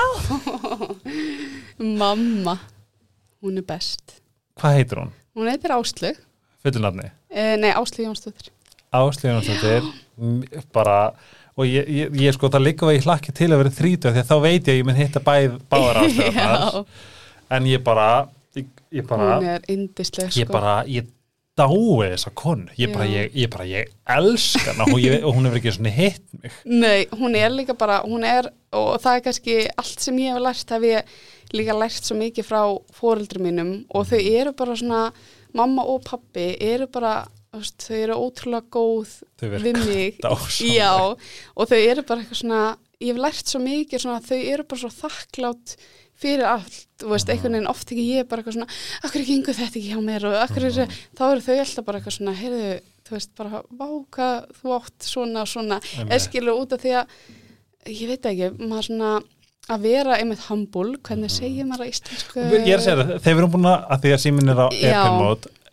Speaker 2: mamma, hún er best.
Speaker 1: hvað heitir hún?
Speaker 2: Hún heitir Áslug,
Speaker 1: fullunafni
Speaker 2: eh, nei Áslug Jónsdóttir.
Speaker 1: Áslíðunarsdóttir bara og ég, ég, ég sko það líka að ég hlakki til að vera þrítu því að þá veit ég að ég mun hitta bæð báðar
Speaker 2: Já,
Speaker 1: en ég bara ég, ég bara,
Speaker 2: hún yndisleg sko.
Speaker 1: ég bara ég dái þessa konu. Ég bara, ég, ég bara, ég elska hana og, ég, og hún hefur ekki svona hitt mig.
Speaker 2: Nei, hún er líka bara, hún er og það er kannski allt sem ég hef lært hef ég líka lært svo mikið frá fóreldrum mínum. Og þau eru bara svona mamma og pappi eru bara þau eru ótrúlega góð við mig. Já, og þau eru bara eitthvað svona ég hef lært svo mikið svona þau eru bara svo þakklátt fyrir allt þú veist, einhvern veginn oft ekki ég bara eitthvað svona akkur ekki yngur þetta ekki hjá mér og akkur er
Speaker 1: Mhm.
Speaker 2: þá eru þau alltaf bara eitthvað svona heyrðu, þú veist, bara váka þú átt svona og svona eða skilur út af því að ég veit ekki, maður svona að vera einmitt humble, hvernig segir maður að íslensku.
Speaker 1: Ég er að segja það, þegar við erum búin að, því að síminn er á
Speaker 2: Já.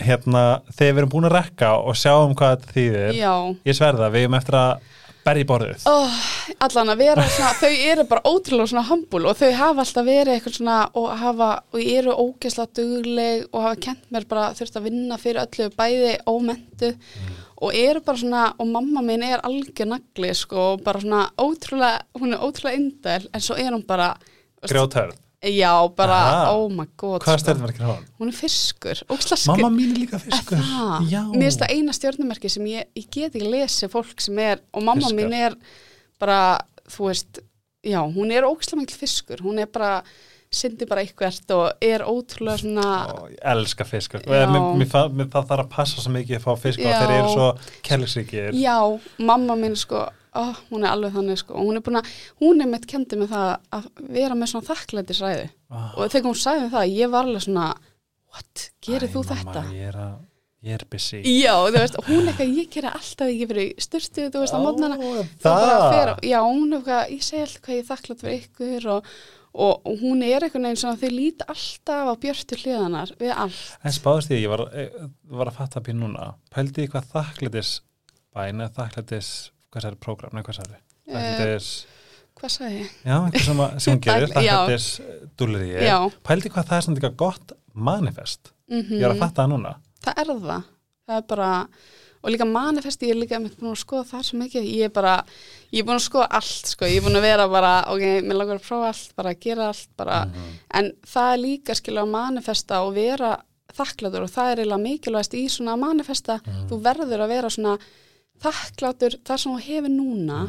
Speaker 1: Hérna, þegar við erum búin að rekka og sjáum hvað þetta þýðir,
Speaker 2: Já,
Speaker 1: ég sverða, við erum eftir að berja í borðið.
Speaker 2: oh, allan að vera svona, þau eru bara ótrúlega svona humble og þau hafa alltaf verið eitthvað svona og hafa, og eru ógeðslega dugleg og hafa kent mér bara þurft að vinna fyrir öllu bæði ómentu og eru bara svona, og mamma mín er algjör nagli sko, og bara svona ótrúlega, hún er ótrúlega indel en svo er hún bara veist,
Speaker 1: Grjóthörð.
Speaker 2: Já, bara,
Speaker 1: Aha.
Speaker 2: oh my god
Speaker 1: Hvað
Speaker 2: sko.
Speaker 1: stjórnmerkir á hann?
Speaker 2: Hún er fiskur, skil
Speaker 1: Mamma mín er líka fiskur.
Speaker 2: Mér finnst það eina stjórnumerki sem ég, ég get ekki lesið fólk sem er, og mamma
Speaker 1: Fiskar.
Speaker 2: mín er bara, þú veist, já, hún er mikil fiskur, hún er bara, syndi bara eitthvert og er ótrúlega svona,
Speaker 1: Ó, ég elska fiskur. Mér, mér, það þarf að passa svo mikið að fá fisk og þeir eru svo kærleksríkir.
Speaker 2: já, mamma mín sko, ó, hún er alveg þannig sko, og hún er búin að, hún er meitt kendi með það að vera með svona þakklætisræði
Speaker 1: Ah.
Speaker 2: og þegar hún mér það, ég var alveg svona, what, gerir
Speaker 1: Æ,
Speaker 2: þú
Speaker 1: mamma,
Speaker 2: þetta?
Speaker 1: Ég er, að, ég er busy.
Speaker 2: Já, þú veist, hún eitthvað, ég gera alltaf ekki fyrir styrstu, þú veist, á mótnana já, hún er eitthvað, ég segi alltaf hvað ég er þakklátt fyrir ykkur og, og, og hún er einhvern veginn svona þau líti alltaf á björtu hliðanar við allt.
Speaker 1: En spáðist því, ég var, eh, var að fatta býr núna, pældi því hvað þakklætis bæn eða þakklætis, hvað særi prógram, nei hvað særi, þakklætis,
Speaker 2: hvað ég?
Speaker 1: já, eitthvað sem, sem gerir,
Speaker 2: já.
Speaker 1: þakklætis dúlleri
Speaker 2: Já,
Speaker 1: pældi hvað það er svona eitthvað gott manifest,
Speaker 2: mm
Speaker 1: ég er að fatta það núna.
Speaker 2: það er það. Það er bara og líka manifesti, ég er líka búin að skoða það svo mikið, ég er bara ég er búin að skoða allt, sko, ég er búin að vera bara ok, mér langar að prófa allt, bara að gera allt bara, en það er líka skilja að manifesta og vera þakklátur og það er eiginlega mikilvægast í svona manifesta, þú verður að vera svona þakklátur þar sem þú hefur núna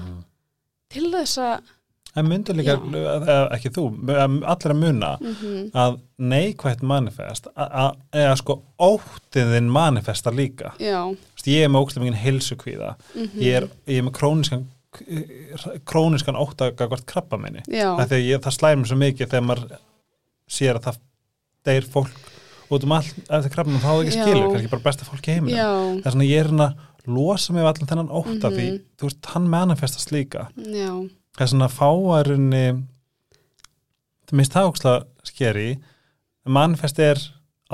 Speaker 2: til þess að
Speaker 1: En myndur líka, ekki þú, allir að muna
Speaker 2: mhm,
Speaker 1: að neikvægt manifest, eða sko óttiðin manifesta líka.
Speaker 2: já,
Speaker 1: Þú veist, Ég er með ógstlega mikið heilsukvíða,
Speaker 2: mhm,
Speaker 1: ég er, ég er með króniskan króniskan óttagagvart krabba minni.
Speaker 2: já,
Speaker 1: af því að ég, það slæðir mér svo mikið þegar maður sér að það deyr fólk út um allt eftir krabbanum þá er ekki skilur, kannski bara besta fólk í heiminum.
Speaker 2: Já,
Speaker 1: það er svona ég er hérna losa mig við allan þennan ótta því
Speaker 2: Mhm.
Speaker 1: þú veist, hann manifestast líka
Speaker 2: já,
Speaker 1: það er svona fáarunni það minnst það óksla skeri manifest er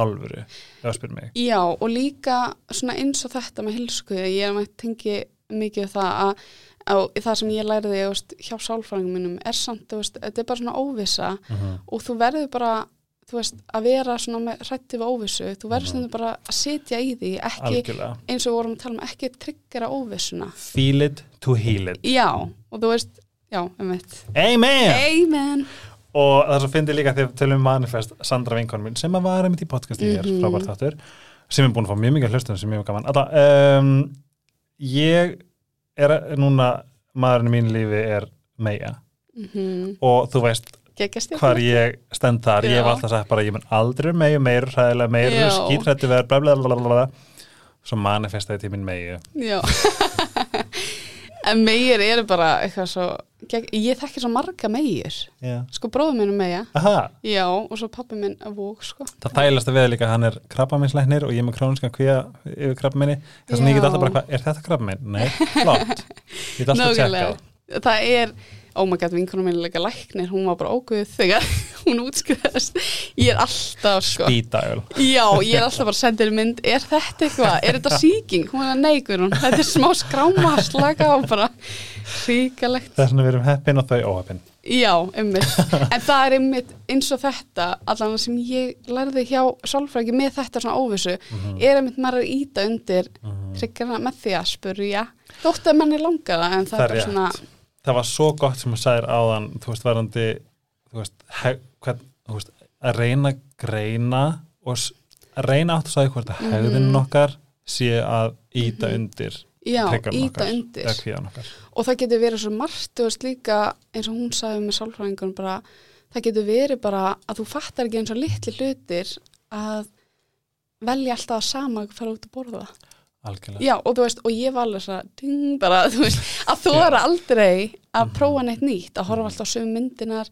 Speaker 1: alvöru, það spyrir mig
Speaker 2: Já, og líka svona eins og þetta með hilskuði, ég er að tengi mikið það að á, það sem ég læriði veist, hjá sálfræðingum mínum er samt, veist, þetta er bara svona óvissa
Speaker 1: Mhm.
Speaker 2: og þú verður bara þú veist, að vera svona með hrætti við óvissu, þú verður stundum bara að sitja í því, ekki
Speaker 1: algjörlega,
Speaker 2: eins og vorum að tala um, ekki tryggjara óvissuna.
Speaker 1: Feel it to heal it.
Speaker 2: Já, og þú veist, já, um mitt
Speaker 1: Amen!
Speaker 2: Amen!
Speaker 1: Og það svo fyndi líka þegar tölum um manifest Sandra vinkonum minn sem að var einmitt í podcasti hér,
Speaker 2: Mhm.
Speaker 1: frábært þáttur sem er búin að fá mjög mikið hlustum sem mjög gaman. Alla, um, ég er núna maðurinn í mínu lífi er meia
Speaker 2: mm
Speaker 1: og þú veist hvar ég stend þar, ég hef
Speaker 2: Já.
Speaker 1: alltaf sagt bara ég mun aldrei meir, meir, hræðilega meir
Speaker 2: Já.
Speaker 1: skítrætti verð, bla bla bla bla bla svo manifestaði tíminn meiu
Speaker 2: Já. En meir eru bara eitthvað svo Ég þekki svo marga meir
Speaker 1: Já.
Speaker 2: Sko bróður minn er meia Já, og svo pappi minn að vók sko.
Speaker 1: Það þælast að við líka að hann er krabbaminslæknir og ég er með króniskan kvíða yfir krabbaminni þess að ég get
Speaker 2: Já.
Speaker 1: alltaf bara er þetta krabbaminn? Nei, flott. Ég get alltaf að tjekka
Speaker 2: Það er, oh my god, vinkunum minn er líka læknir Hún var bara óguð þegar hún útskriðast Ég er alltaf sko
Speaker 1: Bítagul
Speaker 2: Já, ég er alltaf bara að senda þér mynd Er þetta eitthvað, er þetta sýking? Hún er neikur hún, þetta er smá skráma Slaka á bara Ríkalegt
Speaker 1: þess að við erum heppin og þau óheppin
Speaker 2: Já, einmitt. En það er einmitt eins og þetta, allan sem ég lærði hjá sálfræki með þetta svona óvissu,
Speaker 1: Mhm.
Speaker 2: er einmitt maður að íta undir hryggjana með því að spurja. Þótt að manni langar það, en það,
Speaker 1: Það er
Speaker 2: er bara svona,
Speaker 1: það var svo gott sem að sagðir áðan þú veist, varandi þú veist, heg, hvern, þú veist, að reyna greina og að reyna átt að sagði hvort að
Speaker 2: Mhm.
Speaker 1: hegðin okkar sé að íta undir
Speaker 2: já, íta undir. Og það getur verið svo margt, þú veist líka, eins og hún sagði með sálfræðingun bara, það getur verið bara að þú fattar ekki eins og litli hlutir að velja alltaf að sama fara út að borða það.
Speaker 1: Algjörlega
Speaker 2: Já, og þú veist, og ég var alveg svona ding, bara, þú veist, að þóra aldrei að
Speaker 1: Mhm.
Speaker 2: prófa neitt nýtt, að horfa alltaf á sömu myndinar,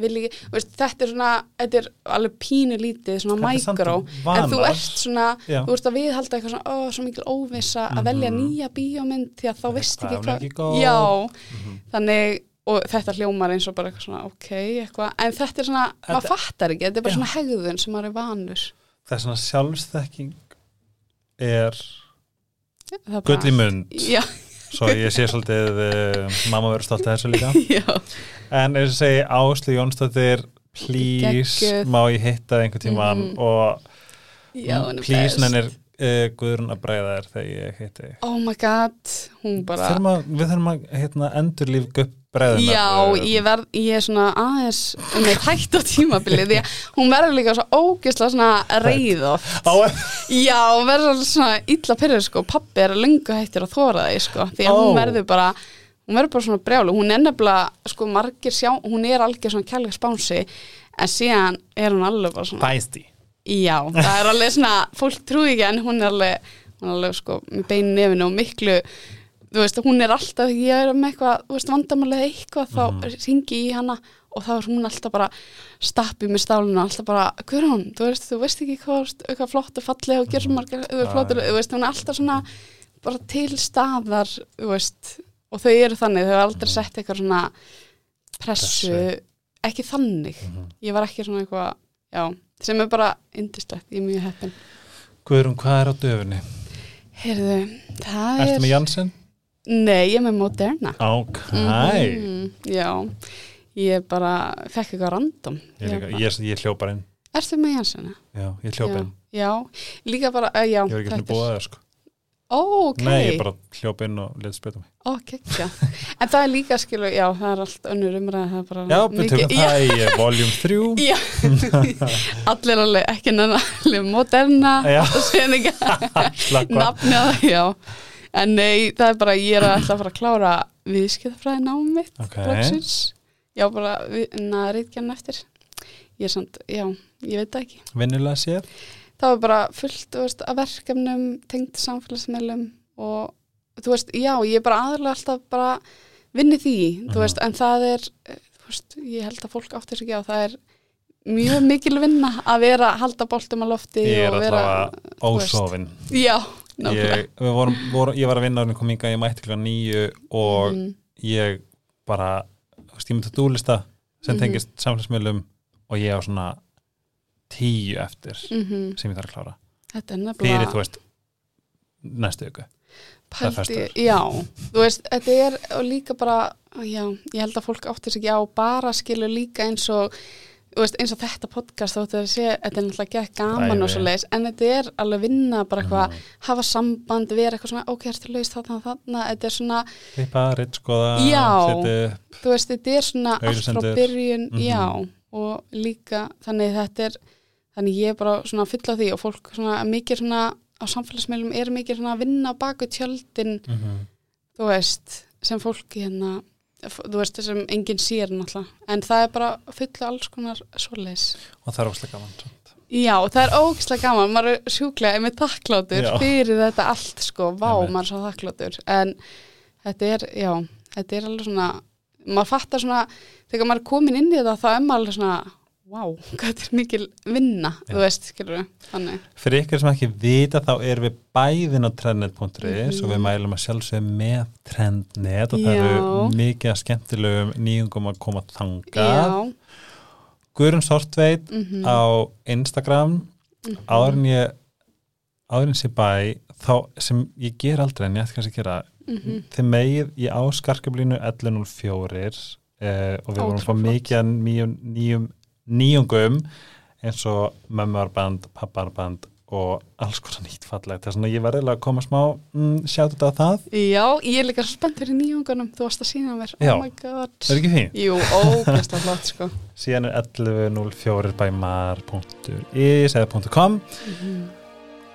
Speaker 2: vil ekki, þú veist, þetta er svona, þetta er alveg pínu lítið, svona
Speaker 1: er
Speaker 2: mækró, en þú ert svona,
Speaker 1: Já.
Speaker 2: þú veist að viðhalda eitthvað svona, ó, svo mikil óvissa að velja nýja bíómynd, því að þá veist ekki
Speaker 1: er
Speaker 2: hvað, já,
Speaker 1: Mhm.
Speaker 2: þannig, og þetta hljómar eins og bara eitthvað svona, ok, eitthvað, en þetta er svona,
Speaker 1: Þetta-
Speaker 2: maður fattar ekki, þetta er bara
Speaker 1: Já.
Speaker 2: svona hegðun sem maður er vanur.
Speaker 1: það er svona sjálfsþekking er
Speaker 2: Það er
Speaker 1: gull í
Speaker 2: bara-
Speaker 1: mund
Speaker 2: Já,
Speaker 1: svo ég sé svolítið uh, mamma verður stolt að þessu líka
Speaker 2: já,
Speaker 1: en eins og segi Áslu Jónsdóttir please,
Speaker 2: Geggjuð.
Speaker 1: má ég hitta einhvern tíman
Speaker 2: Mhm.
Speaker 1: og
Speaker 2: já, hún er
Speaker 1: please
Speaker 2: best.
Speaker 1: nennir uh, Guðrún að bregða þér þegar ég hitti.
Speaker 2: Oh my god, hún bara
Speaker 1: Þurfum að, við þurfum að hérna, endur líf upp bregðunar
Speaker 2: Já, ég verð, ég er svona aðeins eitt hætt á tímabili því að hún verður líka svo ógislega svona reið oft
Speaker 1: Á,
Speaker 2: Já, hún verður svona illa pyrrið sko. Pappi er löngu hættir að þóra því sko því að hún verður bara hún verður bara svona brjálu, hún er nefnilega sko margir sjá, hún er algjör svona kærleik spánsi en síðan er hún alveg bara svona
Speaker 1: Fæsti
Speaker 2: Já, það er alveg svona, fólk trúi ekki en hún er alveg, hún er alveg sko með beinu nefinu og miklu þú veist, hún er alltaf, ég er með eitthvað þú veist, vandamálið eitthvað, þá mm. ringi í hana og þá er hún alltaf bara stappið með stálinu, alltaf bara hver er hún, þú veist, þú veist ekki hvað eitthvað flott og falleg og svo margar þú veist, flottur, þú veist, hún er alltaf svona bara til staðar, þú veist og þau eru þannig, þau hafa aldrei sett eitthvað svona pressu,
Speaker 1: Pressu.
Speaker 2: ekki þannig
Speaker 1: Mhm.
Speaker 2: ég var ekki svona eitthvað, já sem er bara indislegt, ég er mjög heppin
Speaker 1: Guðrún, hvað er á döfunni?
Speaker 2: Heyrðu, það
Speaker 1: Ertu
Speaker 2: er
Speaker 1: með Janssen?
Speaker 2: Nei, ég er með Moderna.
Speaker 1: Ok.
Speaker 2: Mhm, Já, ég bara fekk eitthvað random.
Speaker 1: Ég,
Speaker 2: bara,
Speaker 1: ég, ég hljópar inn.
Speaker 2: Ertu með Janssena?
Speaker 1: Já, ég hljópa inn.
Speaker 2: Já, líka bara, uh, já
Speaker 1: Ég var ekki svona búið að það sko.
Speaker 2: Ó, ok.
Speaker 1: Nei, ég bara hljópa inn og letið spjöta mig.
Speaker 2: Ó, kekkja En það er líka, skilu, já, það er allt önnur umræða,
Speaker 1: Já, við tökum
Speaker 2: já,
Speaker 1: það í eh, voljum 3
Speaker 2: Já, allir alveg ekki nefnilega Moderna
Speaker 1: Já.
Speaker 2: og síðan
Speaker 1: Slakka
Speaker 2: nafni á það, já En nei, það er bara, ég er alltaf að fara að klára viðskiptafræði námið mitt
Speaker 1: Ok.
Speaker 2: loksins. Já, bara, na, reitgjarn eftir Ég er samt, já, ég veit það ekki
Speaker 1: Vinnulega séð
Speaker 2: Það var bara fullt, veist, að verkefnum tengt samfélagsmeilum og þú veist, já, ég er bara aðalega alltaf bara vinni því, þú
Speaker 1: Mhm.
Speaker 2: veist, en það er, eh, þú veist, ég held að fólk áttir sig ekki á, það er mjög mikil vinna að vera að halda boltum á lofti
Speaker 1: Ég er alltaf
Speaker 2: þú veist.
Speaker 1: ósofin
Speaker 2: já.
Speaker 1: Ég, vorum, vorum, ég var að vinna árið kom hinga, ég mætti klokka nýju og
Speaker 2: Mhm.
Speaker 1: ég bara ég myndi að dúlista sem
Speaker 2: Mhm.
Speaker 1: tengist samfélagsmiðlum og ég á svona tíu eftir
Speaker 2: Mhm.
Speaker 1: sem ég þarf að klára
Speaker 2: Þetta er
Speaker 1: fyrir,
Speaker 2: nefnilega
Speaker 1: þú veist, næstu ykkur
Speaker 2: já, þú veist, þetta er líka bara, já, ég held að fólk áttir sig ekki á, bara skilur líka eins og, veist, eins og þetta podcast þóttu að sé, þetta er náttúrulega gett gaman og svo leiðis, en þetta er alveg vinna bara eitthvað,
Speaker 1: Mhm.
Speaker 2: hafa samband vera eitthvað svona, ok, ertu laus þarna þarna þetta er svona,
Speaker 1: Klippa, rittskoða,
Speaker 2: Já.
Speaker 1: setja
Speaker 2: þú veist, þetta er svona allt frá byrjun,
Speaker 1: Mhm.
Speaker 2: já og líka, þannig þetta er þannig ég er bara svona full af því og fólk svona mikið svona á samfélagsmeilum er mikið svona að vinna baku tjöldin
Speaker 1: mm -hmm.
Speaker 2: þú veist, sem fólki hérna, þú veist, sem enginn sér náttúrulega, en það er bara fullu alls konar svoleiðis.
Speaker 1: og það er óslega gaman.
Speaker 2: Já, það er ógislega gaman, maður er sjúklega með þakkláttur
Speaker 1: Já.
Speaker 2: fyrir þetta allt, sko, vá,
Speaker 1: Einmitt.
Speaker 2: maður er svo þakkláttur, en þetta er, já, þetta er alveg svona, maður fattar svona, þegar maður er komin inn í þetta, þá er maður alveg svona, vá, hvað er mikil vinna,
Speaker 1: Já.
Speaker 2: þú veist, skilur við.
Speaker 1: Fyrir ykkur sem ekki vita þá erum við bæðin á trendnet.is
Speaker 2: Mhm.
Speaker 1: og við mælum að sjálfsögum með trendnet og það
Speaker 2: Já.
Speaker 1: eru mikið skemmtilegum nýjungum að koma þangað.
Speaker 2: Já,
Speaker 1: Guðrun Sortveit
Speaker 2: mhm,
Speaker 1: á Instagram
Speaker 2: mhm.
Speaker 1: áður en ég áður en sé bæ þá sem ég ger aldrei en ég ætti kannski að gera
Speaker 2: mhm.
Speaker 1: þið megið í áskarkablínu 1104 eh, og við vorum að fá mikið nýjum, nýjum nýjungum eins og mömmarband, papparband og alls konar nýtt fallegt þess að ég var eiginlega að koma smá mm, sjátt þetta á það,
Speaker 2: Já, ég er líka spennt fyrir nýjungunum, þú varst að sína mér,
Speaker 1: Já.
Speaker 2: oh my god.
Speaker 1: er ekki því?
Speaker 2: Jú, ógæslega flott, sko.
Speaker 1: síðan er 1104 bæmar.is eða .com.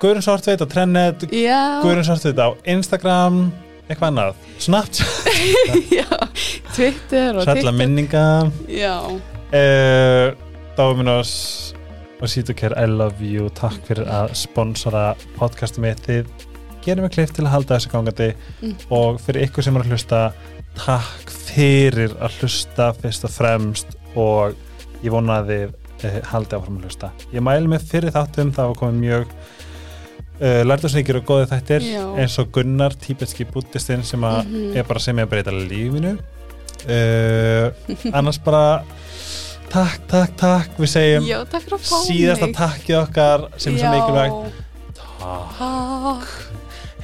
Speaker 1: Guðrun Sortveit á Trennet. Guðrun Sortveit á Instagram. Eitthvað annað, Snapchat.
Speaker 2: Já, Twitter og
Speaker 1: sætla minninga.
Speaker 2: Já,
Speaker 1: uh, Dominos og Sítokær I love you takk fyrir að sponsora podcastum mitt þið gerum við klift til að halda þessu gangandi
Speaker 2: Mm.
Speaker 1: og fyrir ykkur sem er að hlusta takk fyrir að hlusta fyrst og fremst og ég vona að þið uh, haldi áfram að hlusta ég mælu mig fyrir þáttum það var komið mjög uh, lærdagsleikir og góði þættir
Speaker 2: Já.
Speaker 1: eins og Gunnar, tíbetski búttistinn sem að
Speaker 2: Mhm.
Speaker 1: er bara sem ég að breyta lífinu uh, annars bara takk, takk, takk við segjum
Speaker 2: já, takk fyrir að fá
Speaker 1: síðasta
Speaker 2: mig.
Speaker 1: takkið okkar sem er svo mikilvægt takk,
Speaker 2: Takk.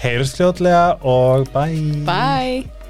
Speaker 1: heyrjumst fljótlega og bye
Speaker 2: Bye.